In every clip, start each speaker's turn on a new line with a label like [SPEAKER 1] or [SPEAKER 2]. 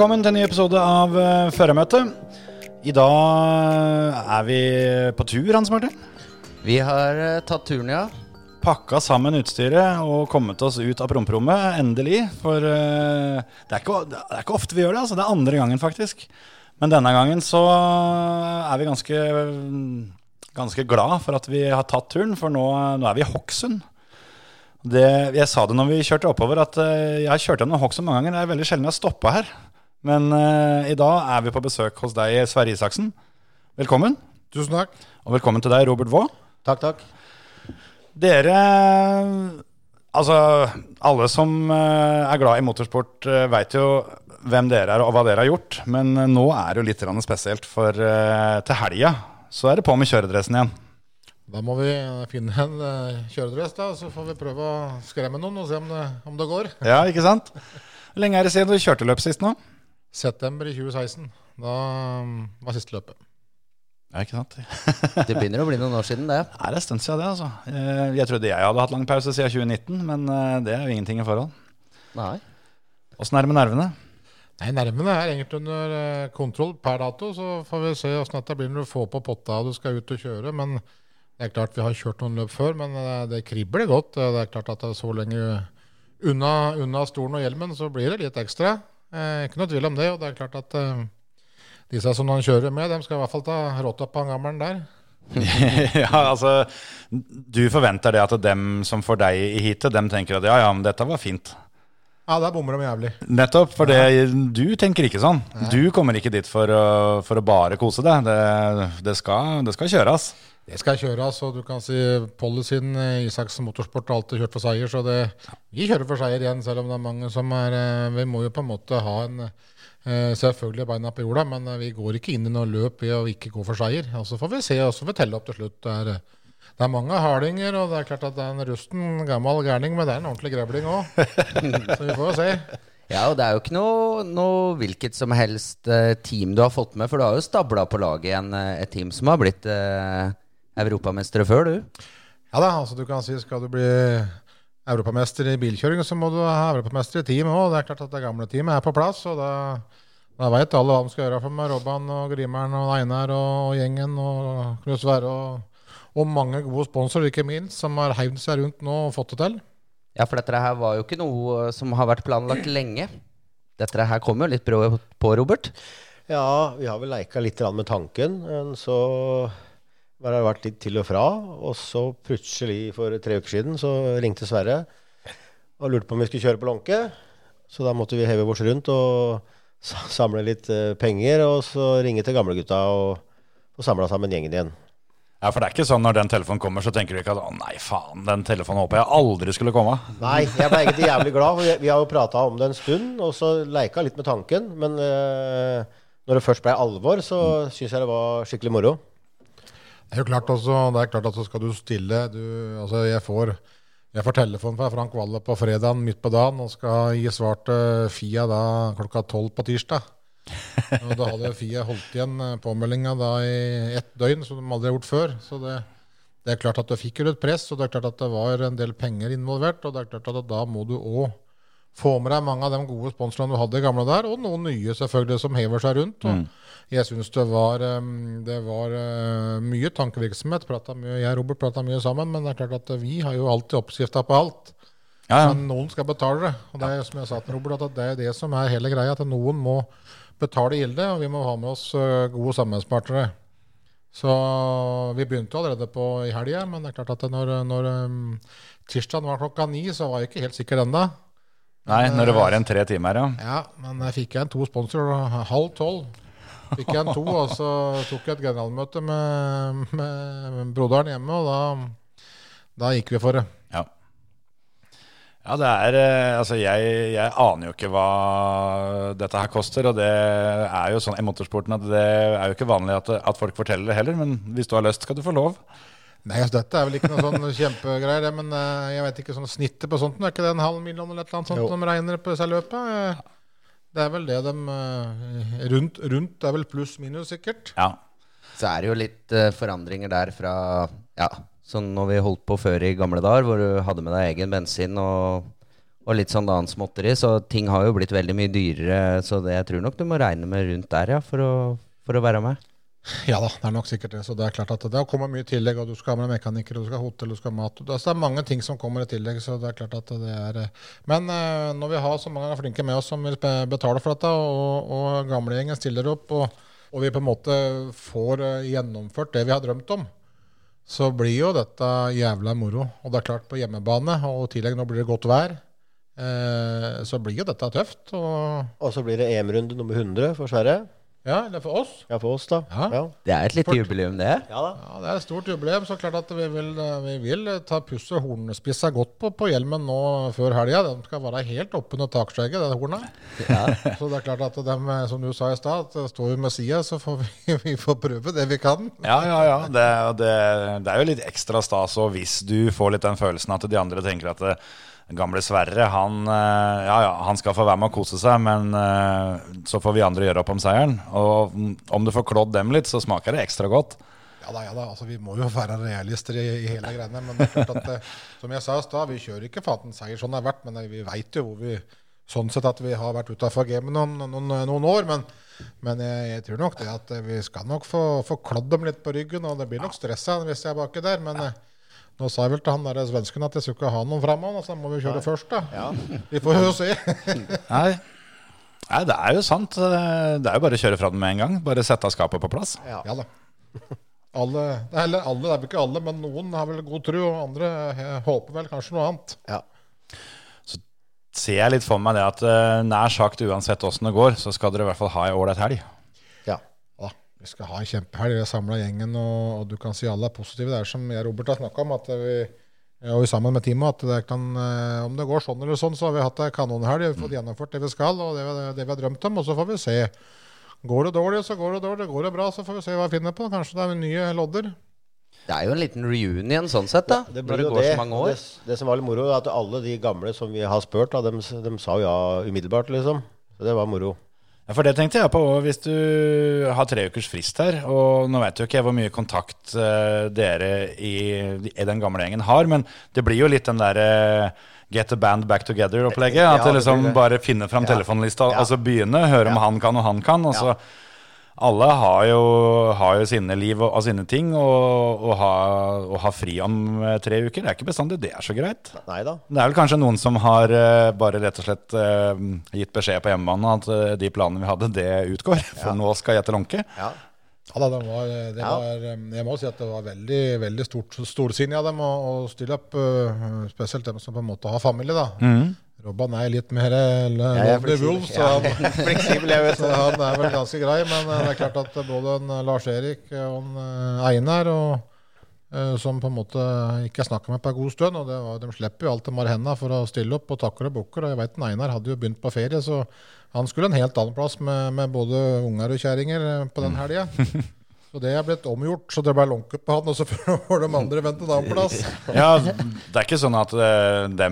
[SPEAKER 1] Velkommen til en ny episode av uh, Førermøtet. I dag er vi på tur, Hans Martin.
[SPEAKER 2] Vi har eh, tatt turen, ja.
[SPEAKER 1] Pakka sammen utstyret og kommet oss ut av promperommet, endelig. For eh, det, er ikke, det er ikke ofte vi gjør det, altså. Det er andre gangen, faktisk. Men denne gangen så er vi ganske, ganske glad for at vi har tatt turen, for nå, nå er vi i Hokksund. Det, jeg sa det når vi kjørte oppover, at eh, jeg har kjørt gjennom Hokksund mange ganger. Det er veldig sjelden jeg har stoppa her. Men uh, i dag er vi på besøk hos deg, Sverre Isaksen. Velkommen.
[SPEAKER 3] Tusen takk.
[SPEAKER 1] Og velkommen til deg, Robert Vaa.
[SPEAKER 3] Takk, takk.
[SPEAKER 1] Dere Altså, alle som uh, er glad i motorsport, uh, veit jo hvem dere er og hva dere har gjort. Men eh, nå er det jo litt spesielt, for eh, til helga så er det på med kjøredressen igjen.
[SPEAKER 3] Da må vi finne en kjøredress, da, så får vi prøve å skremme noen og se om det, om det går.
[SPEAKER 1] Ja, ikke sant? Hvor lenge er det siden du kjørte løp sist nå?
[SPEAKER 3] September i 2016. Da um, var siste løpet.
[SPEAKER 1] Ja, ikke sant?
[SPEAKER 2] Det begynner å bli noen år siden, det.
[SPEAKER 1] Det er en stund siden det, altså. Eh, Jeg trodde jeg hadde hatt lang pause siden 2019, men eh, det er jo ingenting i forhold.
[SPEAKER 2] Nei.
[SPEAKER 1] Åssen er det med nervene?
[SPEAKER 3] Nei, Nervene er egentlig under eh, kontroll per dato, så får vi se åssen det blir når du får på potta og du skal ut og kjøre. Men det er klart vi har kjørt noen løp før, men det kribler godt. Det er klart at det er så lenge unna, unna stolen og hjelmen, så blir det litt ekstra. Eh, ikke noe tvil om det. Og det er klart at eh, disse som han kjører med, dem skal i hvert fall ta rotta på han gammelen der.
[SPEAKER 1] ja, altså Du forventer det at dem som får deg i heatet, dem tenker at ja, ja, men dette var fint.
[SPEAKER 3] Ja, der bommer de jævlig.
[SPEAKER 1] Nettopp, for det, du tenker ikke sånn. Du kommer ikke dit for å, for å bare kose deg. Det, det, skal, det skal kjøres.
[SPEAKER 3] Det skal kjøres, og du kan si policyen i Isaksen Motorsport har alltid kjørt for seier, så det, vi kjører for seier igjen, selv om det er mange som er eh, Vi må jo på en måte ha en eh, selvfølgelig beina på jorda, men eh, vi går ikke inn i noe løp ved å ikke gå for seier. Og så får vi se, og så får vi telle opp til slutt. Det er, eh, det er mange hardinger, og det er klart at det er en rusten, gammel gærning, men det er en ordentlig grevling òg. Så vi får jo se.
[SPEAKER 2] Ja, og det er jo ikke noe, noe hvilket som helst eh, team du har fått med, for du har jo stabla på laget en, eh, et team som har blitt eh, europamestere før, du.
[SPEAKER 3] Ja da, altså du kan si skal du bli europamester i bilkjøring, så må du ha europamester i team òg. Det er klart at det gamle teamet er på plass, og da, da veit alle hva de skal gjøre for meg. Robban og Grimeren og Einar og gjengen og Knut Sverre og, og mange gode sponsorer, ikke minst, som har heivd seg rundt nå og fått det til.
[SPEAKER 2] Ja, for dette her var jo ikke noe eh, som har vært planlagt lenge. Dette her kom jo litt brå på, Robert.
[SPEAKER 4] Ja, vi har vel leika litt med tanken. Men så har det vært litt til og fra. Og så plutselig for tre uker siden så ringte Sverre og lurte på om vi skulle kjøre på Lånke. Så da måtte vi heve oss rundt og samle litt eh, penger. Og så ringe til gamlegutta og og samla sammen gjengen igjen.
[SPEAKER 1] Ja, For det er ikke sånn når den telefonen kommer, så tenker du ikke at å nei, faen, den telefonen håper jeg aldri skulle komme.
[SPEAKER 4] Nei, jeg ble egentlig jævlig glad. Vi, vi har jo prata om det en stund, og så leika litt med tanken. Men øh, når det først ble alvor, så syns jeg det var skikkelig moro.
[SPEAKER 3] Det er jo klart også, det er klart at så skal du stille du, altså jeg får, jeg får telefon fra Frank Walle på fredagen midt på dagen og skal gi svar til Fia da klokka tolv på tirsdag. Og da hadde Fia holdt igjen eh, påmeldinga i ett døgn, som de aldri har gjort før. Så det, det er klart at du fikk jo et press, og det er klart at det var en del penger involvert. Og det er klart at da må du òg få med deg mange av de gode sponsorene du hadde i gamle der, og noen nye selvfølgelig som hever seg rundt. Og Jeg syns det var, um, det var uh, mye tankevirksomhet. Mye, jeg og Robert prata mye sammen, men det er klart at vi har jo alltid oppskrifta på alt.
[SPEAKER 1] Ja, ja.
[SPEAKER 3] Men noen skal betale det. Og det er som jeg sa til Robert, at det er det som er hele greia. At noen må betale gildet, og vi må ha med oss uh, gode samarbeidspartnere. Så vi begynte allerede på i helga, men det er klart at når, når tirsdagen var klokka ni, så var jeg ikke helt sikker ennå.
[SPEAKER 1] Nei, når det var igjen tre timer, ja.
[SPEAKER 3] Ja, men jeg fikk igjen to sponsorer halv tolv. Fikk igjen to, og så tok jeg et generalmøte med, med broderen hjemme, og da, da gikk vi for det.
[SPEAKER 1] ja. Ja, det er eh, Altså, jeg, jeg aner jo ikke hva dette her koster, og det er jo sånn i motorsporten at det er jo ikke vanlig at, at folk forteller det heller, men hvis du har lyst, skal du få lov.
[SPEAKER 3] Nei, altså, dette er vel ikke noe sånn kjempegreier, det, men uh, jeg vet ikke sånn snittet på sånt. Er ikke det en halv million eller et eller annet sånt
[SPEAKER 4] Jo.
[SPEAKER 3] de regner på disse løpet? Eh, Det er vel det de uh, Rundt, rundt er vel pluss minus, sikkert.
[SPEAKER 1] Ja.
[SPEAKER 2] Så er det jo litt uh, forandringer der fra Ja, sånn når vi holdt på før i gamle dager, hvor du hadde med deg egen bensin og, og litt sånn annet småtteri. Så ting har jo blitt veldig mye dyrere, så det, jeg tror nok du må regne med rundt der, ja, for å, for å være med.
[SPEAKER 3] Ja da, det er nok sikkert det. Så det er klart at det har kommet mye tillegg. Og du skal ha med mekaniker, du skal ha hotell, du skal ha mat. Det er mange ting som kommer i tillegg. så det er klart at det er... eh, Men eh, når vi har så mange flinke med oss som vil betale for dette, og, og gamlegjengen stiller opp, og, og vi på en måte får eh, gjennomført det vi har drømt om, så blir jo dette jævla moro. Og det er klart, på hjemmebane, og i tillegg nå blir det godt vær, så blir jo dette tøft. Og
[SPEAKER 4] Og så blir det EM-runde nummer 100 for Sverre.
[SPEAKER 3] Ja, eller for oss.
[SPEAKER 4] Ja, for oss, da.
[SPEAKER 3] Ja.
[SPEAKER 4] Ja,
[SPEAKER 2] Det er et lite jubileum, det.
[SPEAKER 4] ja da.
[SPEAKER 3] Ja, Det er et stort jubileum. så klart at Vi vil, eh, vi vil ta pusset hornspissa godt på, på hjelmen nå før helga. De skal være helt oppunder takskjegget, det hornet. Så det er klart at de, eh, som du sa i stad, står vi med sida, så får vi, vi får prøve det vi kan.
[SPEAKER 1] Ja, ja, ja. Det, det, det er jo litt ekstra stas og hvis du får litt den følelsen at de andre tenker at det, gamle Sverre, han, eh, ja, ja, han skal få være med og kose seg, men eh, så får vi andre gjøre opp om seieren. Og om du får klådd dem litt, så smaker det ekstra godt.
[SPEAKER 3] Ja da, ja da, altså Vi må jo være realister i, i hele greiene. Men det er klart at, eh, som jeg sa i stad, vi kjører ikke for at en seier sånn det har vært, men vi veit jo hvor vi sånn sett at vi har vært utafor gamet noen, noen, noen år. Men, men jeg, jeg tror nok det at vi skal nok få, få klådd dem litt på ryggen, og det blir nok stressa hvis jeg er baki der. Men eh, nå sa jeg vel til han der svensken at jeg skulle ikke ha noen framover, så må vi kjøre først, da. Vi får jo se.
[SPEAKER 1] Nei. Nei, det er jo sant. Det er jo bare å kjøre fra den med en gang. Bare sette skapet på plass.
[SPEAKER 3] Ja da. Alle, eller alle, det er vel ikke alle, men noen har vel god tro, og andre håper vel kanskje noe annet.
[SPEAKER 4] Ja.
[SPEAKER 1] Så Ser jeg litt for meg det at eh, nær sagt uansett åssen det går, så skal dere i hvert fall ha ei ålreit helg.
[SPEAKER 4] Ja.
[SPEAKER 3] Ja, vi skal ha en kjempehelg. Vi har samla gjengen, og, og du kan si alle er positive. Det er som jeg og Robert har snakka om, at vi og vi sammen med teamet, at det kan, eh, om det går sånn eller sånn, så har vi hatt ei kanonhelg. Vi har fått gjennomført det vi skal, og det, vi- det vi har drømt om. Og så får vi se. Går det dårlig, så går det dårlig. Går det bra, så får vi se hva vi finner på. Kanskje det er nye lodder.
[SPEAKER 2] Det er jo en liten reunion sånn sett, da.
[SPEAKER 4] Det blir
[SPEAKER 2] det
[SPEAKER 4] jo det. Det, det som var litt moro, er at alle de gamle som vi har spurt, da, dem, dem sa jo ja umiddelbart, liksom. Så det var moro.
[SPEAKER 1] Ja, for det tenkte jeg på hvis du har tre ukers frist her. Og nå vet jo ikke jeg hvor mye kontakt eh, dere i, i den gamle gjengen har, men det blir jo litt den derre Get the band back together-opplegget. At
[SPEAKER 4] det
[SPEAKER 1] liksom
[SPEAKER 4] det.
[SPEAKER 1] bare finner fram
[SPEAKER 4] Ja.
[SPEAKER 1] telefonlista
[SPEAKER 4] Ja.
[SPEAKER 1] så begynne. Høre om han kan og han kan. Og så Alle har jo, har jo sine liv og, og sine ting, og, og, ha, ha fri om eh, tre uker. Det er ikke bestandig det er så greit.
[SPEAKER 4] Neida.
[SPEAKER 1] Det er vel kanskje noen som har uh, bare rett og slett uh, gitt beskjed på hjemmebane at uh, de planene vi hadde, det utgår. For nå skal jeg til Lånke.
[SPEAKER 4] Ja.
[SPEAKER 3] Ja, da, det var, det
[SPEAKER 4] Ja.
[SPEAKER 3] var, jeg må si at det var veldig veldig stort storsinnig av dem å, å stille opp, spesielt dem som på en måte har familie. da. Robban er litt mer
[SPEAKER 4] er
[SPEAKER 3] lovely wolf, så, han,
[SPEAKER 4] fleksibel,
[SPEAKER 3] så han er vel ganske grei. Men uh, det er klart at både en uh, Lars-Erik og en Einar og, som på en måte ikke har snakka med på en god stund, og det var, de slipper jo alt de har i hendene for å stille opp og takle bukker. Og jeg vet Einar hadde jo begynt på ferie, så han skulle en helt annen plass med, med både unger og kjerringer på den helga. Så det er blitt omgjort, så det ble lånket på han, og så får de andre vente en annen plass.
[SPEAKER 1] Ja, det er ikke sånn at de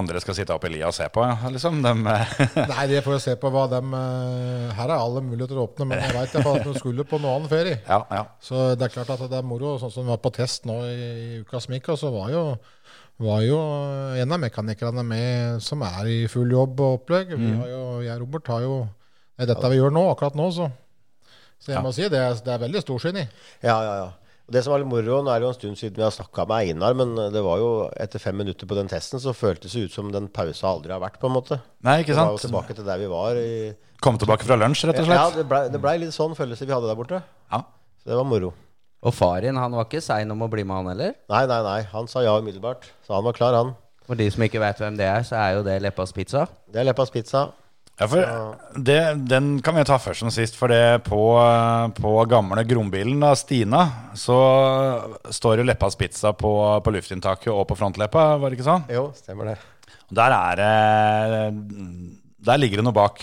[SPEAKER 1] andre skal sitte opp i lia og se på, liksom. Eh,
[SPEAKER 3] Nei, det får jo se på hva dem eh, Her er alle muligheter å åpne, men jeg veit at de skulle på noen annen ferie.
[SPEAKER 1] ja, ja.
[SPEAKER 3] Så det er klart at det er moro. Sånn som vi var på test nå i, uka som gikk, så var jo, var jo en av mekanikerne med som er i full jobb og opplegg. Vi har jo, jeg og Robert har jo Det er dette vi gjør nå, akkurat nå, så. Så jeg
[SPEAKER 1] Ja.
[SPEAKER 3] må si det er, det er veldig storsinnig.
[SPEAKER 4] Ja, ja, ja. Det som var litt moro, nå er det jo en stund siden vi har snakka med Einar, men det var jo etter fem minutter på den testen, så føltes det ut som den pausa aldri har vært, på en måte.
[SPEAKER 1] Nei, ikke sant?
[SPEAKER 4] Det var jo tilbake til der vi var. I,
[SPEAKER 1] Kom tilbake fra lunsj, rett og
[SPEAKER 4] ja,
[SPEAKER 1] slett.
[SPEAKER 4] det blei det ble litt sånn følelse vi hadde der borte.
[SPEAKER 1] Ja.
[SPEAKER 4] Så det var moro.
[SPEAKER 2] Og far din han var ikke sein om å bli med, han heller.
[SPEAKER 4] Nei, nei, nei. Han sa ja umiddelbart. Så han var klar, han.
[SPEAKER 2] For de som ikke vet hvem det er, så er jo det Leppas Pizza.
[SPEAKER 4] Det er Leppas pizza.
[SPEAKER 1] Ja, for det, Den kan vi ta først som sist. For det på, på gamle Grombilen, da, Stina, så står jo Leppas Pizza på, på luftinntaket og på frontleppa, var det ikke sånn?
[SPEAKER 4] Jo, stemmer det.
[SPEAKER 1] Der er det Der ligger det noe bak.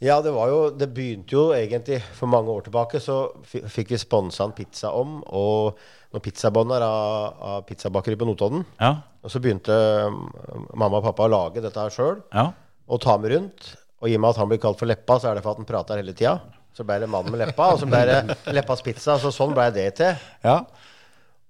[SPEAKER 4] Ja, det var jo Det begynte jo egentlig for mange år tilbake. Så fikk vi sponsa en pizza om, og noen pizzabånder av, av pizzabakeri på Notodden.
[SPEAKER 1] Ja.
[SPEAKER 4] Og så begynte um, mamma og pappa å lage dette her sjøl,
[SPEAKER 1] Ja.
[SPEAKER 4] Og ta med rundt. Og i og med at han blir kalt for Leppa, så er det for at han prater hele tida. Så ble det mannen med leppa, og så ble det Leppas pizza. Så sånn ble det til.
[SPEAKER 1] ja.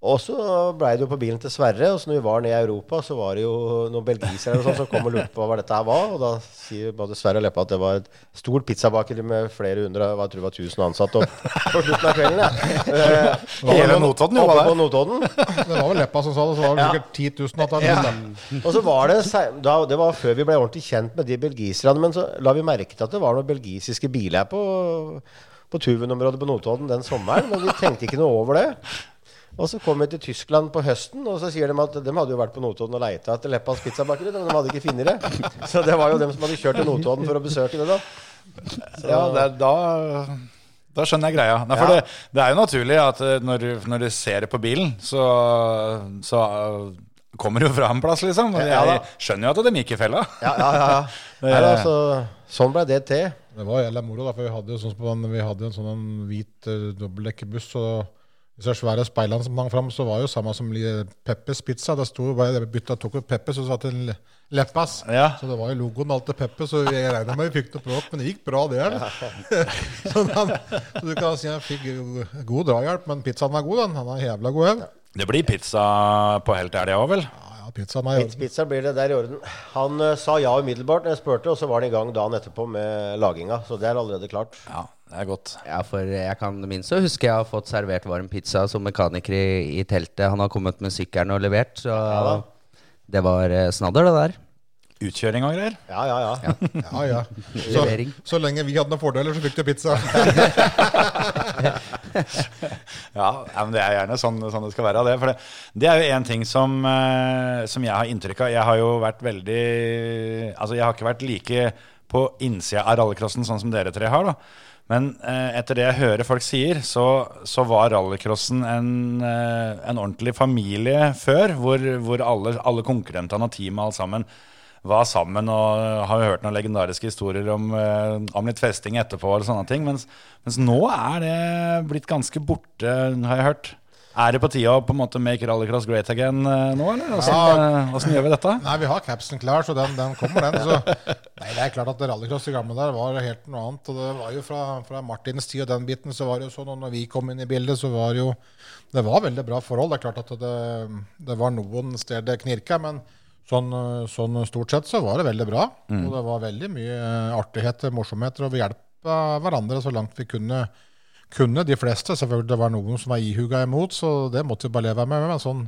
[SPEAKER 4] Og så blei det jo på bilen til Sverre. Og så når vi var nede i Europa, så var det jo noen belgisere og sånn som kom og lurte på hva dette her var. Og da sier både Sverre og Leppa at det var et stort pizzabakeri med flere hundre hva jeg tror det var 1000 ansatte opp på slutten av kvelden. Ja. Eh,
[SPEAKER 1] Hele Notodden jobba der.
[SPEAKER 4] Notodden.
[SPEAKER 3] Det var vel Leppa som sa det, så var det
[SPEAKER 4] Ja.
[SPEAKER 3] sikkert 10 000 at han
[SPEAKER 4] Ja. Og så var det da, Det var før vi ble ordentlig kjent med de belgiserne. Men så la vi merke til at det var noen belgisiske biler på, på Tuven-området på Notodden den sommeren. Men vi tenkte ikke noe over det. Og så kom vi til Tyskland på høsten, og så sier de at de hadde jo vært på Notodden og leita etter Leppas pizzabakeri, men de hadde ikke funnet det. Så det var jo dem som hadde kjørt til Notodden for å besøke det, da. Så.
[SPEAKER 1] Ja, det er, da, da skjønner jeg greia. Nei, for
[SPEAKER 4] Ja.
[SPEAKER 1] det, det er jo naturlig at eh, når, du- når du ser det på bilen, så, så eh, kommer jo fra en plass, liksom. Jeg skjønner jo at de gikk i fella.
[SPEAKER 4] Ja, ja, ja. ja. Nei, da, så, sånn ble det til.
[SPEAKER 3] Det var jævla moro, da, for vi hadde jo sånn, vi hadde en sånn en hvit uh, dobbeltdekkerbuss. Og disse svære speilene som hang fram, så var jo samme som Peppes pizza. Det sto bare bytta tok ut Peppes, og så satt det en Le- Leppas.
[SPEAKER 1] Ja.
[SPEAKER 3] Så det var jo logoen alt til Peppes, så jeg regna med vi fikk noe bråk, men det gikk bra, det. så, den, så du kan si han fikk god drahjelp, men pizzaen var god, den. Han er jævla god òg.
[SPEAKER 1] Det blir pizza på helt elg òg, vel?
[SPEAKER 3] Ja, ja, pizzaen er i orden.
[SPEAKER 4] pizza blir det der i orden. Han uh, sa ja umiddelbart når jeg spurte, og så var han i gang dagen etterpå med laginga. Så det er allerede klart.
[SPEAKER 1] Ja, det er godt.
[SPEAKER 2] Ja, for jeg kan minst så huske jeg har fått servert varm pizza som mekaniker i, i teltet. Han har kommet med sykkelen og levert, så
[SPEAKER 4] ja,
[SPEAKER 2] det var eh, snadder, det der.
[SPEAKER 1] Utkjøring og greier.
[SPEAKER 4] Ja, ja, ja.
[SPEAKER 3] Ja, ja. Så, så lenge vi hadde noen fordeler, så fikk du pizza.
[SPEAKER 1] Ja, ja, men det er gjerne sånn, sånn det skal være. Det, for det, det er jo en ting som, eh, som jeg har inntrykk av. Jeg har jo vært veldig Altså, jeg har ikke vært like på innsida av rallycrossen sånn som dere tre har, da. Men eh, etter det jeg hører folk sier, så, så var rallycrossen en, eh, en ordentlig familie før, hvor, hvor alle, alle konkurrentene og teamet alt sammen var sammen og har hørt noen legendariske historier om, eh, om litt festing etterpå og sånne ting. Mens, mens nå er det blitt ganske borte, har jeg hørt. Er det på tide å på en måte make rallycross great again eh, nå, eller? Åssen
[SPEAKER 3] Ja.
[SPEAKER 1] eh, gjør vi dette?
[SPEAKER 3] Nei, vi har capsen klar, så den, den kommer, den. Så. Nei, det er klart at rallycross i gamle der var helt noe annet. Og det var jo fra, fra Martins tid og den biten, så var det jo sånn, og når vi kom inn i bildet, så var det jo Det var veldig bra forhold. Det er klart at det, det var noen steder det knirka, men sånn, sånn stort sett så var det veldig bra. Og det var veldig mye artigheter, morsomheter, og vi hjelpa hverandre så langt vi kunne. Kunne de fleste. Selvfølgelig det var noen som var ihuga imot, så det måtte vi bare leve med. Men sånn,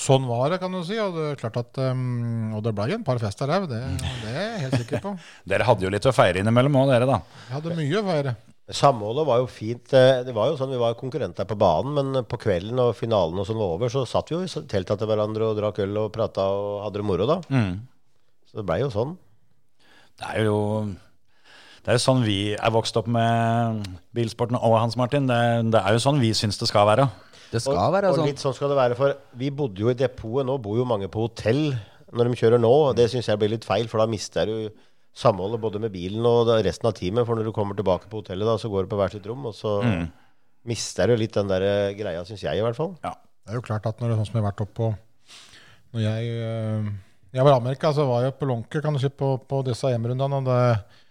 [SPEAKER 3] sånn var det, kan du si. Og det er klart at um, Og det ble jo en par fester òg, det, det er jeg helt sikker på.
[SPEAKER 1] Dere hadde jo litt å feire innimellom òg, dere, da.
[SPEAKER 3] Jeg hadde mye å feire.
[SPEAKER 4] Samholdet var jo fint. Eh, Det var jo sånn, Vi var konkurrenter på banen, men på kvelden og finalen og sånn var over, så satt vi jo i teltet til hverandre og drakk øl og prata og hadde det moro, da. Så det blei jo sånn.
[SPEAKER 1] Det er jo det er jo sånn vi er vokst opp med bilsporten og Hans Martin. Det, det er jo sånn vi syns det skal være.
[SPEAKER 2] Det skal
[SPEAKER 4] og,
[SPEAKER 2] være
[SPEAKER 4] og
[SPEAKER 2] sånn.
[SPEAKER 4] litt sånn skal det være, for vi bodde jo i depotet. Nå bor jo mange på hotell når de kjører nå, og det syns jeg blir litt feil, for da mister du samholdet både med bilen og resten av teamet. For når du kommer tilbake på hotellet, da, så går du på hvert sitt rom, og så mister du litt den der eh, greia, syns jeg i hvert fall.
[SPEAKER 1] Ja.
[SPEAKER 3] Det er jo klart at når det er sånn som jeg har vært oppå på Når jeg, eh, jeg var i Amerika, så var jeg på Lonker kan du si, på, på disse hjemrundene. Og det,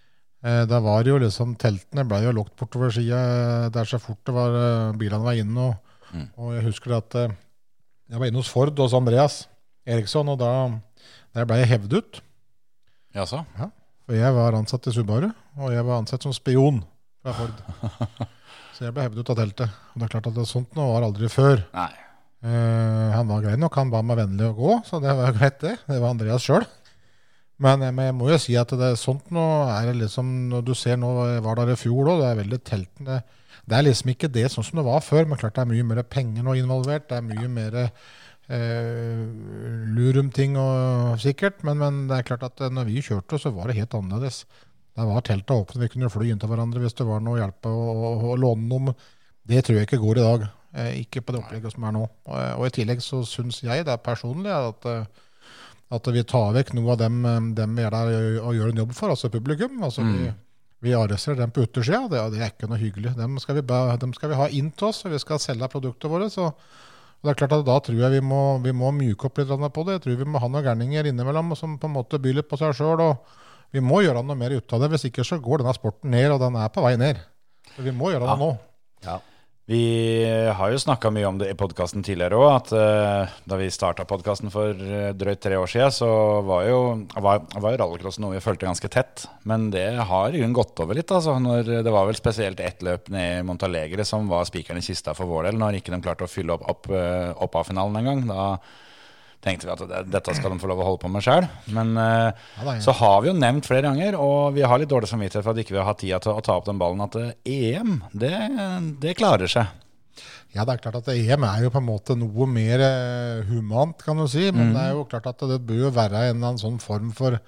[SPEAKER 3] da var jo liksom Teltene ble jo lukket bortover sida der så fort det var eh, bilene var inne. Og, og jeg husker at eh, jeg var inne hos Ford hos Andreas Eriksson, og da der ble jeg hevd ut.
[SPEAKER 1] Jaså?
[SPEAKER 3] For jeg var ansatt i Subaru, og jeg var ansatt som spion fra Ford. Så jeg ble hevd ut av teltet. Og det er klart at det, sånt noe var aldri før.
[SPEAKER 1] Nei.
[SPEAKER 3] Uh, han var grei nok, han ba meg vennlig å gå, så det var greit, det. Det var Andreas sjøl. Men, eh, men jeg må jo si at det er sånt nå er det liksom Når du ser nå, var der i fjor òg, det er veldig teltende. Det er liksom ikke det sånn som det var før, men klart det er mye mer penger nå involvert. Det er mye mer eh, lurumting sikkert. Men, men det er klart at eh, når vi kjørte, så var det helt annerledes. Der var teltet åpne, vi kunne fly inntil hverandre hvis det var noe hjelp å, å, å låne noe. Det tror jeg ikke går i dag. Eh, ikke på det opplegget som er nå. Og, og i tillegg så syns jeg det er personlig at, eh, At vi tar vekk noe av dem, eh, dem vi er der og- gjør en jobb for, altså publikum. Altså vi, vi arresterer dem på utersida, det, det er ikke noe hyggelig. Dem skal, vi, dem skal vi ha inn til oss, og vi skal selge produktene våre. Så, og det er klart at Da tror jeg vi må, vi må myke opp litt på det. Jeg tror vi må ha noen gærninger innimellom som på en måte byr litt på seg sjøl. Vi må gjøre noe mer ut av det. Hvis ikke så går denne sporten ned, og den er på vei ned. Så vi må gjøre det nå.
[SPEAKER 1] Vi har jo snakka mye om det i podkasten tidligere òg, at uh, da vi starta podkasten for eh, drøyt tre år siden, så var jo, var, var rallycross noe vi fulgte ganske tett. Men det har i grunnen gått over litt. altså. Det var vel spesielt ett løp ned i Montalegre som var spikeren i kista for vår del, når ikke de klarte å fylle opp, opp, eh, opp av finalen engang. Da tenkte vi at det, dette skal de få lov å holde på med sjøl. Men uh,
[SPEAKER 3] Ja,
[SPEAKER 1] så har vi jo nevnt flere ganger, og vi har litt dårlig samvittighet for at ikke vi har hatt tida til å ta opp den ballen, at eh, EM, det, det klarer seg.
[SPEAKER 3] Ja, det er klart at EM er jo på en måte noe mer eh, humant, kan du si. Men det er jo klart at det bør jo være en eller annen sånn form for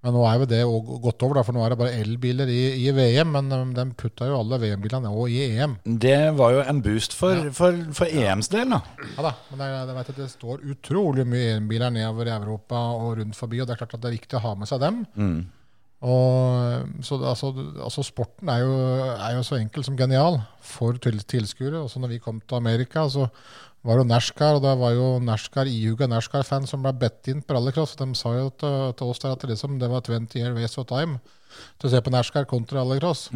[SPEAKER 3] Men nå er jo det gått over, da, for nå er det bare elbiler i, i VM. Men um, de putta jo alle VM-bilene òg i EM.
[SPEAKER 1] Det var jo en boost for, for, for EMs del, da.
[SPEAKER 3] Ja da, men det, er- jeg vet at det står utrolig mye EM-biler nedover i Europa og rundt forbi, og det er klart at det er viktig å ha med seg dem. Og, så altså, altså Sporten er jo, er jo så enkel som genial for til, tilskuere. Også når vi kom til Amerika, så var jo NASCAR, og det var jo NASCAR, ihuga NASCAR-fans som ble bedt inn på rallycross. De sa jo til, til oss der at liksom, det var 20 year waste of time til å se på NASCAR kontra rallycross.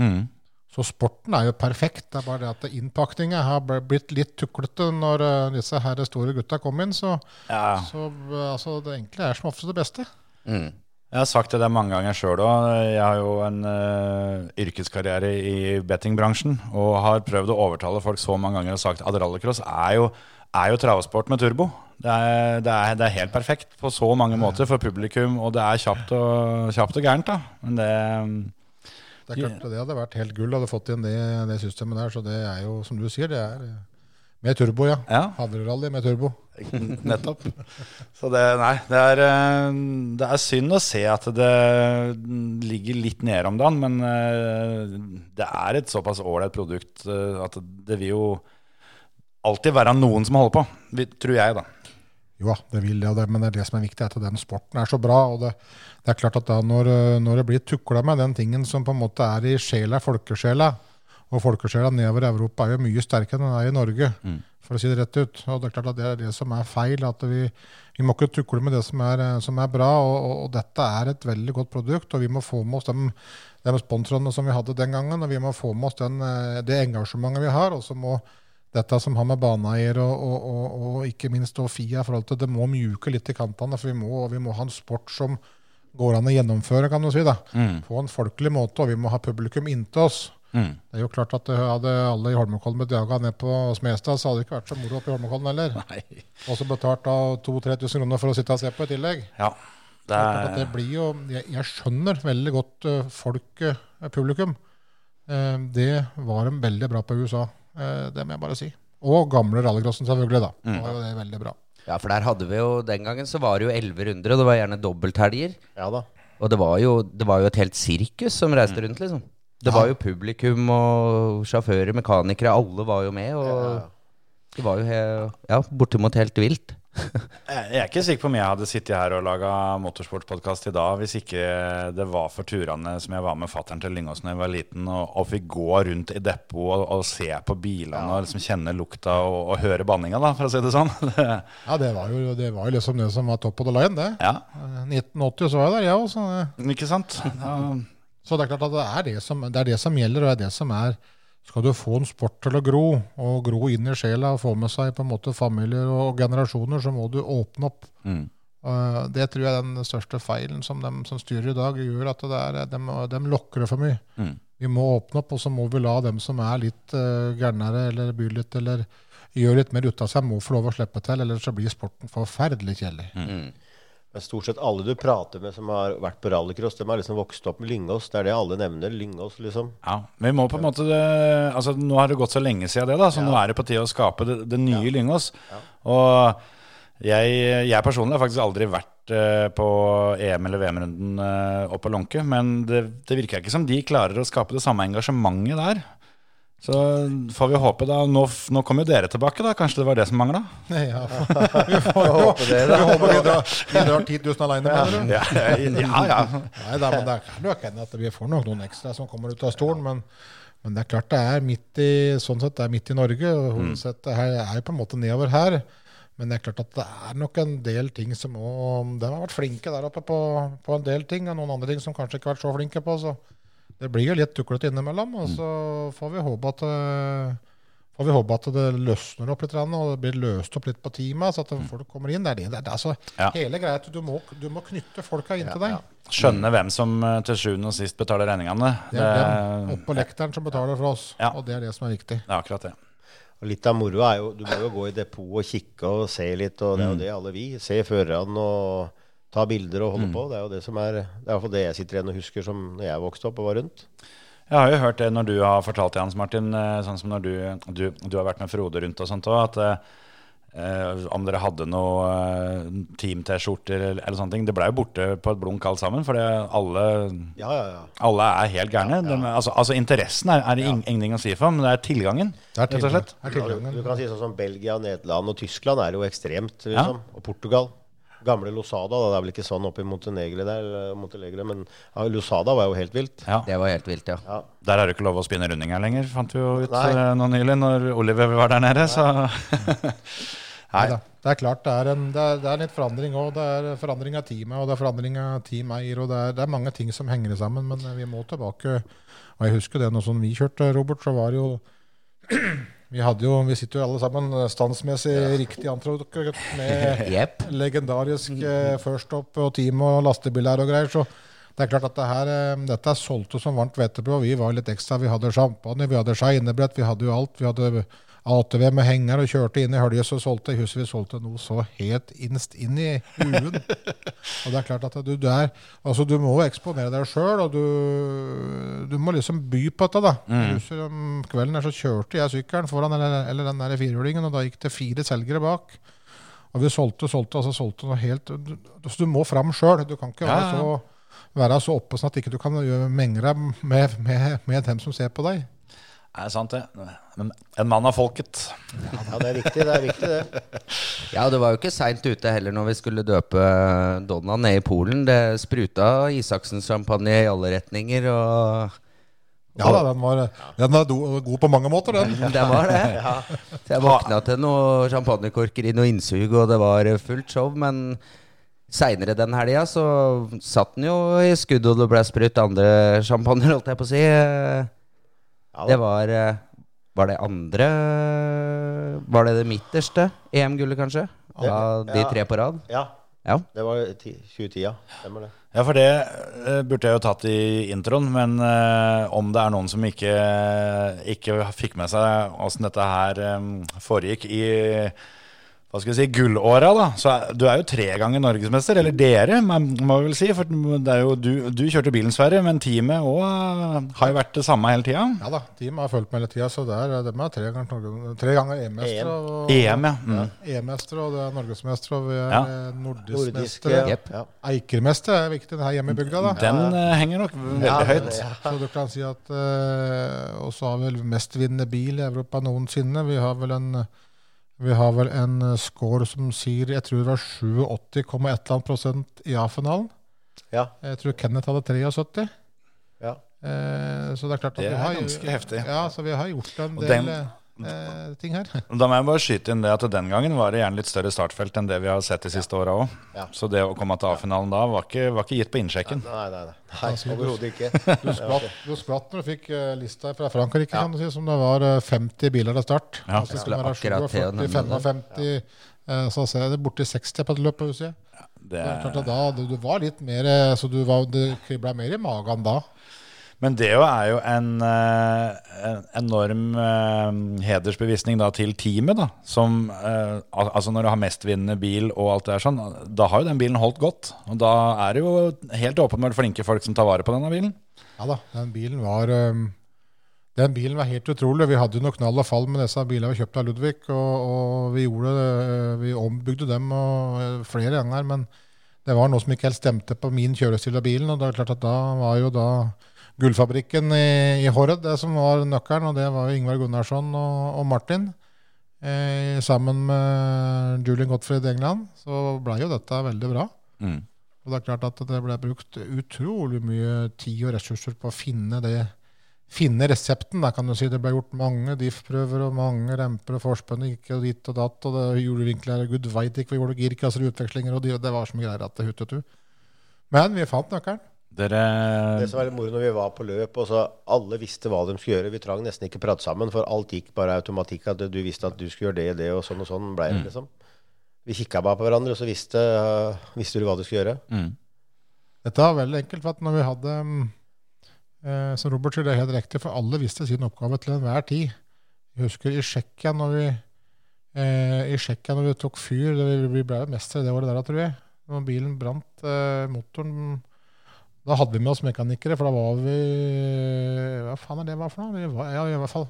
[SPEAKER 3] Så sporten er jo perfekt. Det er bare det at innpakninga har blitt litt tuklete når eh, disse her store gutta kom inn. Så,
[SPEAKER 1] Ja.
[SPEAKER 3] så eh, altså, det egentlig er som oftest det beste.
[SPEAKER 1] Jeg har sagt det der mange ganger sjøl òg. Jeg har jo en uh, yrkeskarriere i bettingbransjen og har prøvd å overtale folk så mange ganger og sagt at rallycross er jo, jo travsport med turbo. Det er, det, er, det er helt perfekt på så mange måter for publikum, og det er kjapt og, kjapt og gærent. da. Men det
[SPEAKER 3] Det er klart, det hadde vært helt gull hadde fått inn det, det systemet der. Så det er jo, som du sier, det er med turbo, ja.
[SPEAKER 1] Ja.
[SPEAKER 3] Havrerally med turbo.
[SPEAKER 1] Nettopp. Så det, nei, det er, eh, det er synd å se at det ligger litt nede om dagen, men eh, det er et såpass ålreit produkt eh, at det vil jo alltid være noen som holder på, tror jeg, da.
[SPEAKER 3] Jo da, det vil det, men det er det som er viktig, at den sporten er så bra. og Det, det er klart at da når, når det blir tukla med den tingen som på en måte er i sjela, folkesjela, og folkesjela nedover i Europa er jo mye sterkere enn den er i Norge, for å si det rett ut. Og det er klart at det er det som er feil. at Vi, vi må ikke tukle med det som er, eh, som er bra, og, og, og dette er et veldig godt produkt. Og vi må få med oss de, de sponsorene som vi hadde den gangen, og vi må få med oss den, eh, det engasjementet vi har. og så må dette som har med baneeier og, og, og, og ikke minst og FIA i forhold til det må mjuke litt i kantene, for vi må, vi må ha en sport som går an å gjennomføre, kan du si, da, på en folkelig måte, og vi må ha publikum inntil oss. Det er jo klart at hadde alle i Holmenkollen blitt jaga ned på Smestad, så hadde det ikke vært så moro oppe i Holmenkollen heller.
[SPEAKER 1] Nei.
[SPEAKER 3] Og så betalt da 2000-3000 kroner for å sitte og se på i tillegg.
[SPEAKER 1] Ja. Det
[SPEAKER 3] er det blir jo, jeg, jeg skjønner veldig godt eh, folk, eh, publikum. Eh, det var de veldig bra på i USA, eh, det må jeg bare si. Og gamle rallycrossen selvfølgelig, da. Det var jo det veldig bra.
[SPEAKER 2] Ja, for der hadde vi jo Den gangen så var det jo elleve runder, og det var gjerne dobbelthelger.
[SPEAKER 4] Ja da.
[SPEAKER 2] Og det var, jo, det var jo et helt sirkus som reiste rundt, liksom. Det var jo publikum og sjåfører, mekanikere, alle var jo med. Og det var jo he, ja, bortimot helt vilt.
[SPEAKER 1] jeg er ikke sikker på om jeg hadde sittet her og laga motorsportpodkast i dag hvis ikke det var for turene som jeg var med fattern til Lyngås da jeg var liten, og, og fikk gå rundt i depot og, og se på bilene og liksom kjenne lukta og, og høre banninga, da, for å si det sånn.
[SPEAKER 3] Ja, det var jo, det var jo liksom det som var top of the line, det.
[SPEAKER 1] ja,
[SPEAKER 3] Eh, 1980 så var jeg der, jeg også.
[SPEAKER 1] ikke sant? Ja,
[SPEAKER 3] Så det er klart at det er det som, det er det som gjelder, og det er det som er Skal du få en sport til å gro, og gro inn i sjela og få med seg på en måte familier og generasjoner, så må du åpne opp.
[SPEAKER 1] Mm.
[SPEAKER 3] Eh, det tror jeg er den største feilen som de som styrer i dag, gjør. At det er, de, de lokker det for mye.
[SPEAKER 1] Mm.
[SPEAKER 3] Vi må åpne opp, og så må vi la dem som er litt uh, gærnere eller byr litt eller gjør litt mer ut av seg, må få lov å slippe til. Ellers så blir sporten forferdelig kjedelig.
[SPEAKER 4] Men stort sett alle du prater med som har vært på rallycross, de har liksom vokst opp med Lyngås. Det er det alle nevner. Lyngås, liksom.
[SPEAKER 1] Ja, men vi må på en måte altså Nå har det gått så lenge siden det, da, så nå er det på tide å skape det, det nye Lyngås. Og jeg, jeg personlig har faktisk aldri vært eh, på EM- eller VM-runden uh, oppe på Lånke, men det, det virker ikke som de klarer å skape det samme engasjementet der. Så får vi håpe da Nå, nå kommer jo dere tilbake, da. Kanskje det var det som mangla?
[SPEAKER 3] Ja, vi får jo håpe det. Vi håper vi drar, vi drar 10 000 alene, mener du?
[SPEAKER 1] Ja, ja. ja.
[SPEAKER 3] Nei da, men det er nok at vi får nok noen ekstra som kommer ut av stolen. Men, men det er klart det er midt i sånn sett det er midt i Norge. og Hovedsettet her er på en måte nedover her. Men det er klart at det er nok en del ting som òg De har vært flinke der oppe på, på en del ting, og noen andre ting som kanskje ikke har vært så flinke på. Så det blir jo litt tuklete innimellom. Og så får vi håpe at eh, får vi håpe at det løsner opp litt, og det blir løst opp litt på teamet, så at folk kommer inn. Det er det. det er, altså,
[SPEAKER 1] Ja.
[SPEAKER 3] Hele greia at du må, du må knytte folka inn til deg.
[SPEAKER 1] Skjønne hvem som eh, til sjuende og sist betaler regningene.
[SPEAKER 3] Det er dem oppå lekteren som betaler for oss,
[SPEAKER 1] Ja.
[SPEAKER 3] og det er det som er viktig.
[SPEAKER 1] det er akkurat det.
[SPEAKER 4] Og litt av moroa er jo Du må jo gå i depot og kikke og se litt, og det er jo det alle vi. Se førerne og ta bilder og holde på. Det er jo det som er Det er i det jeg sitter igjen og husker som når jeg vokste opp og var rundt.
[SPEAKER 1] Jeg har jo hørt det når du har fortalt det, Hans Martin, eh, sånn som når du, du, du har vært med Frode rundt og sånt òg, at eh, om dere hadde noe eh, team-T-skjorter eller, eller sånne ting. Det blei jo borte på et blunk alt sammen, for alle,
[SPEAKER 4] Ja, ja, ja.
[SPEAKER 1] alle er helt gærne. De, altså, altså interessen er, er det ing- ingenting å si for, men det er tilgangen,
[SPEAKER 3] Det er
[SPEAKER 1] rett og slett.
[SPEAKER 3] Er
[SPEAKER 4] du kan si sånn som Belgia, Nederland og Tyskland er jo ekstremt, liksom. Og Portugal. Gamle Losada, da. Det er vel ikke sånn oppe i Montenegro der, Montenegro, men ja, Losada var jo helt vilt.
[SPEAKER 1] Ja.
[SPEAKER 2] Det var helt vilt, ja.
[SPEAKER 4] Ja.
[SPEAKER 1] Der er det ikke lov å spinne rundinger lenger, fant vi jo ut
[SPEAKER 4] Nei.
[SPEAKER 1] eh, nå nylig, når Oliver var der nede. Så
[SPEAKER 3] Nei Ja, Det er klart det er, en, det er, det er litt forandring òg. Det er forandring av teamet, og det er forandring av teameier, og det er, det er mange ting som henger sammen, men vi må tilbake. Og jeg husker det når sånn vi kjørte, Robert, så var det jo Vi jo, vi sitter jo alle sammen standsmessig riktig antrukket med
[SPEAKER 2] yep.
[SPEAKER 3] legendarisk eh, First Up og team og lastebiler og greier. Så det er klart at det her, eh, dette er solgte som varmt hvetebrød. Vi var litt ekstra. Vi hadde champagne, vi hadde skeinebrett, vi hadde jo alt. Vi hadde ATV med henger og kjørte inn i Høljes og solgte. huset vi solgte noe så helt innst inn i huen. og det er klart at du, du er Altså, du må eksponere deg sjøl, og du, du må liksom by på dette, da. Mm. Huset, om kvelden der så kjørte jeg sykkelen foran, eller, eller den der firehjulingen, og da gikk det fire selgere bak. Og vi solgte, solgte, altså solgte noe helt du, du, du må fram sjøl. Du kan ikke
[SPEAKER 1] Ja,
[SPEAKER 3] være så, være så oppe sånn at ikke du kan gjøre menge deg med, med, med dem som ser på deg.
[SPEAKER 1] Er det sant, det. Men en mann av folket.
[SPEAKER 4] Ja, det er viktig, det er viktig, det.
[SPEAKER 2] Ja, det var jo ikke seint ute heller når vi skulle døpe Donna ned i Polen. Det spruta Isaksen-sjampanje i alle retninger, og
[SPEAKER 3] Ja da, den var, den var god på mange måter, den.
[SPEAKER 2] det var det. Så jeg våkna til noen champagnekorker i noe innsug, og det var fullt show. Men seinere den helga så satt den jo i skudd, og det ble sprutt andre champagner, holdt jeg på å si.
[SPEAKER 4] Ja,
[SPEAKER 2] Det var eh, Var det andre Var det det midterste EM-gullet, kanskje? Av de tre på rad?
[SPEAKER 4] ja.
[SPEAKER 2] Ja.
[SPEAKER 4] Det var ti- 2010, ja. Stemmer det.
[SPEAKER 1] Ja, for det eh, burde jeg jo tatt i introen, men eh, om det er noen som ikke, ikke fikk med seg åssen dette her foregikk i hva skal vi si, gullåra, da. Så er, du er jo tre ganger norgesmester, eller dere, må vi vel si. For det er jo du, du kjørte bilen, Sverre, men teamet òg har jo vært det samme hele tida.
[SPEAKER 3] Ja da, teamet har fulgt med hele tida, så det er, de er tre ganger, tre ganger EM-mestere.
[SPEAKER 4] EM.
[SPEAKER 1] EM, ja. Mm.
[SPEAKER 3] EM-mestere, og det er norgesmestere, og vi er
[SPEAKER 1] Ja.
[SPEAKER 3] eh, nordisk mestere.
[SPEAKER 4] Ja.
[SPEAKER 3] Eikermester er viktig her hjemme i bygda, da.
[SPEAKER 1] Den uh, henger nok veldig
[SPEAKER 4] Ja,
[SPEAKER 1] høyt.
[SPEAKER 4] ja.
[SPEAKER 3] Så du kan si at uh, Og så har vi vel mestvinnende bil i Europa noensinne. Vi har vel en vi har vel en eh, score som sier jeg tror det var 87,1 prosent i A-finalen.
[SPEAKER 4] ja.
[SPEAKER 3] Jeg tror Kenneth hadde 73.
[SPEAKER 4] ja.
[SPEAKER 3] Eh, så det er klart at
[SPEAKER 1] Det
[SPEAKER 3] vi
[SPEAKER 1] er
[SPEAKER 3] har
[SPEAKER 1] ganske heftig.
[SPEAKER 3] Ja, så vi har gjort en
[SPEAKER 1] Og
[SPEAKER 3] del
[SPEAKER 1] den-
[SPEAKER 3] eh, ting her.
[SPEAKER 1] Da må jeg bare skyte inn det at den gangen var det gjerne litt større startfelt enn det vi har sett de siste åra òg.
[SPEAKER 4] Ja.
[SPEAKER 1] Så det å komme til A-finalen da var ikke, var ikke gitt på innsjekken.
[SPEAKER 4] Nei, nei, nei. nei Overhodet ikke.
[SPEAKER 3] Du skvatt, du skvatt når du fikk eh, lista fra Frankrike, kan du si, som det var eh, 50 biler til start.
[SPEAKER 1] Ja.
[SPEAKER 3] Altså,
[SPEAKER 2] Jeg skulle
[SPEAKER 3] skulle være
[SPEAKER 2] akkurat til å
[SPEAKER 3] 47,
[SPEAKER 2] nevne
[SPEAKER 3] 55, eh, så ser jeg det borti 60 på et løp på huset.
[SPEAKER 1] Det,
[SPEAKER 3] Det er klart at da, du, du var litt mer eh, Så du var, det kribla mer i magen da.
[SPEAKER 1] Men det er jo en, eh, en enorm eh, hedersbevisning da til teamet, da. Som eh, Altså når du har mestvinnende bil og alt det der sånn, da har jo den bilen holdt godt. Og da er det jo helt åpenbart flinke folk som tar vare på denne bilen.
[SPEAKER 3] Ja da, den bilen var Den bilen var helt utrolig. Vi hadde jo noe knall og fall med disse bilene vi kjøpte av Ludvig, og, og vi gjorde Vi ombygde dem flere ganger, men det var noe som ikke helt stemte på min kjørestil av bilen. Og det er klart at da var jo da Gullfabrikken i, i Horred det som var nøkkelen, og det var jo Ingvar Gunnarsson og, og Martin. Eh, sammen med Julian Gottfried England så blei jo dette veldig bra.
[SPEAKER 1] Mm.
[SPEAKER 3] Og det er klart at det ble brukt utrolig mye tid og ressurser på å finne det finne resepten. Da, kan du si. Det ble gjort mange diff-prøver og mange remper og forspenn gikk og dit og datt. og det Hjulevinkler gud veit ikke, vi gjorde girkasser og utvekslinger, og det, det var så mye greier at det huttet du Men vi fant nøkkelen.
[SPEAKER 1] Dere
[SPEAKER 4] Det som var litt moro når vi var på løp, og så alle visste hva de skulle gjøre. Vi trang nesten ikke prate sammen, for alt gikk bare automatikk. At du visste at du skulle gjøre det, og det, og sånn og sånn ble det, liksom. Vi kikka bare på hverandre, og så visste, uh, visste du hva du skulle gjøre.
[SPEAKER 1] mm.
[SPEAKER 3] Dette var veldig enkelt. for at når vi hadde mm, eh, Som Robert sier, det er helt riktig, for alle visste sin oppgave til enhver tid. Jeg husker i Tsjekkia når vi uh, i Tsjekkia når vi tok fyr Vi ble jo mestere det året der, tror jeg. Når bilen brant eh, motoren Da hadde vi med oss mekanikere, for da var vi Hva faen er det var for noe? Vi var, ja, i hvert fall.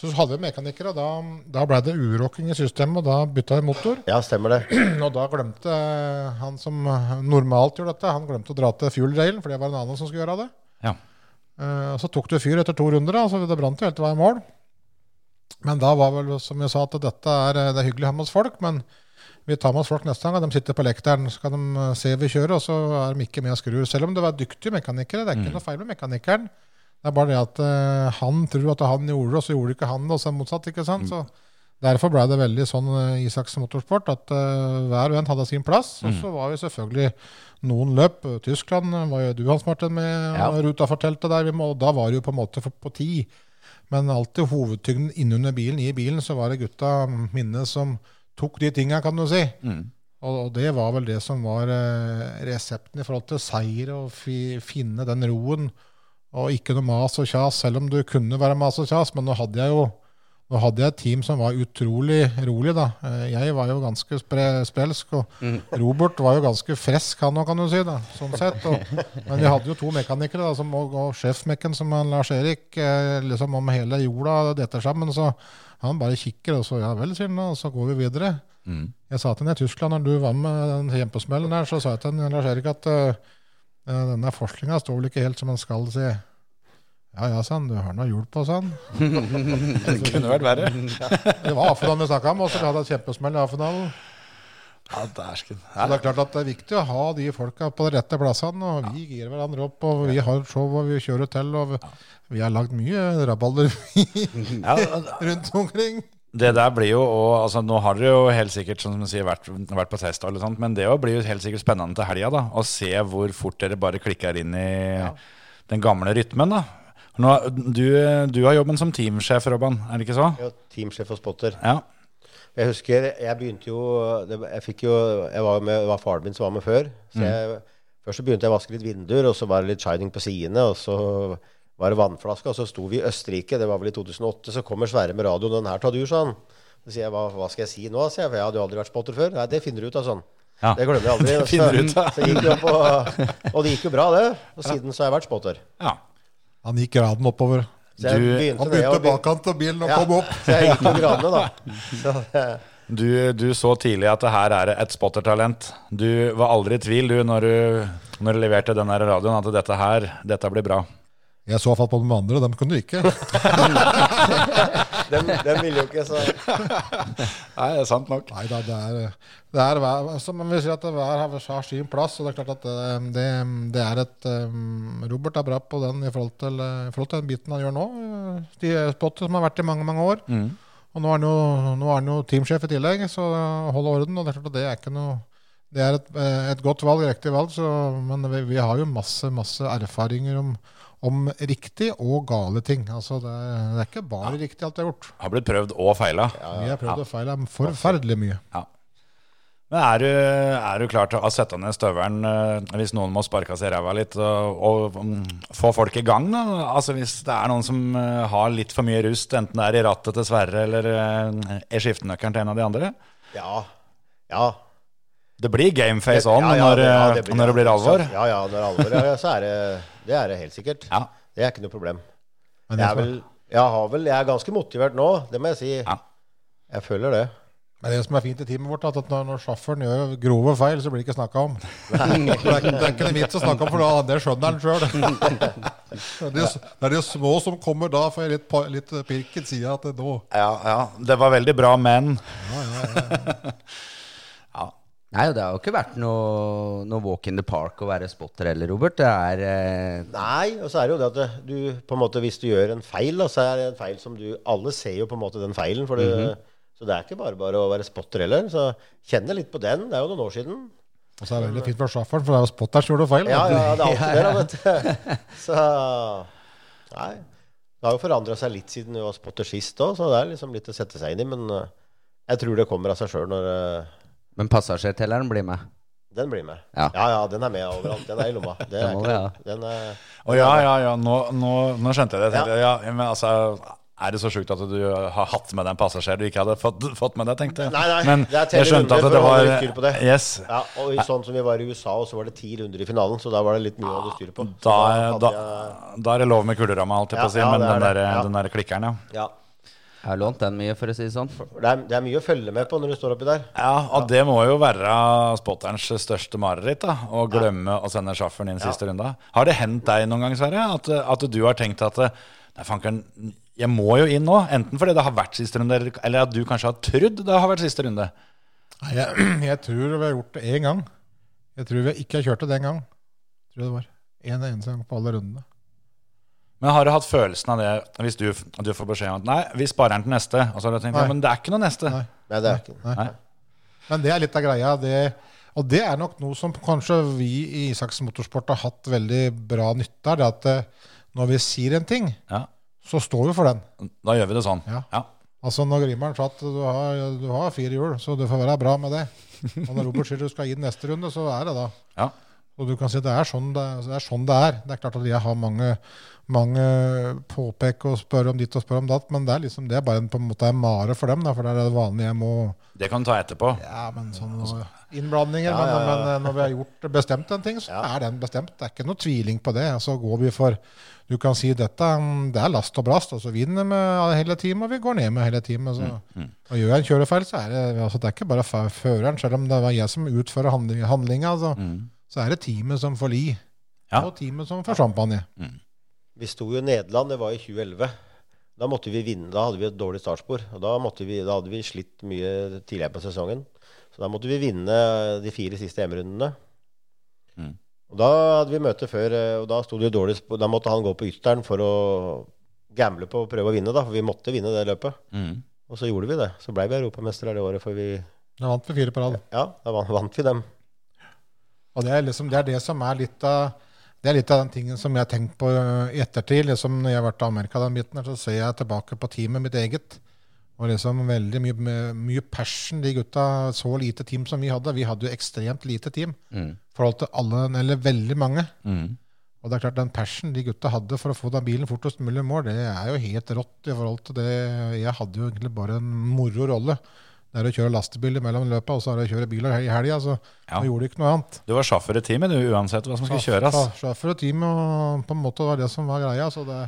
[SPEAKER 3] Så hadde vi mekanikere, og da, da ble det urokking i systemet, og da bytta vi motor.
[SPEAKER 4] Ja, stemmer det.
[SPEAKER 3] Og da glemte han som normalt gjør dette, han glemte å dra til fuel-railen, for det var en annen som skulle gjøre det.
[SPEAKER 1] Ja.
[SPEAKER 3] Uh, så tok det fyr etter to runder, da, så det brant jo helt til vei i mål. Men da var vel, som jeg sa, at dette er, det er hyggelig å ha med oss folk, men vi tar med oss folk neste gang, de sitter på lekteren. Så kan de eh, se vi kjører, og så er de ikke med og skrur. Selv om det var dyktige mekanikere. Det er ikke noe feil med mekanikeren. Det er bare det at uh, han tror at han gjorde det, og så gjorde ikke han det, og så motsatt. ikke sant? Så Derfor ble det veldig sånn uh, Isaks motorsport at uh, hver og en hadde sin plass. Og så var vi selvfølgelig noen løp. Tyskland var jo du, Hans Martin, med
[SPEAKER 2] Ja.
[SPEAKER 3] ruta fortalte der. Vi må, da var det jo på en måte for, på tid. Men alltid hovedtyngden innunder bilen, i bilen, så var det gutta minne som tok de tinga, kan du si.
[SPEAKER 1] Mm.
[SPEAKER 3] Og, det var vel det som var eh, resepten i forhold til seier, å fi, finne den roen. Og ikke noe mas og kjas, selv om du kunne være mas og kjas. Men nå hadde jeg jo nå hadde jeg et team som var utrolig rolig. da. Eh, Jeg var jo ganske spre, sprelsk, og Robert var jo ganske frisk, han òg, kan du si. da, sånn sett. Og, men vi hadde jo to mekanikere, da, som, og, og sjefmekken som Lars Erik, eh, liksom om hele jorda detter sammen. Så han bare kikker, og så ja vel, sier han, og så går vi videre.
[SPEAKER 1] Mm.
[SPEAKER 3] Jeg sa til ham i Tyskland, når du var med den kjempesmellen der, så sa jeg til han, Lars Erik at eh, denne forskninga står vel ikke helt som den skal, si. Ja ja, sa han, du har nå hjul på, sa han.
[SPEAKER 1] Det kunne vært verre.
[SPEAKER 3] Det var A-finalen vi snakka om, og så hadde et kjempesmell i A-finalen.
[SPEAKER 1] Ja, dæsken.
[SPEAKER 3] Så det er klart at det er viktig å ha de folka på de rette plassene, og vi girer hverandre opp, og vi har show, og vi kjører til, og vi, vi har lagd mye rabalder
[SPEAKER 1] Ja,
[SPEAKER 3] rundt omkring.
[SPEAKER 1] det der blir jo og, altså, Nå har dere jo helt sikkert som sier, vært, vært på test, og sånt, men det blir jo helt sikkert spennende til helga. Å se hvor fort dere bare klikker inn i den gamle rytmen. da. Nå, du, du har jobben som teamsjef, Robban, er det ikke så?
[SPEAKER 4] Ja, teamsjef og spotter.
[SPEAKER 1] Ja.
[SPEAKER 4] Jeg husker jeg begynte jo Jeg fikk jo Jeg var med, det var faren min som var med før. Så jeg, først så begynte jeg å vaske litt vinduer, og så var det litt shining på sidene. Og så var det vannflaske, og så sto vi i Østerrike, det var vel i 2008. Så kommer Sverre med radioen, 'Den her tar du', sa han. Så sier jeg, hva, hva skal jeg si nå? sier jeg, for jeg hadde jo aldri vært spotter før. Nei, det finner du ut av sånn.
[SPEAKER 1] Ja.
[SPEAKER 4] Det glemmer jeg aldri.
[SPEAKER 1] Det
[SPEAKER 4] så, så gikk det opp, og, og det gikk jo bra, det. Og siden så har jeg vært spotter.
[SPEAKER 1] ja.
[SPEAKER 3] Han gikk graden oppover.
[SPEAKER 4] Så jeg
[SPEAKER 1] Du-
[SPEAKER 4] begynte
[SPEAKER 3] Han begynte bakkant av bilen og
[SPEAKER 4] Ja,
[SPEAKER 3] kom opp.
[SPEAKER 4] så jeg gikk på gradene, da. Så, eh,
[SPEAKER 1] Du, du så tidlig at det her er et spottertalent. Du var aldri i tvil du når du, når du leverte den radioen, at dette her, dette blir bra.
[SPEAKER 3] Jeg så iallfall på de andre, og dem kunne du ikke.
[SPEAKER 4] dem, dem ville jo ikke, så
[SPEAKER 1] Nei, det er sant nok.
[SPEAKER 3] Nei da, det er, det er hver, altså, men vi sier at hver har, har sin plass. Og det er klart at det, det, det er et um, Robert er bra på den i forhold til, eh, i forhold til den biten han gjør nå. eh, De spotter som har vært i mange mange år.
[SPEAKER 1] Mm.
[SPEAKER 3] Og nå er han jo, nå er han jo teamsjef i tillegg, så hold orden. Og det er klart at det er ikke noe Det er et, eh, et godt valg, riktig valg, så, men vi, vi har jo masse, masse erfaringer om, om riktig og gale ting. Altså det, er, det er ikke bare riktig alt vi har gjort.
[SPEAKER 1] Har blitt prøvd og feila.
[SPEAKER 3] Vi har prøvd å feile forferdelig mye.
[SPEAKER 1] Men er du, er du klar til å sette ned støvelen eh, hvis noen må sparke seg i ræva litt, og, og mm, få folk i gang? da? Altså Hvis det er noen som eh, har litt for mye rust, enten det er i rattet til Sverre eller er i skiftenøkkelen til en av de andre?
[SPEAKER 4] Ja. Ja.
[SPEAKER 1] Det blir gameface on
[SPEAKER 4] Ja, ja,
[SPEAKER 1] når,
[SPEAKER 4] det- ja,
[SPEAKER 1] eh,
[SPEAKER 4] det blir-
[SPEAKER 1] når det blir alvor.
[SPEAKER 4] Ja, ja, når det er alvor, ja, så er det Det er det helt sikkert.
[SPEAKER 1] Ja.
[SPEAKER 4] Det er ikke noe problem.
[SPEAKER 3] Men
[SPEAKER 4] Jeg er, vel, jeg har vel, jeg er ganske motivert nå, det må jeg si.
[SPEAKER 1] Ja.
[SPEAKER 4] Jeg føler det.
[SPEAKER 3] Men det som er fint i teamet vårt, er at når, når sjåføren gjør grove feil, så blir det ikke snakka om. Det, er, ikke- det er ikke noe vits å snakke om, for da, det skjønner han sjøl. Det, er de er små som kommer da, får jeg litt, litt pirket, sida til nå
[SPEAKER 1] Ja, ja. Det var veldig bra, men
[SPEAKER 2] Nei, det har jo ikke vært noe, noe walk in the park å være spotter heller, Robert. Det er eh,
[SPEAKER 4] Nei, og så er det jo det at du på en måte hvis du gjør en feil, da, så er det en feil som du Alle ser jo på en måte den feilen. For det, Så det er ikke bare bare å være spotter heller. Så kjenne litt på den. Det er jo noen år siden.
[SPEAKER 3] Og så er det veldig fint for sjåføren, for det er jo spotteren som gjorde feil.
[SPEAKER 4] Ja, ja, det er alltid det, da, vet du. Så Nei. Det har jo forandra seg litt siden vi var spotter sist òg, så det er liksom litt å sette seg inn i. Men eh, jeg tror det kommer av seg sjøl når eh,
[SPEAKER 2] Men passasjertelleren blir med.
[SPEAKER 4] den blir med.
[SPEAKER 2] Ja.
[SPEAKER 4] ja, ja, den er med overalt. Den er i lomma. Det er ikke Den er,
[SPEAKER 1] Å ja, ja, ja. Nå, nå, nå skjønte jeg det. Jeg tenkte,
[SPEAKER 4] Ja.
[SPEAKER 1] ja. men altså, er det så sjukt at du har hatt med deg en passasjer du ikke hadde fått, fått med deg, tenkte jeg.
[SPEAKER 4] Nei, nei,
[SPEAKER 1] Men
[SPEAKER 4] det er
[SPEAKER 1] jeg skjønte at det var
[SPEAKER 4] det.
[SPEAKER 1] Yes.
[SPEAKER 4] ja, og i sånn som vi var i USA, og så var det ti runder i finalen, så da var det litt mye å holde styr på.
[SPEAKER 1] Da, da,
[SPEAKER 4] jeg-
[SPEAKER 1] da er det lov med kuleramme, holdt jeg på å si, men den der,
[SPEAKER 4] Ja.
[SPEAKER 1] den der klikkeren, ja.
[SPEAKER 4] ja.
[SPEAKER 2] Jeg har lånt den mye, for å si det sånn.
[SPEAKER 4] Det er, det er mye å følge med på når du står oppi der.
[SPEAKER 1] Ja, og det må jo være spotterens største mareritt, da. Å glemme å sende sjåføren inn siste runde. Har det hendt deg noen gang, Sverre, at, at du har tenkt at Nei, fankeren, jeg må jo inn nå. Enten fordi det har vært siste runde, eller- eller at du kanskje har trodd det har vært siste runde.
[SPEAKER 3] Nei, jeg, jeg tror vi har gjort det én gang. Jeg tror vi ikke har kjørt det den gang. Jeg tror det var en eneste gang på alle rundene.
[SPEAKER 1] Men har du hatt følelsen av det hvis du, du får beskjed om at nei, vi sparer den til neste, og så har du tenkt
[SPEAKER 3] Nei.
[SPEAKER 1] ja, men det er ikke noe neste.
[SPEAKER 3] Nei.
[SPEAKER 4] Nei, det er ikke
[SPEAKER 3] Nei.
[SPEAKER 1] Nei.
[SPEAKER 3] Men det er litt av greia. Det, og det er nok noe som kanskje vi i Isaks Motorsport har hatt veldig bra nytte av. Det at eh, når vi sier en ting,
[SPEAKER 1] Ja,
[SPEAKER 3] så står vi for den.
[SPEAKER 1] da gjør vi det sånn.
[SPEAKER 3] Ja.
[SPEAKER 1] Ja.
[SPEAKER 3] Altså Når Grimmer'n sa at du har, du har fire hjul, så du får være bra med det. Og når Robert sier du skal inn neste runde, så er det da.
[SPEAKER 1] Ja.
[SPEAKER 3] Og du kan si at det er sånn det, det er. Sånn det er. Det er klart at jeg har mange, mange påpeker og spør om ditt og spør om datt, men det er liksom det er bare en, på en måte en mare for dem. Da, for det er det vanlige jeg må
[SPEAKER 1] Det kan du ta etterpå.
[SPEAKER 3] Ja, men sånn innblandinger.
[SPEAKER 4] Ja, ja, ja.
[SPEAKER 3] Men, men når vi har gjort bestemt en ting, så er den bestemt. Det er ikke noe tviling på det. Så går vi for Du kan si dette mm, det er last og brast, og så vinner vi hele teamet, og vi går ned med hele teamet. Så.
[SPEAKER 4] Mm,
[SPEAKER 3] Og gjør jeg en kjørefeil, så er det, altså, det er ikke bare føreren, selv om det var jeg som utfører handling, altså, mm. så er det teamet som får li. Og teamet som får champagne.
[SPEAKER 4] Vi sto jo i Nederland, det var i 2011. Da måtte vi vinne, da hadde vi et dårlig startspor. Og da, måtte vi, da hadde vi slitt mye tidligere på sesongen. Så da måtte vi vinne de fire siste hjemmerundene.
[SPEAKER 1] Mm.
[SPEAKER 4] Og da hadde vi møte før, eh, og da sto det jo dårlig spor. Da måtte han gå på ytteren for å gamble på å prøve å vinne, da. For vi måtte vinne det løpet.
[SPEAKER 1] Mm.
[SPEAKER 4] Og så gjorde vi det. Så blei vi europamestere det året, for vi
[SPEAKER 3] Da vant vi fire på rad.
[SPEAKER 4] Ja, da vant, vant vi dem.
[SPEAKER 3] Og det er, liksom, det er det som er litt av det er litt av den tingen som jeg har tenkt på øh, i ettertid. liksom Når jeg har vært i Amerika, den biten, her, så ser jeg tilbake på teamet mitt eget. Og liksom veldig mye, mye passion de gutta Så lite team som vi hadde. Vi hadde jo ekstremt lite team i forhold til alle, eller veldig mange.
[SPEAKER 1] Mm.
[SPEAKER 3] Og det er klart den passion de gutta hadde for å få den bilen fortest mulig i mål, det er jo helt rått i forhold til det. Jeg hadde jo egentlig bare en moro rolle. Det er å kjøre lastebil mellom løpet, og så er det å kjøre bil i helga. Så
[SPEAKER 1] Ja.
[SPEAKER 3] gjorde ikke noe annet.
[SPEAKER 1] Du var sjåfør i teamet, du, uansett hva som skulle kjøres.
[SPEAKER 3] Sjåfør i teamet, og på en måte var det som var greia. Så det,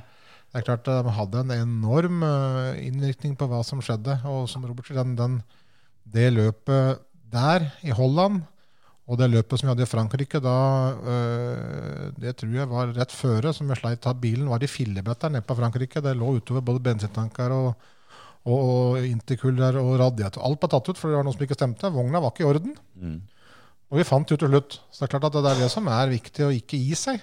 [SPEAKER 3] det er klart de hadde en enorm eh, innvirkning på hva som skjedde. Og som Robert sier, den, den, det løpet der i Holland og det løpet som vi hadde i Frankrike, da eh, Det tror jeg var rett føre, som vi sleit av bilen, var i fillebretter nede på Frankrike. Det lå utover både bensintanker og, og, og intercooler og radiator. Alt ble tatt ut, for det var noe som ikke stemte. Vogna var ikke i orden.
[SPEAKER 1] Mm.
[SPEAKER 3] Og vi fant ut til slutt. Så det er klart at det er det som er viktig å ikke gi seg.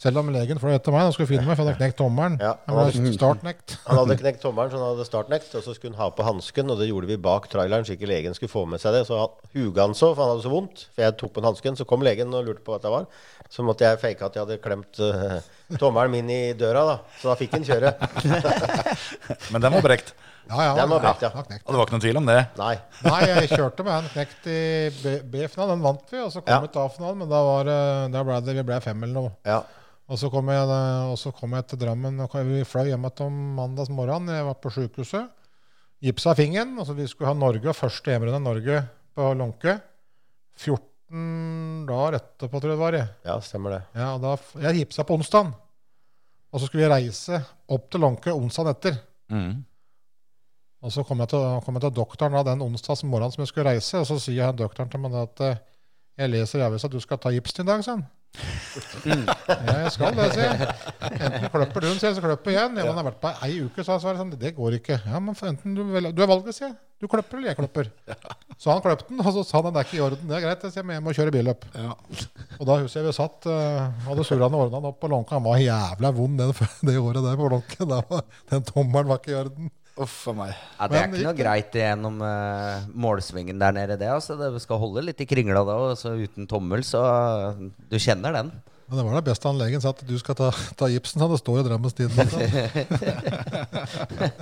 [SPEAKER 3] Selv om legen fløy det etter meg, han skulle finne meg, for jeg hadde knekt tommelen.
[SPEAKER 4] Ja,
[SPEAKER 3] Han hadde, startnekt.
[SPEAKER 4] Han hadde knekt tommelen, så han hadde startnekt, og så skulle han ha på hansken, og det gjorde vi bak traileren, så ikke legen skulle få med seg det. Så huga han så, for han hadde så vondt, for jeg tok på den hansken. Så kom legen og lurte på hva det var. Så måtte jeg fake at jeg hadde klemt uh, tommelen min i døra, da. Så da fikk han kjøre.
[SPEAKER 1] Men den var brekt.
[SPEAKER 3] Ja, ja,
[SPEAKER 4] Den var brekt, ja.
[SPEAKER 3] knekt.
[SPEAKER 1] Og det var ikke noen tvil om det.
[SPEAKER 4] Nei.
[SPEAKER 3] Nei, jeg kjørte med en knekt i B- B-finalen. Den vant vi, og så kom
[SPEAKER 4] Ja.
[SPEAKER 3] vi til A-finalen, men da, var, da ble det, vi ble fem eller noe.
[SPEAKER 4] Ja.
[SPEAKER 3] Og så kom jeg, og så kom jeg til Drammen. og Vi fløy hjem igjen om mandags morgen. Jeg var på sykehuset. Gipsa fingeren. Altså vi skulle ha Norge, første hjemmerunde av Norge på Lånke. 14 dager etterpå, tror jeg det var. jeg.
[SPEAKER 4] ja, stemmer det.
[SPEAKER 3] Ja, og da, jeg gipsa på onsdagen. Og så skulle vi reise opp til Lånke onsdagen etter.
[SPEAKER 1] Mm.
[SPEAKER 3] Og så kom jeg til, kom jeg til doktoren da, den onsdags morgenen som jeg skulle reise, og så sier han doktoren til meg at eh, jeg leser i avisa at du skal ta gipsen i dag, sa han. Ja, jeg skal det, sier jeg. Enten kløpper du den, sier jeg, så kløpper jeg igjen. Ja, men har vært på ei uke, sa. Så var det sånn, det går ikke. Ja, men for enten du, vel- du er valget, sier jeg. Du kløpper eller jeg kløpper. Så han kløpte den, og så sa han det er ikke i orden. Det er greit, jeg sier, men jeg må kjøre billøp. Og da husker jeg vi satt, uh, hadde Surane ordna den opp på Lånka. Han var jævla vond det, det året der på Lånka. Den tommelen var ikke i orden.
[SPEAKER 1] Uff a meg.
[SPEAKER 2] Ja, det er
[SPEAKER 3] Men
[SPEAKER 2] ikke noe greit gjennom uh, målsvingen der nede, det. Altså, det skal holde litt i kringla da, og så uten tommel, så du kjenner den.
[SPEAKER 3] Men det var det beste han legen sa, at du skal ta, ta gipsen. sa, Det står i Drammens Tidende.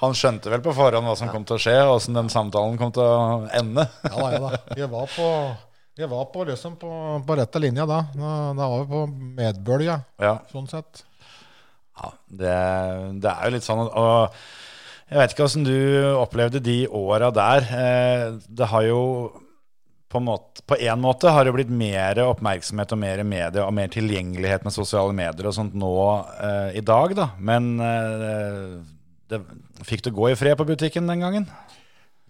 [SPEAKER 3] han.
[SPEAKER 1] Skjønte vel på forhånd hva som kom til å skje, og åssen den samtalen kom til å ende.
[SPEAKER 3] Ja da, ja da. Vi var på, vi var på, liksom på, på rette linja da. Da, da var vi på medbølge
[SPEAKER 1] Ja,
[SPEAKER 3] sånn sett.
[SPEAKER 1] ja det, det er jo litt sånn Og jeg vet ikke åssen du opplevde de åra der. Eh, Det har jo på en, måte, på en måte har det blitt mer oppmerksomhet og mer medier og mer tilgjengelighet med sosiale medier og sånt nå eh, i dag, da. Men eh, det, fikk du gå i fred på butikken den gangen?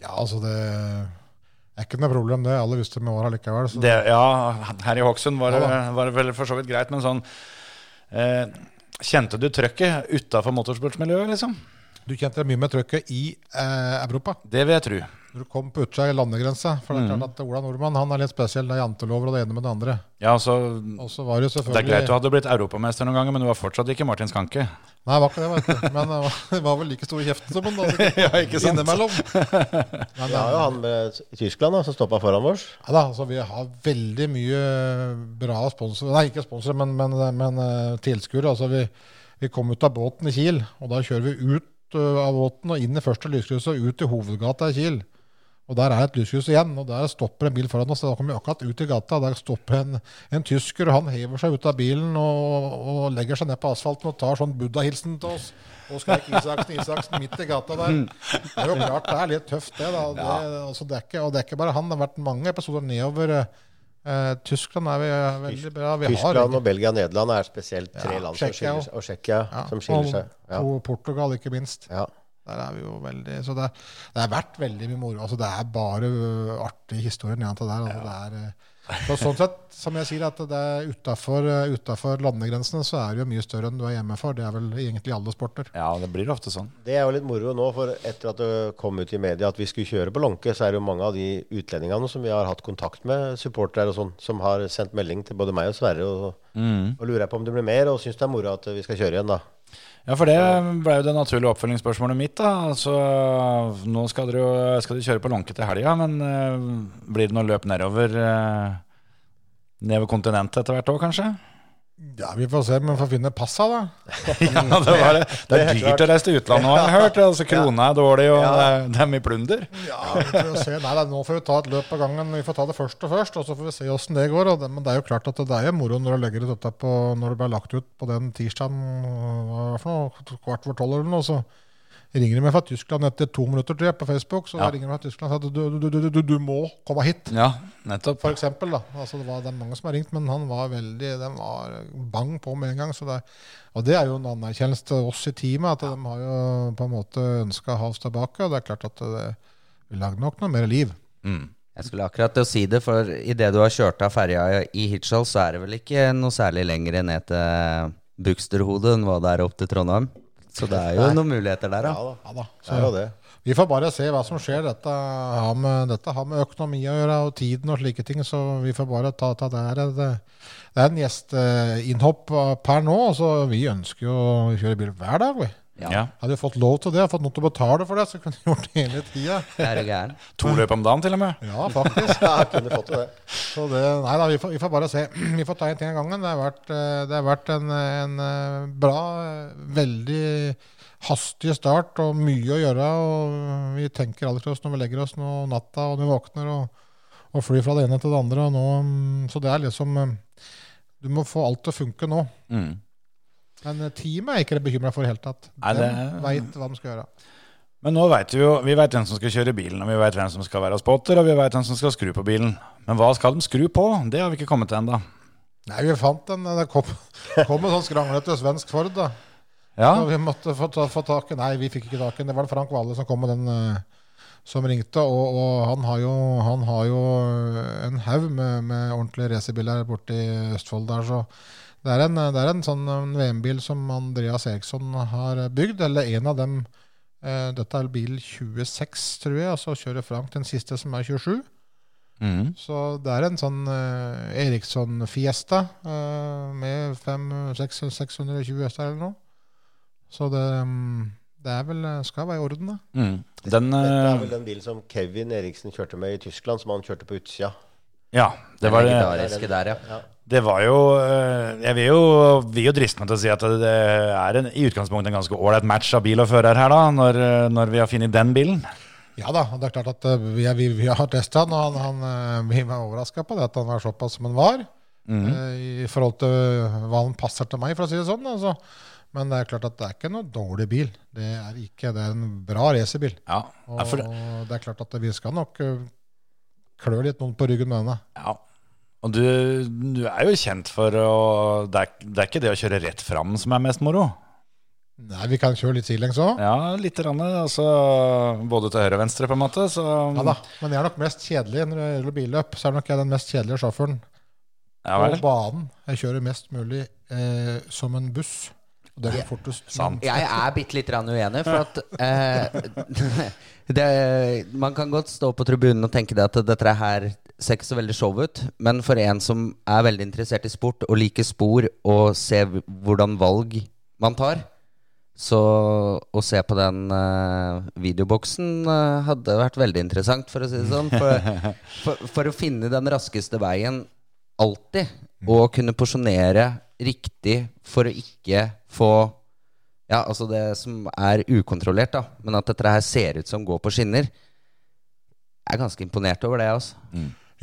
[SPEAKER 3] Ja, altså det er ikke noe problem, det. Alle visste vi var her likevel. Så.
[SPEAKER 1] Det, ja, her i Hokksund var, det-
[SPEAKER 3] Ja
[SPEAKER 1] var det vel for så vidt greit, men sånn eh, Kjente du trøkket utafor motorsportsmiljøet, liksom?
[SPEAKER 3] Du kjente deg mye med trøkket i eh, Europa.
[SPEAKER 1] Det vil jeg tro.
[SPEAKER 3] Når du kom på utsida av landegrensa. For det er klart at Ola Nordmann han er litt spesiell. Det er jantelover og det ene med det andre.
[SPEAKER 1] Ja, så,
[SPEAKER 3] Og så var det selvfølgelig...
[SPEAKER 1] det er greit du hadde blitt europamester noen ganger, men du var fortsatt ikke Martin Skanke.
[SPEAKER 3] Nei, var ikke det, vet du. Men det var, var vel like stor i kjeften som han. da.
[SPEAKER 1] Ja, ikke sant?
[SPEAKER 3] Innimellom. Men
[SPEAKER 4] Vi har jo han med, i Tyskland da, som stoppa foran oss.
[SPEAKER 3] Ja da, altså Vi har veldig mye bra sponsorer Nei, ikke sponsorer, men, men, men eh, tilskuere. Altså, vi, vi kom ut av båten i Kiel, og da kjører vi ut eh, av båten og inn i første lyskrysset og ut i hovedgata i Kiel. Og Der er et lyskryss igjen, og der stopper en bil foran oss. Da kommer vi akkurat ut i gata, der stopper en, en tysker, og han hever seg ut av bilen og, og legger seg ned på asfalten og tar sånn buddha-hilsen til oss. Og skreik Isaksen, Isaksen midt i gata der. Det er jo klart det er litt tøft, det. da. Det, altså, det ikke, og det er ikke bare han. Det har vært mange episoder nedover. Eh, Tyskland er vi er veldig bra. Vi
[SPEAKER 4] Tyskland og Belgia og Nederland er spesielt tre
[SPEAKER 3] Ja,
[SPEAKER 4] land som skiller seg. Og Tsjekkia,
[SPEAKER 3] ja,
[SPEAKER 4] som skiller seg. Ja.
[SPEAKER 3] og Portugal, ikke minst.
[SPEAKER 4] Ja.
[SPEAKER 3] Der er vi jo veldig Så det, det har vært veldig mye moro. Altså, det er bare artig historie nedentil der. Altså, det er, ø, så sånn sett, som jeg sier, at det er utafor landegrensene så er det jo mye større enn du er hjemme for. Det er vel egentlig alle sporter.
[SPEAKER 1] Ja, det blir ofte sånn.
[SPEAKER 4] Det er jo litt moro nå, for etter at det kom ut i media at vi skulle kjøre på Lånke, så er det jo mange av de utlendingene som vi har hatt kontakt med, supportere og sånn, som har sendt melding til både meg og Sverre og, og lurer på om det blir mer, og syns det er moro at vi skal kjøre igjen, da.
[SPEAKER 1] Ja, for det ble jo det naturlige oppfølgingsspørsmålet mitt. da. Altså, nå skal dere jo skal dere kjøre på Lånke til helga, men uh, blir det noe løp nedover uh, nedover kontinentet etter hvert òg, kanskje?
[SPEAKER 3] Ja, Vi får se om vi får finne passa, da.
[SPEAKER 1] Ja, det, var det. det er dyrt å reise til utlandet har jeg hørt. Altså, Krona er dårlig, og det, er, det er mye plunder.
[SPEAKER 3] Ja, vi får se. Nei, da, Nå får vi ta et løp av gangen. Vi får ta det først og først, og så får vi se åssen det går. Og det, men det er jo klart at det er jo moro når du legger ut dette på Når det ble lagt ut på den tirsdagen hva for noe, kvart over tolv eller noe, så ringer de meg fra Tyskland etter to minutter tror jeg, på Facebook. Så
[SPEAKER 1] Ja.
[SPEAKER 3] ringer de fra Tyskland og sier at du, du, du, du, du må komme hit.
[SPEAKER 1] Ja, nettopp.
[SPEAKER 3] For eksempel, da. Altså, det, var, det er mange som har ringt, men han var veldig Den var bang på med en gang. Så det, og det er jo en anerkjennelse til oss i teamet, at de har jo på en måte ønska oss tilbake. Og det er klart at det, vi lagde nok noe mer liv.
[SPEAKER 1] Mm.
[SPEAKER 2] Jeg skulle akkurat til å si det, for idet du har kjørt av ferja i Hirtshals, så er det vel ikke noe særlig lenger ned til Buksterhodet enn hva det er opp til Trondheim. Så det er jo noen muligheter der,
[SPEAKER 4] Ja
[SPEAKER 2] da.
[SPEAKER 4] da.
[SPEAKER 3] Ja da.
[SPEAKER 4] Det er jo det.
[SPEAKER 3] Vi får bare se hva som skjer. Dette har med, dette har med økonomi å gjøre, og tiden og slike ting. Så vi får bare ta, ta det her. Det, det er en gjesteinnhopp per nå. Så vi ønsker jo å kjøre bil hver dag, vi.
[SPEAKER 1] Ja.
[SPEAKER 3] Hadde vi fått lov til det, og fått noe til å betale for det, så kunne vi gjort det hele tida.
[SPEAKER 1] To løp om dagen, til og med.
[SPEAKER 3] Ja, faktisk.
[SPEAKER 4] Ja, kunne fått det.
[SPEAKER 3] Så det, nei da, vi får, vi får bare se. Vi får ta en ting av gangen. Det har vært, eh, det har vært en, en eh, bra, veldig hastig start og mye å gjøre. og Vi tenker aldri oss når vi legger oss nå natta og når vi våkner og, og flyr fra det ene til det andre. Og nå, mm, så det er liksom eh, Du må få alt til å funke nå.
[SPEAKER 1] Mm.
[SPEAKER 3] Men eh, teamet er ikke bekymra for i det hele tatt. De
[SPEAKER 1] det-
[SPEAKER 3] veit hva de skal gjøre.
[SPEAKER 1] Men nå vet vi jo vi vet hvem som skal kjøre bilen, og vi vet hvem som skal være spotter, og vi vet hvem som skal skru på bilen. Men hva skal de skru på? Det har vi ikke kommet til ennå.
[SPEAKER 3] Nei, vi fant en Det kom, kom en sånn skranglete svensk Ford, da.
[SPEAKER 1] Ja.
[SPEAKER 3] Så vi måtte få, ta, få tak i Nei, vi fikk ikke tak i den. Det var Frank Valle som kom med den eh, som ringte. Og, og han, har jo, han har jo en haug med, med ordentlige racerbiler borte i Østfold der, så det er en, det er en sånn VM-bil som Andreas Eriksson har bygd, eller en av dem. Eh, dette er bil 26, tror jeg, og så kjører Frank den siste, som er 27.
[SPEAKER 1] Mm.
[SPEAKER 3] Så det er en sånn eh, Eriksson-fiesta eh, med 500-620 hester eller noe. Så det, mm, det er vel, skal være i orden, da.
[SPEAKER 1] Mm. Den
[SPEAKER 4] Dette er vel den bilen som Kevin Eriksen kjørte med i Tyskland, som han kjørte på utsida.
[SPEAKER 1] Ja, det
[SPEAKER 2] Det
[SPEAKER 1] var det.
[SPEAKER 2] der, ja.
[SPEAKER 1] Det var jo eh, Jeg vil jo, vil jo driste meg til å si at det er en, i utgangspunktet en ganske ålreit match av bil og fører her, da, når, eh, når vi har funnet den bilen.
[SPEAKER 3] Ja da, det er klart at eh, vi, vi, vi har testa den, og han, han, vi var overraska på det at han var såpass som han var. eh, I forhold til hva han passer til meg, for å si det sånn. Altså. Men det er klart at det er ikke noe dårlig bil. Det er ikke, det er en bra racerbil.
[SPEAKER 1] Ja,
[SPEAKER 3] Og det er klart at vi skal nok klø litt noen på ryggen med denne.
[SPEAKER 1] ja. Og du, du er jo kjent for å det er, det er ikke det å kjøre rett fram som er mest moro.
[SPEAKER 3] Nei, vi kan kjøre litt sidelengs òg.
[SPEAKER 1] Ja, litt rann, altså, både til høyre og venstre, på en måte. Så,
[SPEAKER 3] Ja da. Men jeg er nok mest kjedelig når det gjelder billøp. Så er nok jeg den mest kjedelige sjåføren
[SPEAKER 1] Ja,
[SPEAKER 3] på banen. Jeg kjører mest mulig eh, som en buss. Og det går fortest.
[SPEAKER 1] Sant.
[SPEAKER 2] Jeg er bitte litt uenig, for at eh, det, Man kan godt stå på tribunen og tenke det at dette her ser ikke så veldig show ut, men for en som er veldig interessert i sport og liker spor og ser hvordan valg man tar, så å se på den uh, videoboksen uh, hadde vært veldig interessant, for å si det sånn. For, for, for å finne den raskeste veien alltid, og kunne porsjonere riktig for å ikke få ja, altså det som er ukontrollert, da. Men at dette her ser ut som går på skinner. Jeg er ganske imponert over det, altså.